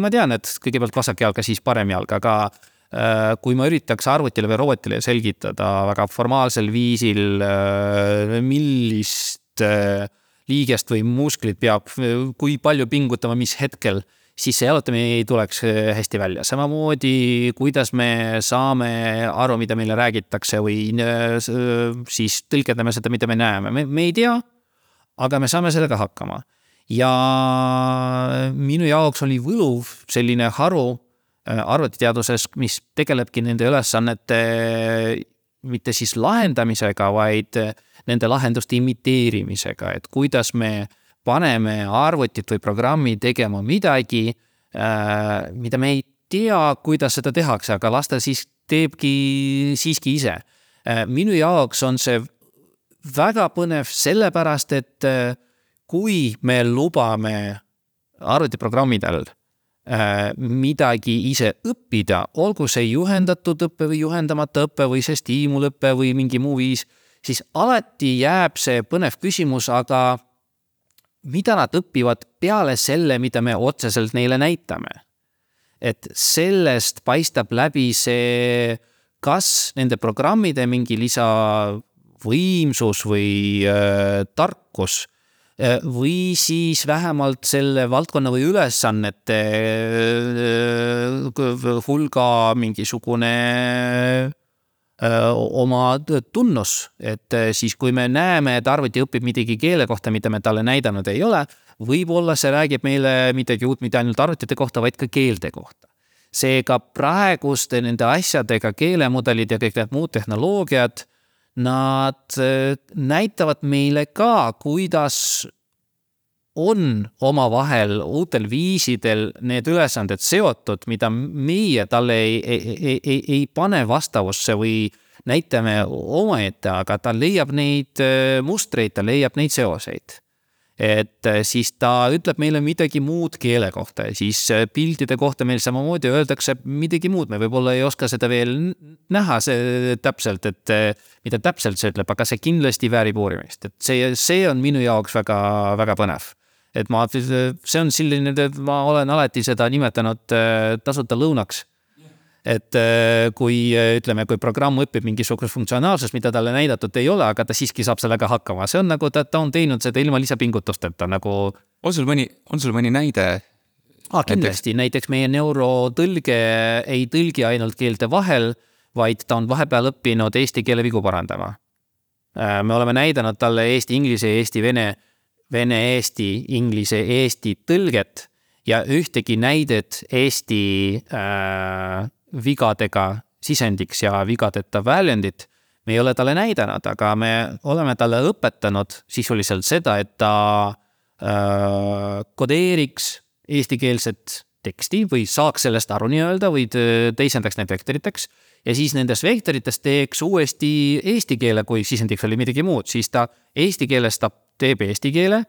Speaker 2: ma tean, et kõigepealt vasak jalg ja siis parem jalg, aga Äh, kui ma üritaks arvutile või robotile selgitada väga formaalsel viisil, äh, millist äh, liigest või musklit peab, kui palju pingutama, mis hetkel, siis see jalutamine ei tuleks hästi välja. samamoodi, kuidas me saame aru, mida meile räägitakse või siis tõlgendame seda, mida me näeme, me, me ei tea, aga me saame sellega hakkama. ja minu jaoks oli võluv selline haru Äh, arvutiteaduses, mis tegelebki nende ülesannete mitte siis lahendamisega, vaid äh, nende lahenduste imiteerimisega, et kuidas me paneme arvutit või programmi tegema midagi, äh, mida me ei tea, kuidas seda tehakse, aga las ta siis teebki siiski ise. minu jaoks on see väga põnev sellepärast, et kui me lubame arvutiprogrammidel Äh, midagi ise õppida, olgu see juhendatud õpe või juhendamata õpe või see stiimulõpe või mingi muu viis, siis alati jääb see põnev küsimus, aga mida nad õpivad peale selle, mida me otseselt neile näitame? et sellest paistab läbi see, kas nende programmide mingi lisavõimsus või äh, tarkus Äh, või siis vähemalt selle valdkonna või ülesannete äh, hulga mingisugune äh, oma tunnus, et siis, kui me näeme, et arvuti õpib midagi keele kohta, mida me talle näidanud ei ole, võib-olla see räägib meile midagi uut mitte ainult arvutite kohta, vaid ka keelte kohta. seega praeguste nende asjadega, keelemudelid ja kõik need muud tehnoloogiad nad äh, näitavad meile ka, kuidas on omavahel uutel viisidel need ülesanded seotud, mida meie talle ei, ei, ei, ei, ei pane vastavusse või näitame omaette, aga ta leiab neid äh, mustreid, ta leiab neid seoseid. Et äh, siis ta ütleb meile midagi muud keele kohta ja siis äh, piltide kohta meil samamoodi öeldakse midagi muud, me võib-olla ei oska seda veel näha see täpselt, et äh, mida täpselt see ütleb, aga see kindlasti väärib uurimist, et see, see on minu jaoks väga-väga põnev. Et ma, see on selline, ma olen alati seda nimetanud tasuta lõunaks et äh, kui äh, ütleme, kui programm õpib mingisugust funktsionaalsust, mida talle näidatud ei ole, aga ta siiski saab sellega hakkama, see on nagu ta, ta on teinud seda ilma lisapingutusteta nagu.
Speaker 1: on sul mõni, on sul mõni näide?
Speaker 2: Ah, kindlasti, näiteks meie neurotõlge ei tõlgi ainult keelte vahel, vaid ta on vahepeal õppinud eesti keele vigu parandama. Äh, me oleme näidanud talle eesti, inglise, eesti, vene, vene, eesti, inglise, eesti tõlget ja ühtegi näidet eesti äh, vigadega sisendiks ja vigadeta väljundit me ei ole talle näidanud, aga me oleme talle õpetanud sisuliselt seda, et ta äh, kodeeriks eestikeelset teksti või saaks sellest aru nii-öelda või teisendaks need vektoriteks. ja siis nendest vektoritest teeks uuesti eesti keele, kui sisendiks oli midagi muud, siis ta eesti keeles ta teeb eesti keele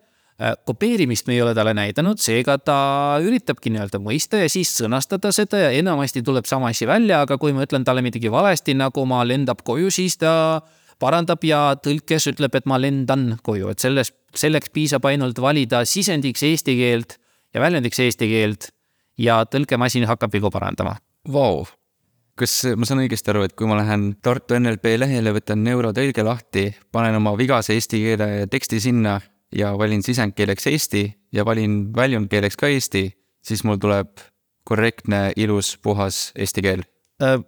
Speaker 2: kopeerimist me ei ole talle näidanud, seega ta üritabki nii-öelda mõista ja siis sõnastada seda ja enamasti tuleb sama asi välja, aga kui ma ütlen talle midagi valesti, nagu ma lendab koju, siis ta parandab ja tõlkes ütleb, et ma lendan koju, et sellest, selleks piisab ainult valida sisendiks eesti keelt ja väljundiks eesti keelt ja tõlkemasin hakkab vigu parandama.
Speaker 1: Vau, kas ma saan õigesti aru, et kui ma lähen Tartu NLP lehele, võtan neurotõlge lahti, panen oma vigase eesti keele teksti sinna ja valin sisendkeeleks eesti ja valin väljundkeeleks ka eesti, siis mul tuleb korrektne, ilus, puhas eesti keel
Speaker 2: äh,?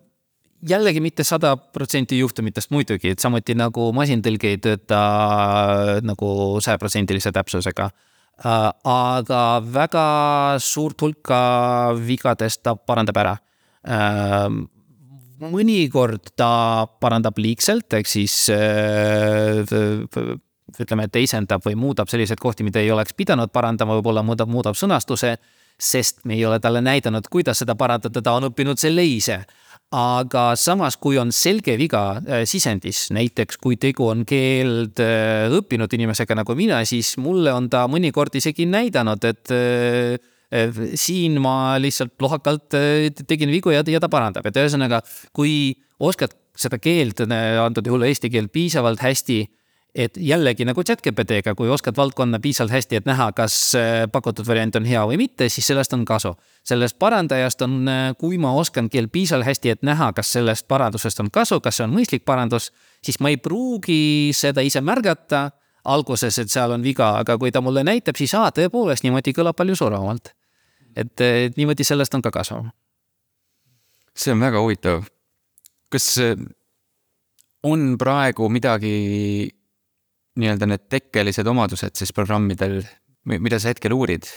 Speaker 2: jällegi mitte sada protsenti juhtumitest muidugi, et samuti nagu masintõlge ei tööta äh, nagu sajaprotsendilise täpsusega äh,. aga väga suurt hulka vigadest ta parandab ära äh, mõnikord ta parandab liigselt, ehk siis äh, ütleme, teisendab või muudab selliseid kohti, mida ei oleks pidanud parandama, võib-olla muudab, muudab sõnastuse, sest me ei ole talle näidanud, kuidas seda parandada, ta on õppinud selle ise. aga samas, kui on selge viga äh, sisendis, näiteks kui tegu on keeld äh, õppinud inimesega nagu mina, siis mulle on ta mõnikord isegi näidanud, et äh, siin ma lihtsalt lohakalt tegin vigu ja, ja ta parandab, et ühesõnaga, kui oskad seda keelt, antud juhul eesti keelt piisavalt hästi et jällegi nagu chat-GPT-ga, kui oskad valdkonna piisavalt hästi, et näha, kas äh, pakutud variant on hea või mitte, siis sellest on kasu. sellest parandajast on, äh, kui ma oskan keelt piisavalt hästi, et näha, kas sellest parandusest on kasu, kas see on mõistlik parandus, siis ma ei pruugi seda ise märgata alguses, et seal on viga, aga kui ta mulle näitab, siis aa, tõepoolest niimoodi kõlab palju suravamalt. et niimoodi sellest on ka kasu.
Speaker 1: see on väga huvitav. kas äh, on praegu midagi nii-öelda need tekkelised omadused siis programmidel, mida sa hetkel uurid?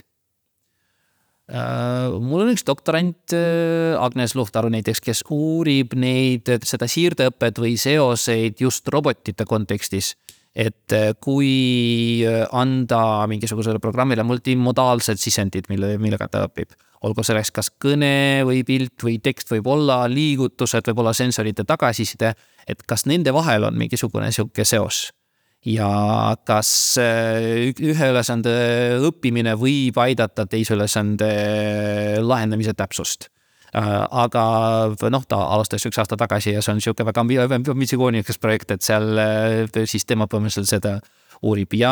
Speaker 2: Äh, mul on üks doktorant, äh, Agnes Luhtaru näiteks, kes uurib neid, seda siirdeõpet või seoseid just robotite kontekstis. et äh, kui anda mingisugusele programmile multimodaalsed sisendid, mille, millega ta õpib, olgu selleks kas kõne või pilt või tekst võib olla, liigutused, võib olla sensorite tagasiside, et kas nende vahel on mingisugune sihuke seos ja kas äh, ühe ülesande õppimine võib aidata teise ülesande lahendamise täpsust. Äh, aga noh, ta alustas üks aasta tagasi ja see on niisugune väga ambitsioonikas projekt, et seal äh, siis tema põhimõtteliselt seda uurib ja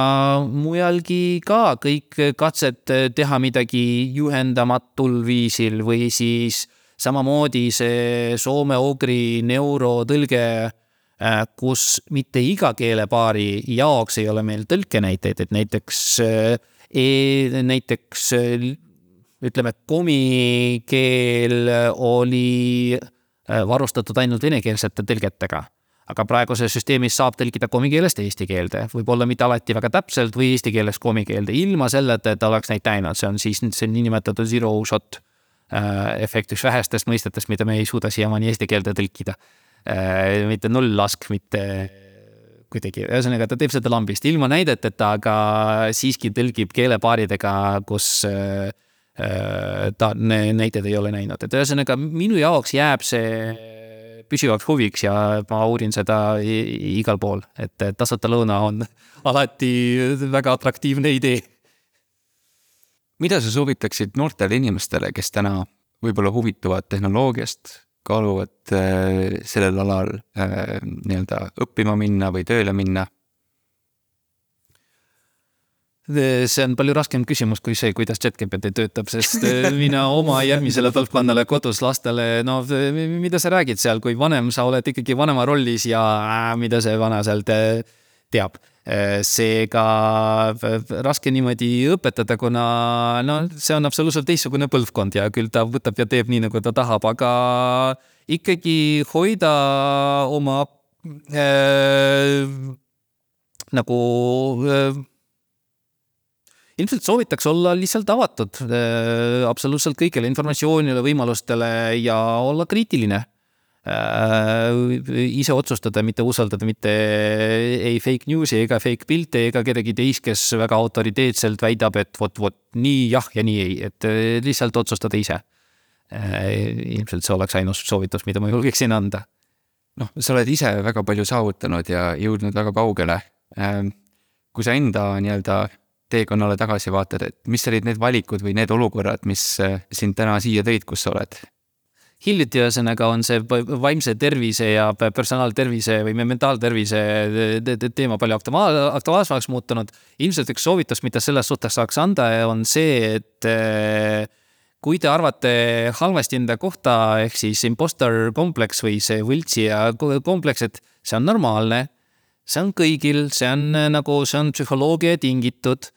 Speaker 2: mujalgi ka kõik katsed teha midagi juhendamatul viisil või siis samamoodi see soome-ugri neurotõlge Äh, kus mitte iga keelepaari jaoks ei ole meil tõlkenäiteid, et näiteks e,, näiteks ütleme, komi keel oli varustatud ainult venekeelsete tõlgetega. Aga praeguses süsteemis saab tõlkida komi keelest eesti keelde, võib-olla mitte alati väga täpselt või eesti keelest komi keelde, ilma selleta, et oleks neid näinud, see on siis see niinimetatud zero shot efekt, üks vähestest mõistetest, mida me ei suuda siiamaani eesti keelde tõlkida. Äh, mitte nulllask, mitte kuidagi, ühesõnaga ta teeb seda lambist ilma näideteta, aga siiski tõlgib keelepaaridega, kus äh, äh, ta näiteid ei ole näinud, et ühesõnaga minu jaoks jääb see püsivaks huviks ja ma uurin seda igal pool, et tasuta lõuna on alati väga atraktiivne idee.
Speaker 1: mida sa soovitaksid noortele inimestele, kes täna võib-olla huvituvad tehnoloogiast, kaaluvad äh, sellel alal äh, nii-öelda õppima minna või tööle minna?
Speaker 2: see on palju raskem küsimus kui see, kuidas chatGPT töötab, sest äh, mina oma järgmisele põlvkonnale kodus lastele, no mida sa räägid seal, kui vanem, sa oled ikkagi vanema rollis ja mida see vana sealt teab. Äh, seega raske niimoodi õpetada, kuna no see on absoluutselt teistsugune põlvkond ja küll ta võtab ja teeb nii, nagu ta tahab, aga ikkagi hoida oma äh, nagu äh, ilmselt soovitaks olla lihtsalt avatud äh, absoluutselt kõigile informatsioonile, võimalustele ja olla kriitiline. Ise otsustada, mitte usaldada mitte ei fake news'i ega fake pilte ega kedagi teist, kes väga autoriteetselt väidab, et vot, vot nii jah ja nii ei, et äh, lihtsalt otsustada ise äh,. ilmselt see oleks ainus soovitus, mida ma julgeksin anda.
Speaker 1: noh, sa oled ise väga palju saavutanud ja jõudnud väga kaugele. Äh, kui sa enda nii-öelda teekonnale tagasi vaatad, et mis olid need valikud või need olukorrad, mis äh, sind täna siia tõid, kus sa oled?
Speaker 2: Hiljuti ühesõnaga on see vaimse tervise ja personaaltervise või mentaaltervise teema palju aktuaalsemaks muutunud. ilmselt üks soovitus, mida selles suhtes saaks anda, on see, et äh, kui te arvate halvasti enda kohta, ehk siis imposter kompleks või see võltsija kompleks, et see on normaalne see on kõigil, see on nagu, see on psühholoogia tingitud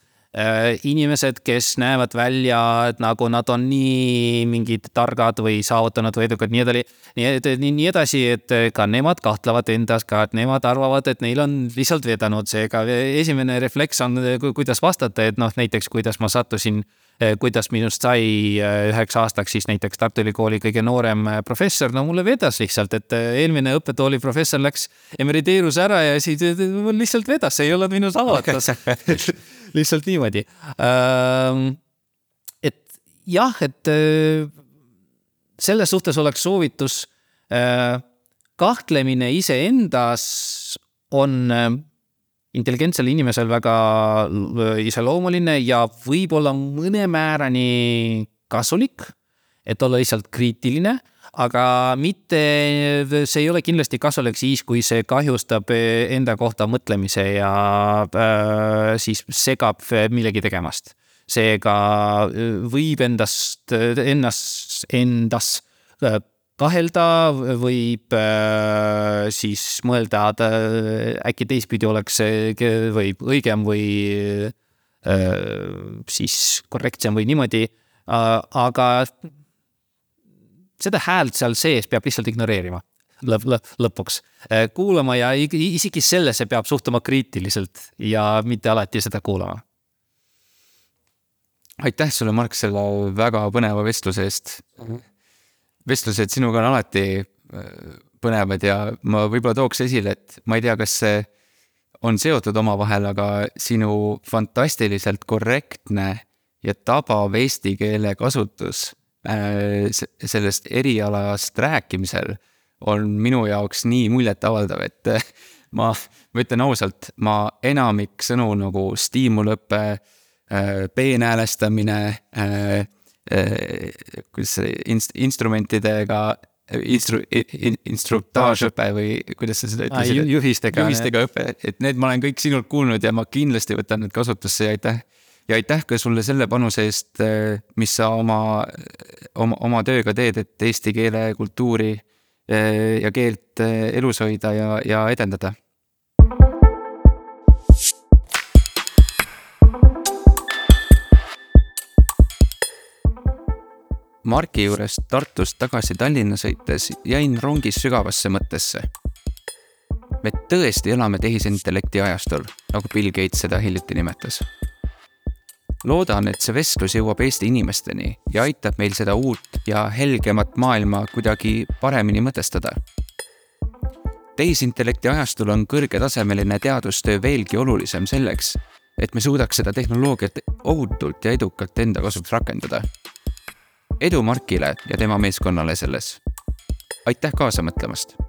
Speaker 2: inimesed, kes näevad välja, et nagu nad on nii mingid targad või saavutanud või edukad, nii edasi, nii, nii edasi, et ka nemad kahtlevad endas ka, et nemad arvavad, et neil on lihtsalt vedanud, seega esimene refleks on, kuidas vastata, et noh, näiteks kuidas ma sattusin äh, kuidas minust sai äh, üheks aastaks siis näiteks Tartu Ülikooli kõige noorem professor, no mulle vedas lihtsalt, et eelmine õppetooli professor läks, emeriteerus ära ja siis mul lihtsalt vedas, see ei olnud minu saavutus lihtsalt niimoodi. et jah, et selles suhtes oleks soovitus, kahtlemine iseendas on intelligentsel inimesel väga iseloomuline ja võib-olla mõne määrani kasulik, et olla lihtsalt kriitiline aga mitte, see ei ole kindlasti kasulik siis, kui see kahjustab enda kohta mõtlemise ja äh, siis segab millegi tegemast. seega äh, võib endast, ennast, endas äh, kahelda, võib äh, siis mõelda, et äh, äkki teistpidi oleks või õigem või äh, siis korrektsem või niimoodi. aga seda häält seal sees peab lihtsalt ignoreerima lõpp, lõpuks. Äh, kuulama ja isegi sellesse peab suhtuma kriitiliselt ja mitte alati seda kuulama.
Speaker 1: aitäh sulle, Mark, selle väga põneva vestluse eest. vestlused sinuga on alati äh, põnevad ja ma võib-olla tooks esile, et ma ei tea, kas see on seotud omavahel, aga sinu fantastiliselt korrektne ja tabav eesti keele kasutus sellest erialast rääkimisel on minu jaoks nii muljetavaldav, et äh, ma, ma ütlen ausalt, ma enamik sõnu nagu stiimulõpe, äh, peenhäälestamine, kuidas see inst-, instrumentidega instru-, instruktaažõpe või kuidas sa seda ütlesid?
Speaker 2: juhistega.
Speaker 1: juhistega õpe, et need ma olen kõik sinult kuulnud ja ma kindlasti võtan need kasutusse ja aitäh ja aitäh ka sulle selle panuse eest, eh, mis sa oma, oma, oma tööga teed, et eesti keele, kultuuri eh, ja keelt eh, elus hoida ja, ja edendada. Marki juurest Tartust tagasi Tallinna sõites jäin rongis sügavasse mõttesse. me tõesti elame tehisintellekti ajastul, nagu Bill Gates seda hiljuti nimetas loodan, et see vestlus jõuab Eesti inimesteni ja aitab meil seda uut ja helgemat maailma kuidagi paremini mõtestada. tehisintellekti ajastul on kõrgetasemeline teadustöö veelgi olulisem selleks, et me suudaks seda tehnoloogiat ohutult ja edukalt enda kasuks rakendada. edu Markile ja tema meeskonnale selles. aitäh kaasa mõtlemast